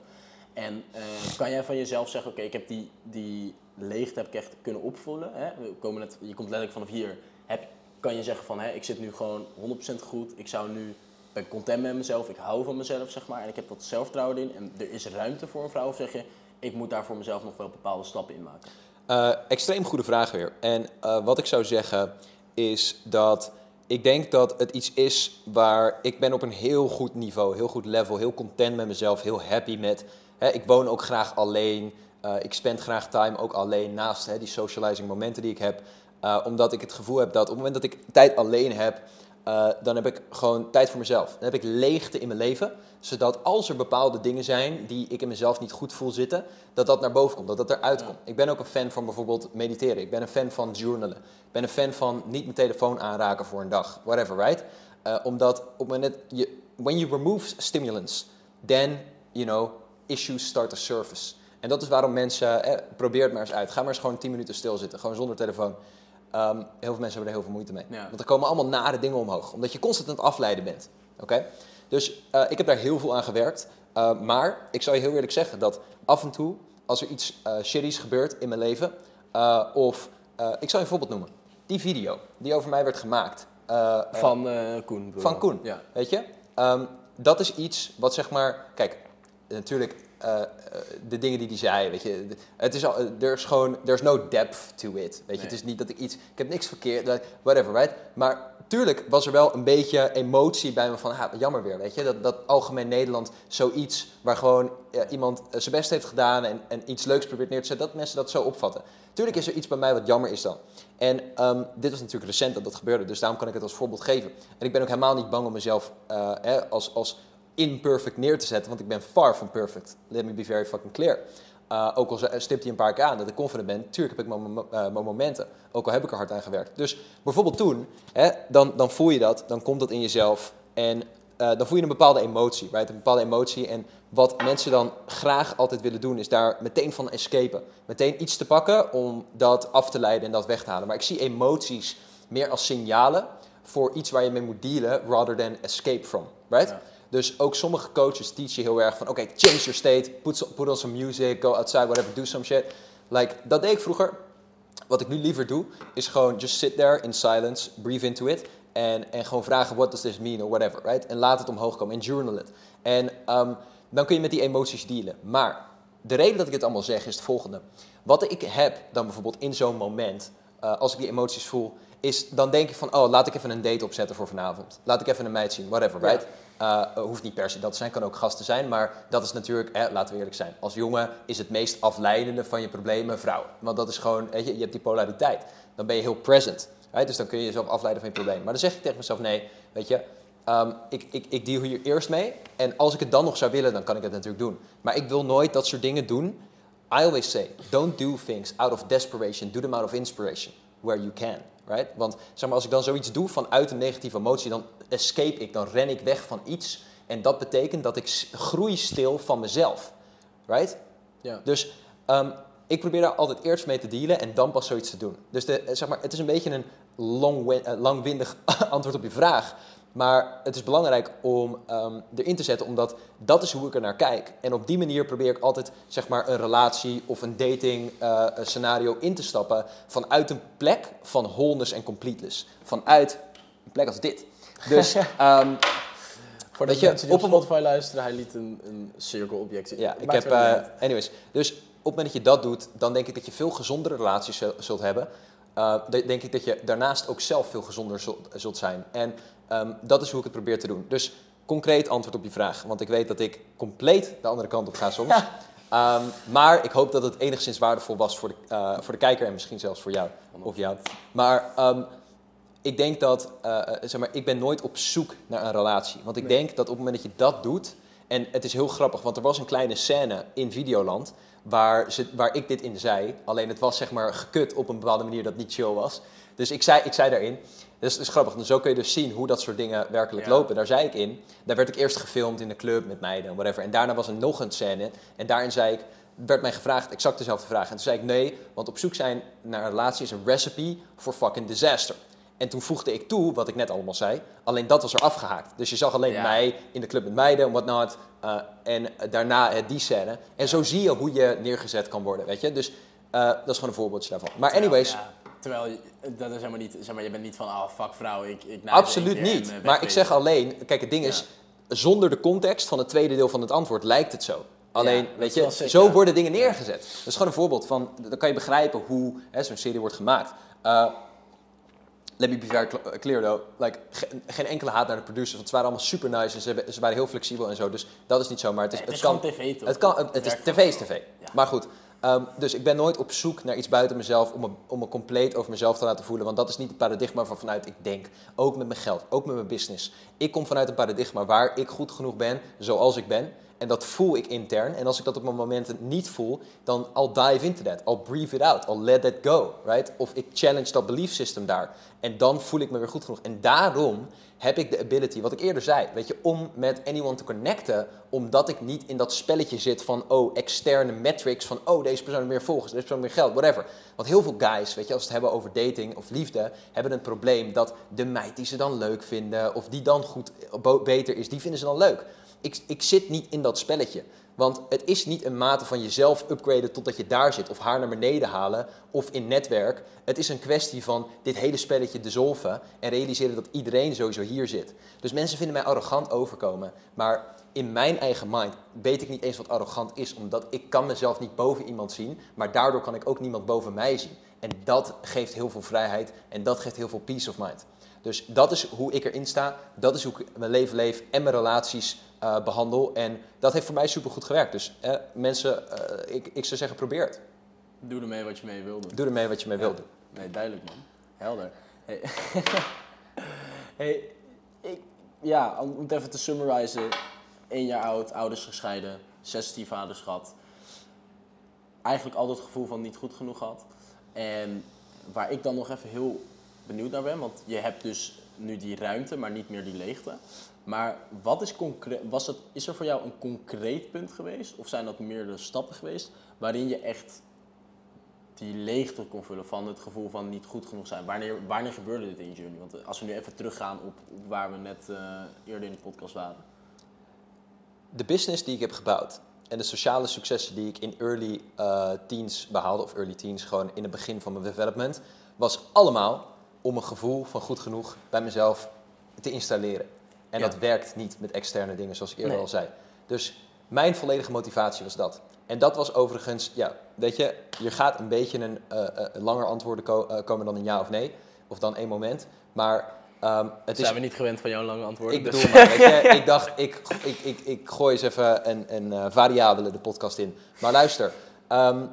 Speaker 1: En uh, kan jij van jezelf zeggen, oké, okay, ik heb die, die leegte heb ik echt kunnen opvullen. Hè? We komen net, je komt letterlijk vanaf hier. Heb, kan je zeggen van, hè, ik zit nu gewoon 100% goed. Ik zou nu, ben content met mezelf. Ik hou van mezelf, zeg maar. En ik heb dat zelfvertrouwen in. En er is ruimte voor een vrouw. Of zeg je, ik moet daar voor mezelf nog wel bepaalde stappen in maken?
Speaker 2: Uh, extreem goede vraag weer. En uh, wat ik zou zeggen is dat ik denk dat het iets is waar ik ben op een heel goed niveau, heel goed level, heel content met mezelf, heel happy met. Hè, ik woon ook graag alleen. Uh, ik spend graag time ook alleen naast hè, die socializing momenten die ik heb. Omdat ik het gevoel heb dat op het moment dat ik tijd alleen heb, eh, dan heb ik gewoon tijd voor mezelf. Dan heb ik leegte in mijn leven, zodat als er bepaalde dingen zijn die ik in mezelf niet goed voel zitten, dat dat naar boven komt, dat dat eruit
Speaker 1: Ja.
Speaker 2: komt. Ik ben ook een fan van bijvoorbeeld mediteren. Ik ben een fan van journalen. Ik ben een fan van niet mijn telefoon aanraken voor een dag, whatever, right? Eh, omdat op het moment je, when you remove stimulants, then you know issues start to surface. En dat is waarom mensen, eh, probeer het maar eens uit. Ga maar eens gewoon 10 minuten stilzitten, gewoon zonder telefoon. Ehm, heel veel mensen hebben er heel veel moeite mee.
Speaker 1: Ja.
Speaker 2: Want er komen allemaal nare dingen omhoog, omdat je constant aan het afleiden bent. Oké? Dus eh, ik heb daar heel veel aan gewerkt. Eh, maar ik zou je heel eerlijk zeggen dat af en toe, als er iets eh shitties gebeurt in mijn leven, of ik zal je een voorbeeld noemen. Die video die over mij werd gemaakt.
Speaker 1: Van Koen.
Speaker 2: van. Koen.
Speaker 1: Ja.
Speaker 2: Weet je? Ehm, dat is iets wat zeg maar. Kijk, natuurlijk. Eh, eh, de dingen die hij zei, weet je, het is al, er is gewoon, there's no depth to it, weet je,
Speaker 1: Nee.
Speaker 2: het is niet dat ik iets, ik heb niks verkeerd, whatever, right? Maar tuurlijk was er wel een beetje emotie bij me van, jammer weer, weet je, dat, dat algemeen Nederland zoiets waar gewoon iemand eh, zijn best heeft gedaan en, en iets leuks probeert neer te zetten, dat mensen dat zo opvatten. Tuurlijk is er iets bij mij wat jammer is dan. En ehm, dit was natuurlijk recent dat dat gebeurde, dus daarom kan ik het als voorbeeld geven. En ik ben ook helemaal niet bang om mezelf eh, hè, als, als imperfect neer te zetten, want ik ben far from perfect. Let me be very fucking clear. Uh, ook al stipt hij een paar keer aan dat ik confident ben, tuurlijk heb ik mijn, eh, momenten. Ook al heb ik er hard aan gewerkt. Dus bijvoorbeeld toen, hè, dan, dan voel je dat, dan komt dat in jezelf. En eh, dan voel je een bepaalde emotie, right? Een bepaalde emotie. En wat mensen dan graag altijd willen doen, is daar meteen van escapen. Meteen iets te pakken om dat af te leiden en dat weg te halen. Maar ik zie emoties meer als signalen voor iets waar je mee moet dealen, rather than escape from, right? Dus ook sommige coaches teachen heel erg van, oké, change your state, put, put on some music, go outside, whatever, do some shit. Like, dat deed ik vroeger. Wat ik nu liever doe, is gewoon just sit there in silence, breathe into it. En, en gewoon vragen, what does this mean, or whatever, right? En laat het omhoog komen en journal it. En ehm, dan kun je met die emoties dealen. Maar de reden dat ik dit allemaal zeg, is het volgende. Wat ik heb dan bijvoorbeeld in zo'n moment, eh, als ik die emoties voel, is dan denk ik van, oh, laat ik even een date opzetten voor vanavond. Laat ik even een meid zien, whatever, right? Eh, hoeft niet per se dat te zijn, kan ook gasten zijn, maar dat is natuurlijk, laten we eerlijk zijn, als jongen is het meest afleidende van je problemen vrouw. Want dat is gewoon, weet je, je hebt die polariteit. Dan ben je heel present, dus dan kun je jezelf afleiden van je probleem. Maar dan zeg ik tegen mezelf, nee, weet je, ehm, ik, ik, ik deal hier eerst mee en als ik het dan nog zou willen, dan kan ik het natuurlijk doen. Maar ik wil nooit dat soort dingen doen. I always say, don't do things out of desperation, do them out of inspiration, where you can. Right? Want zeg maar, als ik dan zoiets doe vanuit een negatieve emotie, dan escape ik, dan ren ik weg van iets. En dat betekent dat ik groei stil van mezelf. Right?
Speaker 1: Ja.
Speaker 2: Dus ehm, ik probeer daar altijd eerst mee te dealen en dan pas zoiets te doen. Dus de, eh, zeg maar, het is een beetje een long, eh, langwindig antwoord op je vraag. Maar het is belangrijk om ehm, erin te zetten, omdat dat is hoe ik er naar kijk. En op die manier probeer ik altijd zeg maar, een relatie of een dating eh, scenario in te stappen vanuit een plek van wholeness en completeness. Vanuit een plek als dit. Dus ehm,
Speaker 1: Voor
Speaker 2: Weet
Speaker 1: de
Speaker 2: je,
Speaker 1: op
Speaker 2: een-
Speaker 1: Spotify luisteren, hij liet een, een cirkelobject.
Speaker 2: Ja, ik heb. eh, anyways, dus op het moment dat je dat doet, dan denk ik dat je veel gezondere relaties zul- zult hebben. Eh, de- denk ik dat je daarnaast ook zelf veel gezonder zult, zult zijn. En ehm, dat is hoe ik het probeer te doen. Dus concreet antwoord op je vraag. Want ik weet dat ik compleet de andere kant op ga soms. Ehm, maar ik hoop dat het enigszins waardevol was voor de, eh, voor de kijker en misschien zelfs voor jou of jou. Maar ehm, ik denk dat, eh, eh, zeg maar, ik ben nooit op zoek naar een relatie. Want ik
Speaker 1: Nee.
Speaker 2: denk dat op het moment dat je dat doet, en het is heel grappig, want er was een kleine scène in Videoland waar, ze, waar ik dit in zei. Alleen het was zeg maar gekut op een bepaalde manier dat niet chill was. Dus ik zei, ik zei daarin, dus is grappig, dus zo kun je dus zien hoe dat soort dingen werkelijk
Speaker 1: Ja.
Speaker 2: lopen. Daar zei ik in, daar werd ik eerst gefilmd in de club met meiden en whatever. En daarna was er nog een scène en daarin zei ik, werd mij gevraagd, exact dezelfde vraag. En toen zei ik nee, want op zoek zijn naar een relatie is een recipe for fucking disaster. En toen voegde ik toe, wat ik net allemaal zei, alleen dat was er afgehaakt. Dus je zag alleen
Speaker 1: Ja.
Speaker 2: mij in de club met meiden en whatnot. eh en daarna eh, die scène. En zo zie je hoe je neergezet kan worden, weet je. Dus eh, dat is gewoon een voorbeeldje daarvan. Maar
Speaker 1: Terwijl,
Speaker 2: anyways,
Speaker 1: ja, terwijl, je- dat is helemaal niet, zeg maar, je bent niet van, oh fuck vrouw, ik, ik
Speaker 2: absoluut niet.
Speaker 1: en, eh,
Speaker 2: maar ik zeg alleen, kijk het ding is, zonder de context van het tweede deel van het antwoord lijkt het zo. Alleen, weet je,
Speaker 1: sick,
Speaker 2: zo
Speaker 1: ja.
Speaker 2: worden dingen neergezet. Dat is gewoon een voorbeeld van, dan kan je begrijpen hoe hè, zo'n serie wordt gemaakt. Eh, let me be very cl- clear though, like, ge- geen enkele haat naar de producers, want ze waren allemaal super nice en ze, hebben- ze waren heel flexibel en zo. Dus dat is niet zo, maar het is,
Speaker 1: Nee, het is
Speaker 2: kan,
Speaker 1: gewoon tv toch?
Speaker 2: Het, kan, het, het is tv is tv. Maar goed, Ehm, dus ik ben nooit op zoek naar iets buiten mezelf om me, om me compleet over mezelf te laten voelen. Want dat is niet het paradigma van vanuit ik denk. Ook met mijn geld, ook met mijn business. Ik kom vanuit een paradigma waar ik goed genoeg ben zoals ik ben. En dat voel ik intern. En als ik dat op mijn momenten niet voel, dan I'll dive into that. I'll breathe it out. I'll let that go. Right? Of ik challenge dat belief system daar. En dan voel ik me weer goed genoeg. En daarom heb ik de ability, wat ik eerder zei, weet je, om met anyone te connecten, omdat ik niet in dat spelletje zit van, oh, externe metrics, van, oh, deze persoon meer volgers, deze persoon meer geld, whatever. Want heel veel guys, weet je, als ze het hebben over dating of liefde, hebben een probleem dat de meid die ze dan leuk vinden, of die dan goed, beter is, die vinden ze dan leuk. Ik, ik zit niet in dat spelletje. Want het is niet een mate van jezelf upgraden totdat je daar zit, of haar naar beneden halen, of in netwerk. Het is een kwestie van dit hele spelletje dissolven en realiseren dat iedereen sowieso hier zit. Dus mensen vinden mij arrogant overkomen, maar in mijn eigen mind weet ik niet eens wat arrogant is, omdat ik kan mezelf niet boven iemand zien, maar daardoor kan ik ook niemand boven mij zien. En dat geeft heel veel vrijheid en dat geeft heel veel peace of mind. Dus dat is hoe ik erin sta, dat is hoe ik mijn leven leef en mijn relaties uh, behandel. En dat heeft voor mij super goed gewerkt. Dus eh, mensen, uh, ik, ik zou zeggen, probeer het.
Speaker 1: Doe ermee wat je mee wil doen.
Speaker 2: Doe ermee wat je mee ja. wil doen.
Speaker 1: Nee, duidelijk man. Helder. Hey, hey ik, ja, om het even te summarizen. Eén jaar oud, ouders gescheiden, zes vaders gehad. Eigenlijk altijd het gevoel van niet goed genoeg gehad. En waar ik dan nog even heel benieuwd naar ben, want je hebt dus nu die ruimte, maar niet meer die leegte. Maar wat is, concreet, was het, is er voor jou een concreet punt geweest, of zijn dat meerdere stappen geweest, waarin je echt die leegte kon vullen van het gevoel van niet goed genoeg zijn? Wanneer, wanneer gebeurde dit in journey? Want als we nu even teruggaan op, waar we net uh, eerder in de podcast waren.
Speaker 2: De business die ik heb gebouwd en de sociale successen die ik in early uh, teens behaalde, of early teens, gewoon in het begin van mijn development, was allemaal om een gevoel van goed genoeg bij mezelf te installeren. En dat werkt niet met externe dingen, zoals ik eerder al zei. Dus mijn volledige motivatie was dat. En dat was overigens, ja, weet je, je gaat een beetje een uh, langer antwoorden uh, komen dan een ja of nee. Of dan één moment. Maar um, het
Speaker 1: Zijn we niet gewend van jouw lange antwoorden?
Speaker 2: Ik dus- bedoel maar, weet je, ik dacht, ik, ik, ik, ik gooi eens even een, een variabele de podcast in. Maar luister, um,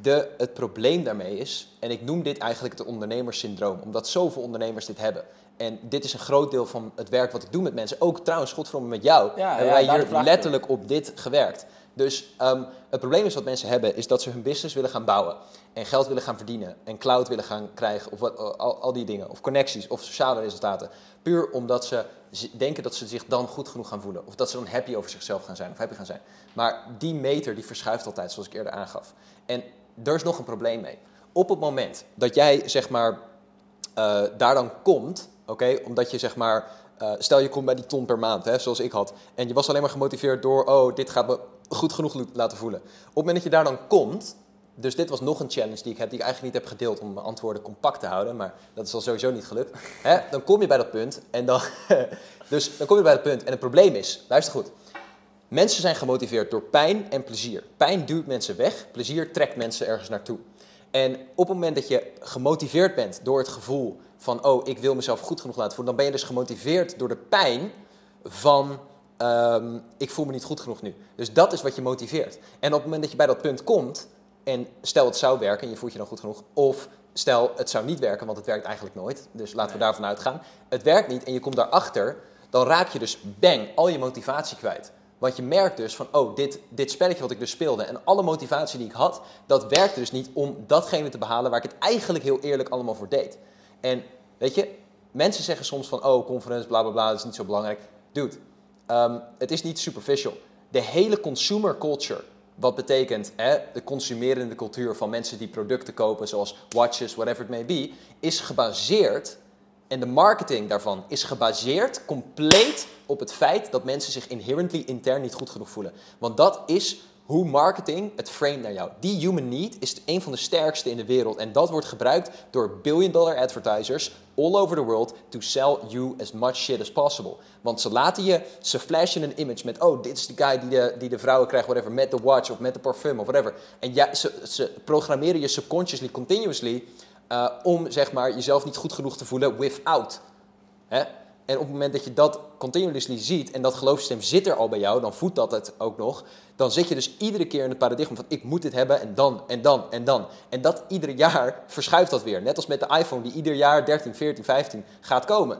Speaker 2: de, het probleem daarmee is, en ik noem dit eigenlijk het ondernemerssyndroom, omdat zoveel ondernemers dit hebben. En dit is een groot deel van het werk wat ik doe met mensen. Ook trouwens, godverdomme met jou, ja, hebben wij hier letterlijk op dit gewerkt. Dus um, het probleem is wat mensen hebben, is dat ze hun business willen gaan bouwen. En geld willen gaan verdienen. En cloud willen gaan krijgen. Of wat, al, al die dingen. Of connecties. Of sociale resultaten. Puur omdat ze denken dat ze zich dan goed genoeg gaan voelen. Of dat ze dan happy over zichzelf gaan zijn. Of happy gaan zijn. Maar die meter die verschuift altijd, zoals ik eerder aangaf. En er is nog een probleem mee. Op het moment dat jij zeg maar uh, daar dan komt, oké, omdat je zeg maar, uh, stel je komt bij die ton per maand, hè, zoals ik had, en je was alleen maar gemotiveerd door, oh, dit gaat me goed genoeg laten voelen. Op het moment dat je daar dan komt, dus dit was nog een challenge die ik heb, die ik eigenlijk niet heb gedeeld om mijn antwoorden compact te houden, maar dat is al sowieso niet gelukt. Hè? Dan kom je bij dat punt en dan, dus dan kom je bij dat punt en het probleem is, luister goed, Mensen zijn gemotiveerd door pijn en plezier. Pijn duwt mensen weg, plezier trekt mensen ergens naartoe. En op het moment dat je gemotiveerd bent door het gevoel van, oh, ik wil mezelf goed genoeg laten voelen, dan ben je dus gemotiveerd door de pijn van, um, ik voel me niet goed genoeg nu. Dus dat is wat je motiveert. En op het moment dat je bij dat punt komt, en stel het zou werken en je voelt je dan goed genoeg, of stel het zou niet werken, want het werkt eigenlijk nooit, dus laten we daarvan uitgaan, het werkt niet en je komt daarachter, dan raak je dus bang al je motivatie kwijt. Want je merkt dus van, oh, dit, dit spelletje wat ik dus speelde en alle motivatie die ik had, dat werkte dus niet om datgene te behalen waar ik het eigenlijk heel eerlijk allemaal voor deed. En weet je, mensen zeggen soms van, oh, conference, bla bla bla, dat is niet zo belangrijk. Dude, um, het is niet superficial. De hele consumer culture, wat betekent hè, de consumerende cultuur van mensen die producten kopen, zoals watches, whatever it may be, is gebaseerd en de marketing daarvan is gebaseerd compleet op het feit dat mensen zich inherently intern niet goed genoeg voelen. Want dat is hoe marketing het frame naar jou. Die human need is een van de sterkste in de wereld. En dat wordt gebruikt door billion dollar advertisers all over the world to sell you as much shit as possible. Want ze laten je, ze flashen een image met, oh, dit is de guy die de, die de vrouwen krijgt, whatever, met de watch of met de parfum of whatever. En ze, programmeren je subconsciously, continuously uh, om zeg maar, jezelf niet goed genoeg te voelen without. Hè? En op het moment dat je dat continuously ziet en dat geloofssysteem zit er al bij jou, dan voedt dat het ook nog. Dan zit je dus iedere keer in het paradigma van ik moet dit hebben en dan en dan en dan. En dat iedere jaar verschuift dat weer. Net als met de iPhone die ieder jaar 13, 14, 15 gaat komen.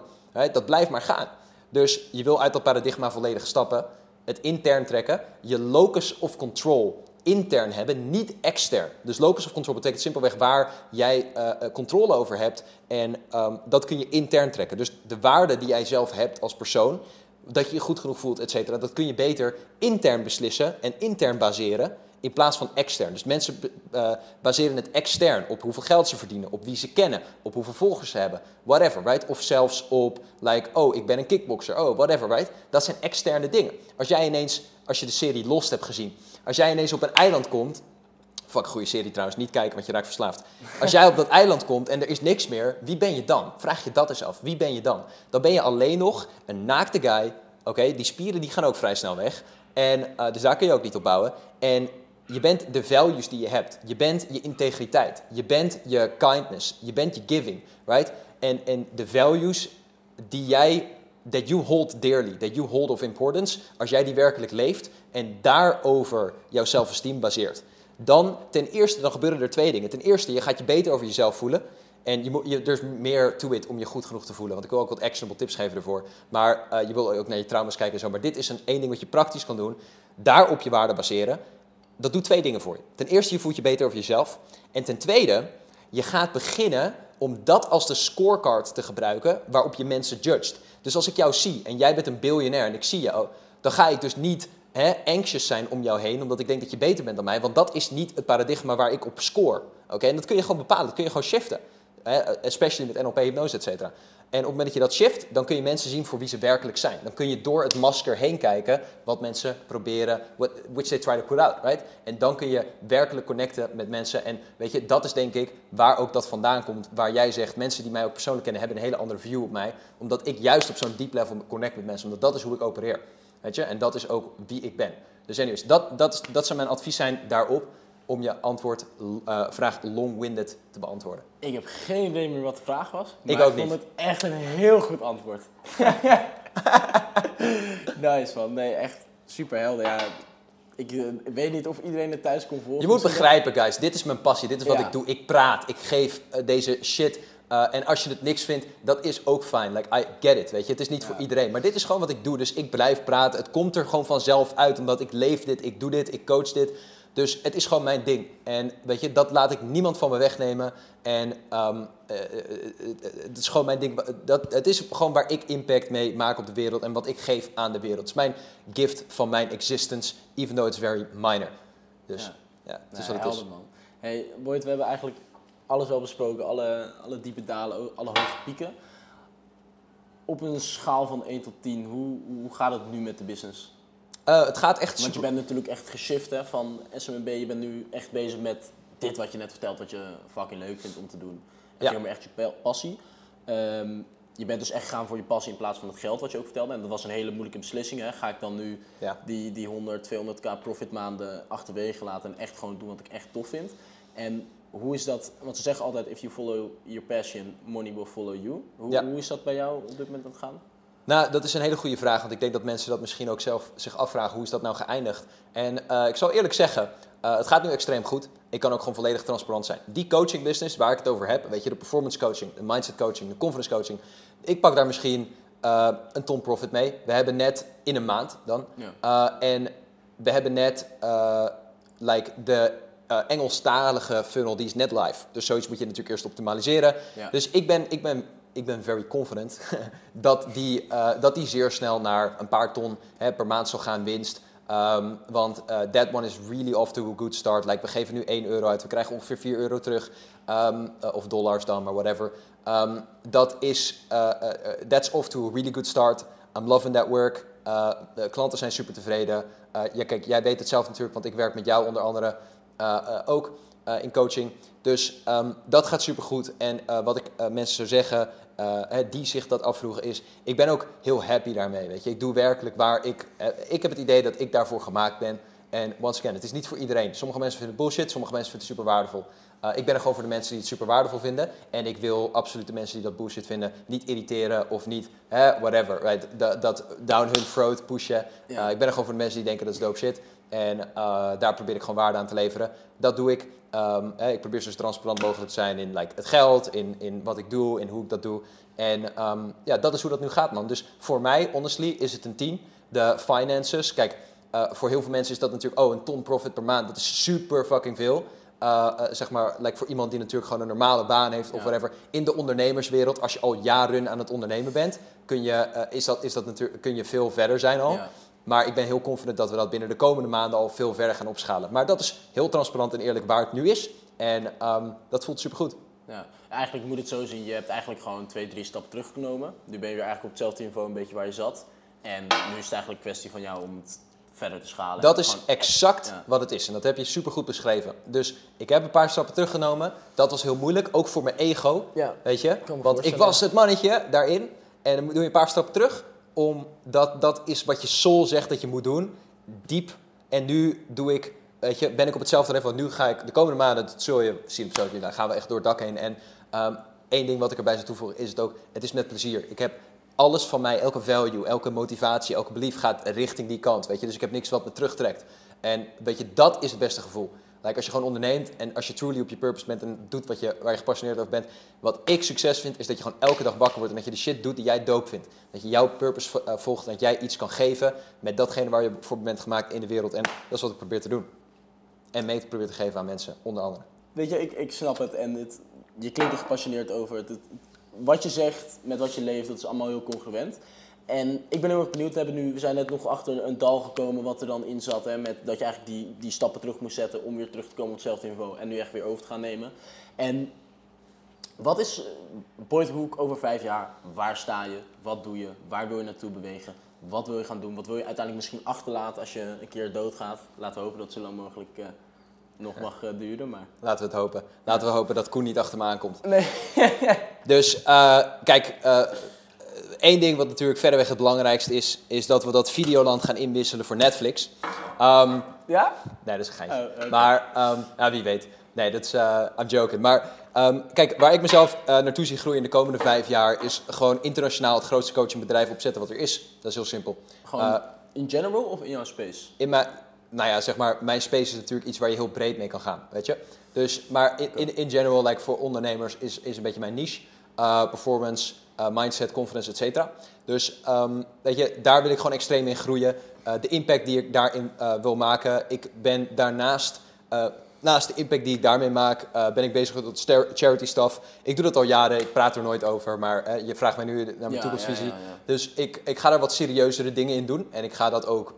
Speaker 2: Dat blijft maar gaan. Dus je wil uit dat paradigma volledig stappen, het intern trekken, je locus of control intern hebben, niet extern. Dus locus of control betekent simpelweg waar jij uh, controle over hebt. En um, dat kun je intern trekken. Dus de waarde die jij zelf hebt als persoon, dat je je goed genoeg voelt, et cetera, dat kun je beter intern beslissen en intern baseren in plaats van extern. Dus mensen uh, baseren het extern op hoeveel geld ze verdienen, op wie ze kennen, op hoeveel volgers ze hebben, whatever, right? Of zelfs op, like, oh, ik ben een kickboxer, oh, whatever, right? Dat zijn externe dingen. Als jij ineens, als je de serie Lost hebt gezien, als jij ineens op een eiland komt, fuck, goede serie trouwens, niet kijken, want je raakt verslaafd. Als jij op dat eiland komt en er is niks meer, wie ben je dan? Vraag je dat eens af, wie ben je dan? Dan ben je alleen nog een naakte guy, oké? Die spieren die gaan ook vrij snel weg. En uh, dus daar kun je ook niet op bouwen. En je bent de values die je hebt. Je bent je integriteit. Je bent je kindness. Je bent je giving, right? En, en de values die jij, that you hold dearly, that you hold of importance, als jij die werkelijk leeft en daarover jouw self-esteem baseert, dan ten eerste, dan gebeuren er twee dingen. Ten eerste, je gaat je beter over jezelf voelen. En je je, er is meer to it om je goed genoeg te voelen. Want ik wil ook wat actionable tips geven ervoor. Maar uh, je wil ook naar je trauma's kijken en zo. Maar dit is een één ding wat je praktisch kan doen. Daarop je waarde baseren dat doet twee dingen voor je. Ten eerste, je voelt je beter over jezelf. En ten tweede, je gaat beginnen om dat als de scorecard te gebruiken waarop je mensen judged. Dus als ik jou zie en jij bent een biljonair en ik zie jou, dan ga ik dus niet hè, anxious zijn om jou heen, omdat ik denk dat je beter bent dan mij. Want dat is niet het paradigma waar ik op score. Oké, En dat kun je gewoon bepalen, dat kun je gewoon shiften. Hè? Especially met NLP, hypnose, et cetera. En op het moment dat je dat shift, dan kun je mensen zien voor wie ze werkelijk zijn. Dan kun je door het masker heen kijken wat mensen proberen, what, which they try to put out, right? En dan kun je werkelijk connecten met mensen. En weet je, dat is denk ik waar ook dat vandaan komt. Waar jij zegt, mensen die mij ook persoonlijk kennen, hebben een hele andere view op mij. Omdat ik juist op zo'n deep level connect met mensen. Omdat dat is hoe ik opereer. Weet je? En dat is ook wie ik ben. Dus anyways, dat, dat, dat zou mijn advies zijn daarop om je antwoord, uh, vraag long-winded te beantwoorden.
Speaker 1: Ik heb geen idee meer wat de vraag was.
Speaker 2: Maar ik ook
Speaker 1: ik
Speaker 2: niet.
Speaker 1: vond het echt een heel goed antwoord. nice man. Nee, echt super helder. Ja, ik uh, weet niet of iedereen het thuis kon volgen.
Speaker 2: Je moet begrijpen, guys. Dit is mijn passie. Dit is wat ja. ik doe. Ik praat. Ik geef uh, deze shit. Uh, en als je het niks vindt, dat is ook fijn. Like, I get it, weet je. Het is niet ja. voor iedereen. Maar dit is gewoon wat ik doe. Dus ik blijf praten. Het komt er gewoon vanzelf uit. Omdat ik leef dit, ik doe dit, ik coach dit. Dus het is gewoon mijn ding. En weet je, dat laat ik niemand van me wegnemen. En um, uh, het is gewoon mijn ding. Dat, het is gewoon waar ik impact mee maak op de wereld en wat ik geef aan de wereld. Het is mijn gift van mijn existence, even though it's very minor. Dus ja, ja het is
Speaker 1: nee,
Speaker 2: wat het is.
Speaker 1: Man. Hey, Boyd, we hebben eigenlijk alles wel besproken. Alle, alle diepe dalen, alle hoge pieken. Op een schaal van 1 tot 10, hoe, hoe gaat het nu met de business?
Speaker 2: Uh, het gaat echt
Speaker 1: Want je bent natuurlijk echt geshift hè, van SMB. Je bent nu echt bezig met dit wat je net vertelt, wat je fucking leuk vindt om te doen. En
Speaker 2: Ja.
Speaker 1: meer echt je passie. Ehm, je bent dus echt gegaan voor je passie in plaats van het geld wat je ook vertelde. En dat was een hele moeilijke beslissing. Hè. Ga ik dan nu
Speaker 2: Ja.
Speaker 1: die, die 100, 200k profit maanden achterwege laten en echt gewoon doen wat ik echt tof vind. En hoe is dat, want ze zeggen altijd, if you follow your passion, money will follow you. Hoe,
Speaker 2: Ja.
Speaker 1: hoe is dat bij jou op dit moment aan het gaan?
Speaker 2: Nou, dat is een hele goede vraag, want ik denk dat mensen dat misschien ook zelf zich afvragen. Hoe is dat nou geëindigd? En eh, ik zal eerlijk zeggen, eh, het gaat nu extreem goed. Ik kan ook gewoon volledig transparant zijn. Die coaching business waar ik het over heb, weet je, de performance coaching, de mindset coaching, de confidence coaching. Ik pak daar misschien eh, een ton profit mee. We hebben net in een maand dan.
Speaker 1: Ja.
Speaker 2: en we hebben net like de eh, Engelstalige funnel, die is net live. Dus zoiets moet je natuurlijk eerst optimaliseren.
Speaker 1: Ja.
Speaker 2: Dus ik ben, ik ben, ik ben very confident dat, die, eh, dat die zeer snel naar een paar ton hè, per maand zal gaan winst. Ehm, want eh, that one is really off to a good start. Like, we geven nu 1 euro uit, we krijgen ongeveer 4 euro terug. Ehm, eh, of dollars dan, maar whatever. Ehm, dat is, that's off to a really good start. I'm loving that work. De klanten zijn super tevreden. Ja, kijk, jij weet het zelf natuurlijk, want ik werk met jou onder andere ook eh, in coaching. Dus ehm, dat gaat supergoed. En eh, wat ik eh, mensen zou zeggen, eh, hè, die zich dat afvroegen, is: ik ben ook heel happy daarmee. Weet je, ik doe werkelijk waar ik. eh, ik heb het idee dat ik daarvoor gemaakt ben. En once again, het is niet voor iedereen. Sommige mensen vinden het bullshit, sommige mensen vinden het super waardevol. Ik ben er gewoon voor de mensen die het super waardevol vinden. En ik wil absoluut de mensen die dat bullshit vinden niet irriteren of niet, hè, whatever. Right? Dat, dat down hun throat pushen.
Speaker 1: Ja.
Speaker 2: Ik ben er gewoon voor de mensen die denken dat is dope shit. En uh, daar probeer ik gewoon waarde aan te leveren. Dat doe ik. Um, hè, ik probeer zo transparant mogelijk te zijn in like, het geld, in, in wat ik doe, in hoe ik dat doe. En um, ja, dat is hoe dat nu gaat, man. Dus voor mij, honestly, is het een 10. De finances, kijk, uh, voor heel veel mensen is dat natuurlijk, oh, een ton profit per maand, dat is super fucking veel. Uh, uh, zeg maar, like voor iemand die natuurlijk gewoon een normale baan heeft of
Speaker 1: Ja.
Speaker 2: whatever. In de ondernemerswereld, als je al jaren aan het ondernemen bent, kun je, is dat, is dat natuurlijk, kun je veel verder zijn al.
Speaker 1: Ja.
Speaker 2: Maar ik ben heel confident dat we dat binnen de komende maanden al veel verder gaan opschalen. Maar dat is heel transparant en eerlijk waar het nu is. En um, dat voelt supergoed.
Speaker 1: Ja, eigenlijk moet het zo zien. Je hebt eigenlijk gewoon twee, drie stappen teruggenomen. Nu ben je weer eigenlijk op hetzelfde niveau een beetje waar je zat. En nu is het eigenlijk een kwestie van jou om het verder te schalen.
Speaker 2: Dat is
Speaker 1: Gewoon-
Speaker 2: exact
Speaker 1: Ja.
Speaker 2: wat het is. En dat heb je supergoed beschreven. Dus ik heb een paar stappen teruggenomen. Dat was heel moeilijk, ook voor mijn ego.
Speaker 1: Ja.
Speaker 2: Weet je? Want ik was het mannetje daarin. En dan doe je een paar stappen terug. Omdat dat is wat je soul zegt dat je moet doen. Diep. En nu doe ik, weet je, ben ik op hetzelfde level. Nu ga ik de komende maanden, dat zul je zien media, gaan we echt door het dak heen. En ehm, één ding wat ik erbij zou toevoegen is het ook, het is met plezier. Ik heb alles van mij, elke value, elke motivatie, elke belief gaat richting die kant. Weet je? Dus ik heb niks wat me terugtrekt. En weet je, dat is het beste gevoel. Als je gewoon onderneemt en als je truly op je purpose bent en doet wat je, waar je gepassioneerd over bent. Wat ik succes vind, is dat je gewoon elke dag wakker wordt en dat je de shit doet die jij dope vindt. Dat je jouw purpose eh, volgt en dat jij iets kan geven met datgene waar je voor bent gemaakt in de wereld. En dat is wat ik probeer te doen. En mee te proberen te geven aan mensen, onder andere.
Speaker 1: Weet je, ik, ik snap het en het, je klinkt er gepassioneerd over. Het, het- wat je zegt met wat je leeft, dat is allemaal heel congruent. En ik ben heel erg benieuwd. We, hebben nu, we zijn net nog achter een dal gekomen wat er dan in zat. Hè, met dat je eigenlijk die, die stappen terug moest zetten om weer terug te komen op hetzelfde niveau. En nu echt weer over te gaan nemen. En wat is Boyd Hoek over vijf jaar? Waar sta je? Wat doe je? Waar wil je naartoe bewegen? Wat wil je gaan doen? Wat wil je uiteindelijk misschien achterlaten als je een keer doodgaat? Laten we hopen dat het zo lang mogelijk eh, nog mag eh, duren. Maar...
Speaker 2: Laten we het hopen. Laten we hopen dat Koen niet achter me aankomt.
Speaker 1: Nee.
Speaker 2: Dus eh, kijk, één ding wat natuurlijk verreweg het belangrijkste is, is dat we dat Videoland gaan inwisselen voor Netflix. Ehm,
Speaker 1: Ja?
Speaker 2: nee, dat is een geintje.
Speaker 1: Oh.
Speaker 2: Maar ja, wie weet. Nee, dat is, eh I'm joking. Maar ehm, kijk, waar ik mezelf eh, naartoe zie groeien in de komende vijf jaar, is gewoon internationaal het grootste coachingbedrijf opzetten wat er is. Dat is heel simpel.
Speaker 1: Gewoon
Speaker 2: Eh,
Speaker 1: in general of in jouw space?
Speaker 2: in mijn, nou ja, zeg maar, mijn space is natuurlijk iets waar je heel breed mee kan gaan, weet je. Dus, maar in, in, in general, like voor ondernemers, is, is een beetje mijn niche. Uh, performance, uh, mindset, confidence, et cetera. Dus, um, weet je, daar wil ik gewoon extreem in groeien. Uh, de impact die ik daarin uh, wil maken. Ik ben daarnaast, naast de impact die ik daarmee maak, ben ik bezig met charity stuff. Ik doe dat al jaren, ik praat er nooit over, maar je vraagt mij nu naar mijn
Speaker 1: Ja,
Speaker 2: toekomstvisie.
Speaker 1: ja, ja, ja.
Speaker 2: Dus ik, ik ga daar wat serieuzere dingen in doen. En ik ga dat ook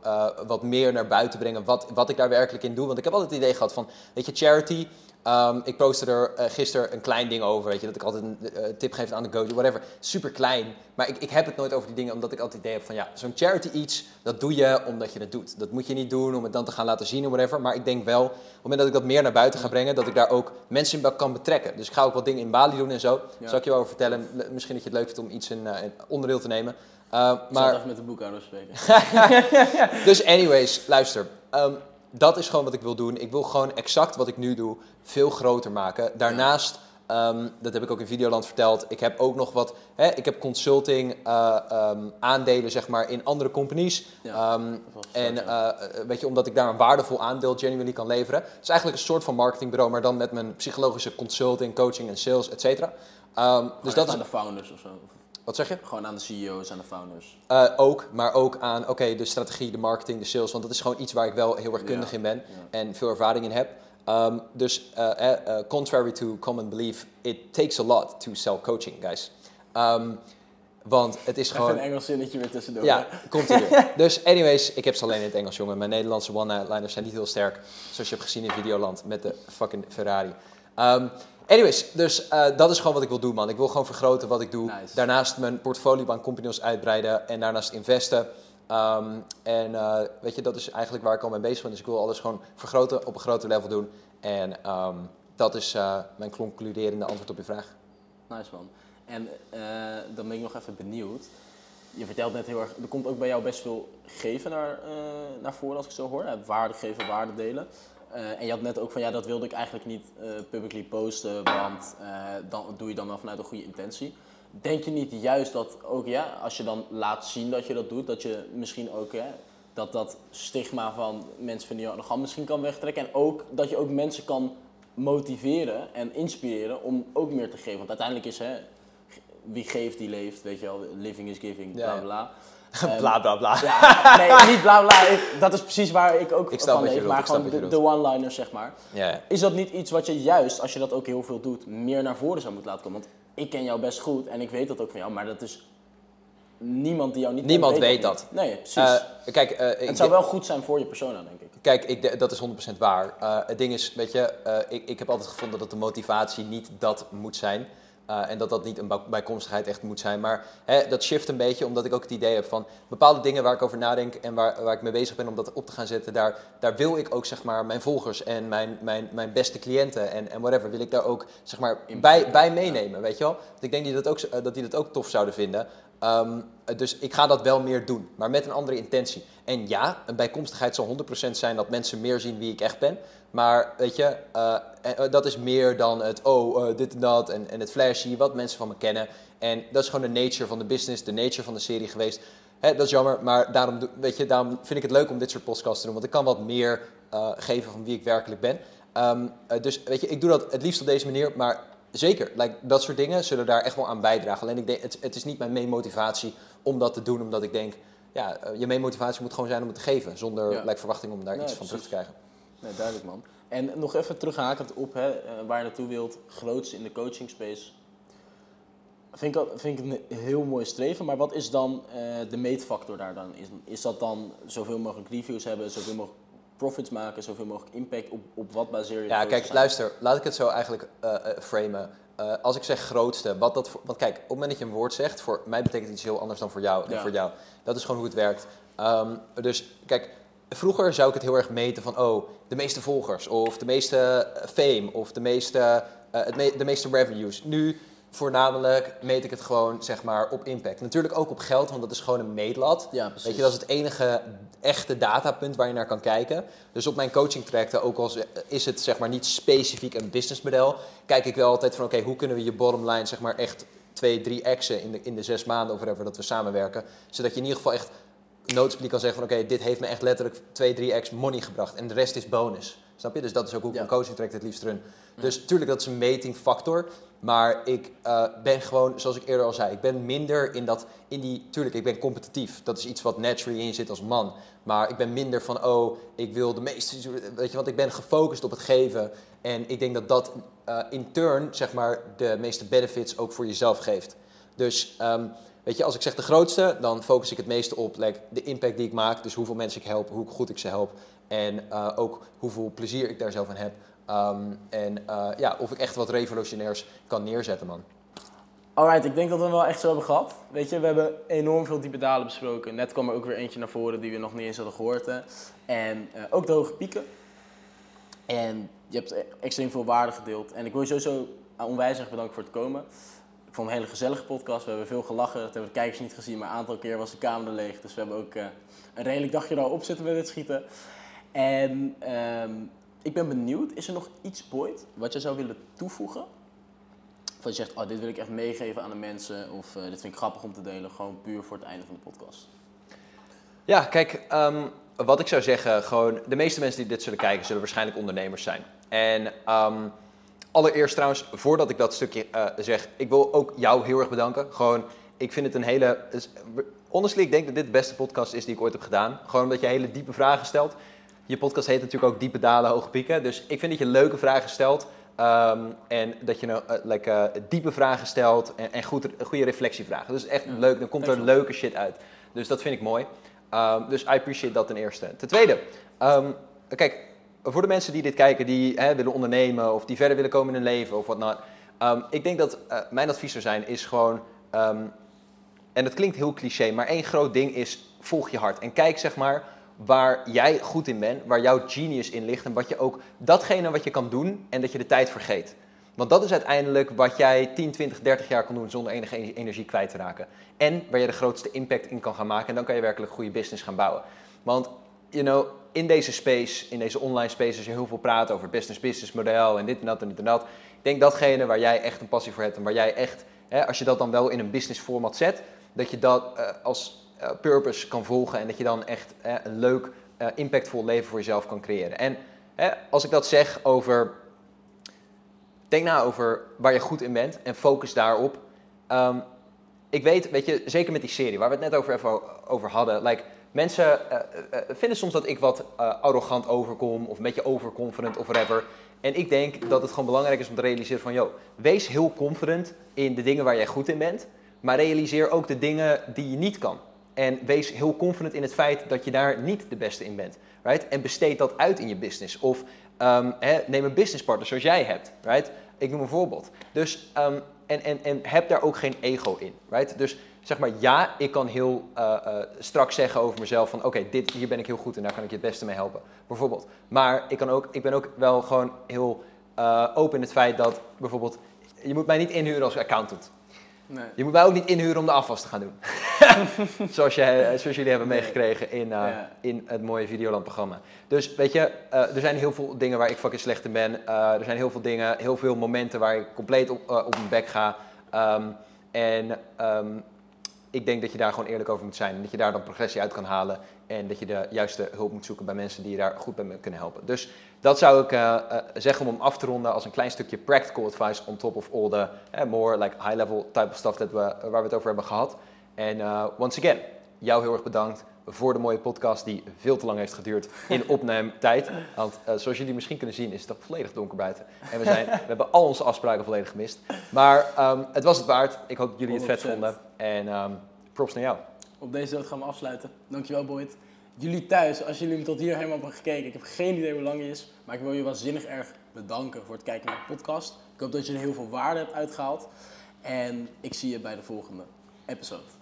Speaker 2: wat meer naar buiten brengen, wat, wat ik daar werkelijk in doe. Want ik heb altijd het idee gehad van, weet je, charity... Um, ik postte er uh, gisteren een klein ding over, weet je, dat ik altijd een uh, tip geef aan de goatee, whatever. Super klein, maar ik, ik heb het nooit over die dingen, omdat ik altijd het idee heb van, ja, zo'n charity iets, dat doe je omdat je het doet. Dat moet je niet doen om het dan te gaan laten zien of whatever. Maar ik denk wel, op het moment dat ik dat meer naar buiten ga brengen, dat ik daar ook mensen in kan betrekken. Dus ik ga ook wat dingen in Bali doen en zo.
Speaker 1: Ja.
Speaker 2: Zal ik je wel over vertellen. Misschien dat je het leuk vindt om iets in, uh, in onderdeel te nemen.
Speaker 1: Maar...
Speaker 2: maar
Speaker 1: even met de boekhouder spreken.
Speaker 2: dus anyways, luister. Um, dat is gewoon wat ik wil doen. Ik wil gewoon exact wat ik nu doe veel groter maken. Daarnaast, um, dat heb ik ook in Videoland verteld, ik heb ook nog wat, hè, ik heb consulting uh, um, aandelen zeg maar in andere companies.
Speaker 1: Ja,
Speaker 2: um,
Speaker 1: was
Speaker 2: en
Speaker 1: sterk,
Speaker 2: uh, weet je, omdat ik daar een waardevol aandeel genuinely kan leveren. Het is eigenlijk een soort van marketingbureau, maar dan met mijn psychologische consulting, coaching en sales, et cetera. Dus dat
Speaker 1: aan de founders of zo.
Speaker 2: Wat zeg je?
Speaker 1: Gewoon aan de CEO's, aan de founders.
Speaker 2: Uh, ook, maar ook aan oké, okay, de strategie, de marketing, de sales. Want dat is gewoon iets waar ik wel heel erg kundig
Speaker 1: Ja,
Speaker 2: in ben
Speaker 1: ja.
Speaker 2: en veel ervaring in heb. Um, dus uh, uh, contrary to common belief, it takes a lot to sell coaching, guys. Um, want het is gewoon...
Speaker 1: Even een Engels zinnetje weer tussendoor.
Speaker 2: Ja, komt er weer. Dus anyways, ik heb ze alleen in het Engels, jongen. Mijn Nederlandse one-liners zijn niet heel sterk. Zoals je hebt gezien in Videoland met de fucking Ferrari. Um, anyways, dus uh, dat is gewoon wat ik wil doen, man. Ik wil gewoon vergroten wat ik doe.
Speaker 1: Nice.
Speaker 2: Daarnaast mijn portfolio aan companies uitbreiden. En daarnaast investen. Um, en uh, weet je, dat is eigenlijk waar ik al mee bezig ben. Dus ik wil alles gewoon vergroten, op een groter level doen. En um, dat is uh, mijn concluderende antwoord op je vraag.
Speaker 1: Nice man. En dan ben ik nog even benieuwd. Je vertelt net heel erg, er komt ook bij jou best veel geven naar, naar voren als ik zo hoor. Waarde geven, waarde delen. Eh, en je had net ook van ja, dat wilde ik eigenlijk niet eh, publicly posten, want eh, dan doe je dan wel vanuit een goede intentie. Denk je niet juist dat ook ja, als je dan laat zien dat je dat doet, dat je misschien ook hè, dat dat stigma van mensen vinden je arrogant misschien kan wegtrekken en ook dat je ook mensen kan motiveren en inspireren om ook meer te geven. Want uiteindelijk is hè, wie geeft die leeft, weet je wel, living is giving, bla
Speaker 2: Ja, ja.
Speaker 1: Bla.
Speaker 2: bla bla bla.
Speaker 1: Ja, nee, niet bla bla. Ik- dat is precies waar ik ook
Speaker 2: Ik
Speaker 1: van leef, maar gewoon de, de one-liners, zeg maar. Is dat niet iets wat je juist, als je dat ook heel veel doet, meer naar voren zou moeten laten komen? Want ik ken jou best goed en ik weet dat ook van jou, maar dat is niemand die jou niet
Speaker 2: Niemand weet
Speaker 1: dat. Nee, precies.
Speaker 2: Eh, kijk, eh,
Speaker 1: het zou wel goed zijn voor je persona, denk ik.
Speaker 2: Kijk, ik, dat is 100% waar. Eh, het ding is, weet je, ik, ik heb altijd gevonden dat de motivatie niet dat moet zijn. Eh, en dat dat niet een bij- bijkomstigheid echt moet zijn. Maar hè, dat shift een beetje, omdat ik ook het idee heb van bepaalde dingen waar ik over nadenk en waar, waar ik mee bezig ben om dat op te gaan zetten. Daar, daar wil ik ook zeg maar mijn volgers en mijn, mijn, mijn beste cliënten en, en whatever, wil ik daar ook zeg maar bij, bij meenemen, weet je wel. Want ik denk die dat ook, eh, dat die dat ook tof zouden vinden. Ehm, dus ik ga dat wel meer doen, maar met een andere intentie. En ja, een bijkomstigheid zal 100% zijn dat mensen meer zien wie ik echt ben. Maar weet je, eh, eh, dat is meer dan het oh, eh, dit en dat en, en het flashy, wat mensen van me kennen. En dat is gewoon de nature van de business, de nature van de serie geweest. Hè, dat is jammer, maar daarom, weet je, daarom vind ik het leuk om dit soort podcasts te doen. Want ik kan wat meer geven van wie ik werkelijk ben. Ehm, eh, dus weet je, ik doe dat het liefst op deze manier, maar zeker, like, dat soort dingen zullen daar echt wel aan bijdragen. Alleen ik denk, het, het is niet mijn main motivatie om dat te doen, omdat ik denk, ja, je main motivatie moet gewoon zijn om het te geven, zonder
Speaker 1: Ja.
Speaker 2: like, verwachting om daar
Speaker 1: Nee,
Speaker 2: iets van terug te krijgen.
Speaker 1: Nee, duidelijk man. En nog even terughakend op hè, eh, waar je naartoe wilt, grootste in de coaching space. Vind ik, vind ik een heel mooi streven, maar wat is dan eh, de meetfactor daar dan? Is, is dat dan zoveel mogelijk reviews hebben, zoveel mogelijk profits maken, zoveel mogelijk impact? Op, op wat baseer je
Speaker 2: Ja, kijk,
Speaker 1: zijn?
Speaker 2: luister, laat ik het zo eigenlijk eh, framen. Als ik zeg grootste, wat dat voor, want kijk, op het moment dat je een woord zegt, voor mij betekent het iets heel anders dan voor jou en
Speaker 1: Ja.
Speaker 2: voor jou. Dat is gewoon hoe het werkt. Ehm, dus kijk, vroeger zou ik het heel erg meten van, oh, de meeste volgers of de meeste eh, fame of de meeste, eh, het me- de meeste revenues. Nu voornamelijk meet ik het gewoon, zeg maar, op impact. Natuurlijk ook op geld, want dat is gewoon een meetlat.
Speaker 1: Ja, precies.
Speaker 2: Weet je, dat is het enige echte datapunt waar je naar kan kijken. Dus op mijn coaching trajecten, ook al is het zeg maar niet specifiek een businessmodel, kijk ik wel altijd van oké, hoe kunnen we je bottom line zeg maar echt twee, drie x'en in de, in de zes maanden of whatever dat we samenwerken. Zodat je in ieder geval echt noticeably kan zeggen van oké, dit heeft me echt letterlijk 2, 3x money gebracht en de rest is bonus. Snap je? Dus dat is ook hoe ik
Speaker 1: Ja.
Speaker 2: mijn coaching traject het liefst run. Dus tuurlijk, dat is een metingfactor. Maar ik eh, ben gewoon, zoals ik eerder al zei, ik ben minder in dat, in die, tuurlijk, ik ben competitief. Dat is iets wat naturally in zit als man. Maar ik ben minder van, oh, ik wil de meeste, weet je, want ik ben gefocust op het geven. En ik denk dat dat eh, in turn, zeg maar, de meeste benefits ook voor jezelf geeft. Dus, ehm, weet je, als ik zeg de grootste, dan focus ik het meeste op de impact die ik maak. Dus hoeveel mensen ik help, hoe goed ik ze help. En eh, ook hoeveel plezier ik daar zelf aan heb. Ehm, en eh, ja, of ik echt wat revolutionairs kan neerzetten, man.
Speaker 1: Alright, ik denk dat we hem wel echt zo hebben gehad. Weet je, we hebben enorm veel diepe dalen besproken. Net kwam er ook weer eentje naar voren die we nog niet eens hadden gehoord. Hè. En eh, ook de hoge pieken. En je hebt e- extreem veel waarde gedeeld. En ik wil je sowieso onwijs erg bedanken voor het komen. Ik vond een hele gezellige podcast. We hebben veel gelachen. Dat hebben de kijkers niet gezien, maar een aantal keer was de camera leeg. Dus we hebben ook eh, een redelijk dagje erop zitten met het schieten. En ehm, ik ben benieuwd, is er nog iets, Boyd, wat je zou willen toevoegen? Of dat je zegt, oh, dit wil ik echt meegeven aan de mensen. Of eh, dit vind ik grappig om te delen. Gewoon puur voor het einde van de podcast.
Speaker 2: Ja, kijk, ehm, wat ik zou zeggen, gewoon de meeste mensen die dit zullen kijken, zullen waarschijnlijk ondernemers zijn. En ehm, allereerst trouwens, voordat ik dat stukje eh, zeg, ik wil ook jou heel erg bedanken. Gewoon, ik vind het een hele, is- honestly, ik denk dat dit de beste podcast is die ik ooit heb gedaan. Gewoon omdat je hele diepe vragen stelt. Je podcast heet natuurlijk ook Diepe Dalen, Hoge Pieken. Dus ik vind dat je leuke vragen stelt. ehm, en dat je nou, eh, like, eh, diepe vragen stelt en, en goed, goede reflectievragen. Dus echt
Speaker 1: Ja.
Speaker 2: leuk, dan komt er leuke shit uit. Dus dat vind ik mooi. Ehm, dus I appreciate dat ten eerste. Ten tweede, ehm, kijk, voor de mensen die dit kijken, die hè, willen ondernemen of die verder willen komen in hun leven of wat dan. ehm, ik denk dat eh, mijn advies zou zijn, is gewoon, ehm, en dat klinkt heel cliché, maar één groot ding is, volg je hart. En kijk zeg maar waar jij goed in bent, waar jouw genius in ligt en wat je ook, datgene wat je kan doen en dat je de tijd vergeet. Want dat is uiteindelijk wat jij 10, 20, 30 jaar kan doen zonder enige energie kwijt te raken. En waar je de grootste impact in kan gaan maken. En dan kan je werkelijk goede business gaan bouwen. Want, you know, in deze space, in deze online space, als je heel veel praat over business-business model en dit en dat en dit en dat. Ik denk datgene waar jij echt een passie voor hebt en waar jij echt, hè, als je dat dan wel in een business format zet, dat je dat uh, als uh, purpose kan volgen en dat je dan echt een leuk, impactvol leven voor jezelf kan creëren. En als ik dat zeg over, denk na over waar je goed in bent en focus daarop. Um, ik weet, weet je, zeker met die serie waar we het net over, even over hadden, like, mensen vinden soms dat ik wat arrogant overkom of een beetje overconfident of whatever. En ik denk dat het gewoon belangrijk is om te realiseren van, yo, wees heel confident in de dingen waar jij goed in bent. Maar realiseer ook de dingen die je niet kan. En wees heel confident in het feit dat je daar niet de beste in bent. Right? En besteed dat uit in je business. Of um, neem een businesspartner zoals jij hebt. Right? Ik noem een voorbeeld. Dus, um, en, en, en heb daar ook geen ego in. Right? Dus zeg maar, ja, ik kan heel uh, uh, strak zeggen over mezelf van oké, dit hier ben ik heel goed en daar kan ik je het beste mee helpen. Bijvoorbeeld. Maar ik, kan ook, ik ben ook wel gewoon heel uh, open in het feit dat bijvoorbeeld, je moet mij niet inhuren als accountant. Nee. Je moet mij ook niet inhuren om de afwas te gaan doen. zoals, je, zoals jullie hebben meegekregen in, uh, in het mooie Videoland-programma. Dus weet je, uh, er zijn heel veel dingen waar ik fucking slecht in ben. Uh, er zijn heel veel dingen, heel veel momenten waar ik compleet op, op mijn bek ga. Um, en um, ik denk dat je daar gewoon eerlijk over moet zijn. En dat je daar dan progressie uit kan halen. En dat je de juiste hulp moet zoeken bij mensen die je daar goed bij kunnen helpen. Dus dat zou ik uh, uh, zeggen om hem af te ronden als een klein stukje practical advice on top of all the uh, more like high level type of stuff that we, waar we het over hebben gehad. En once again, jou heel erg bedankt voor de mooie podcast die veel te lang heeft geduurd in opnametijd. Want zoals jullie misschien kunnen zien is het toch volledig donker buiten. En we, zijn, we hebben al onze afspraken volledig gemist. Maar um, het was het waard. Ik hoop dat jullie het vet vonden. En um, props naar jou.
Speaker 1: Op deze noot gaan we afsluiten. Dankjewel Boyd. Jullie thuis, als jullie hem tot hier helemaal hebben gekeken. Ik heb geen idee hoe lang hij is. Maar ik wil je waanzinnig erg bedanken voor het kijken naar de podcast. Ik hoop dat je er heel veel waarde hebt uitgehaald. En ik zie je bij de volgende episode.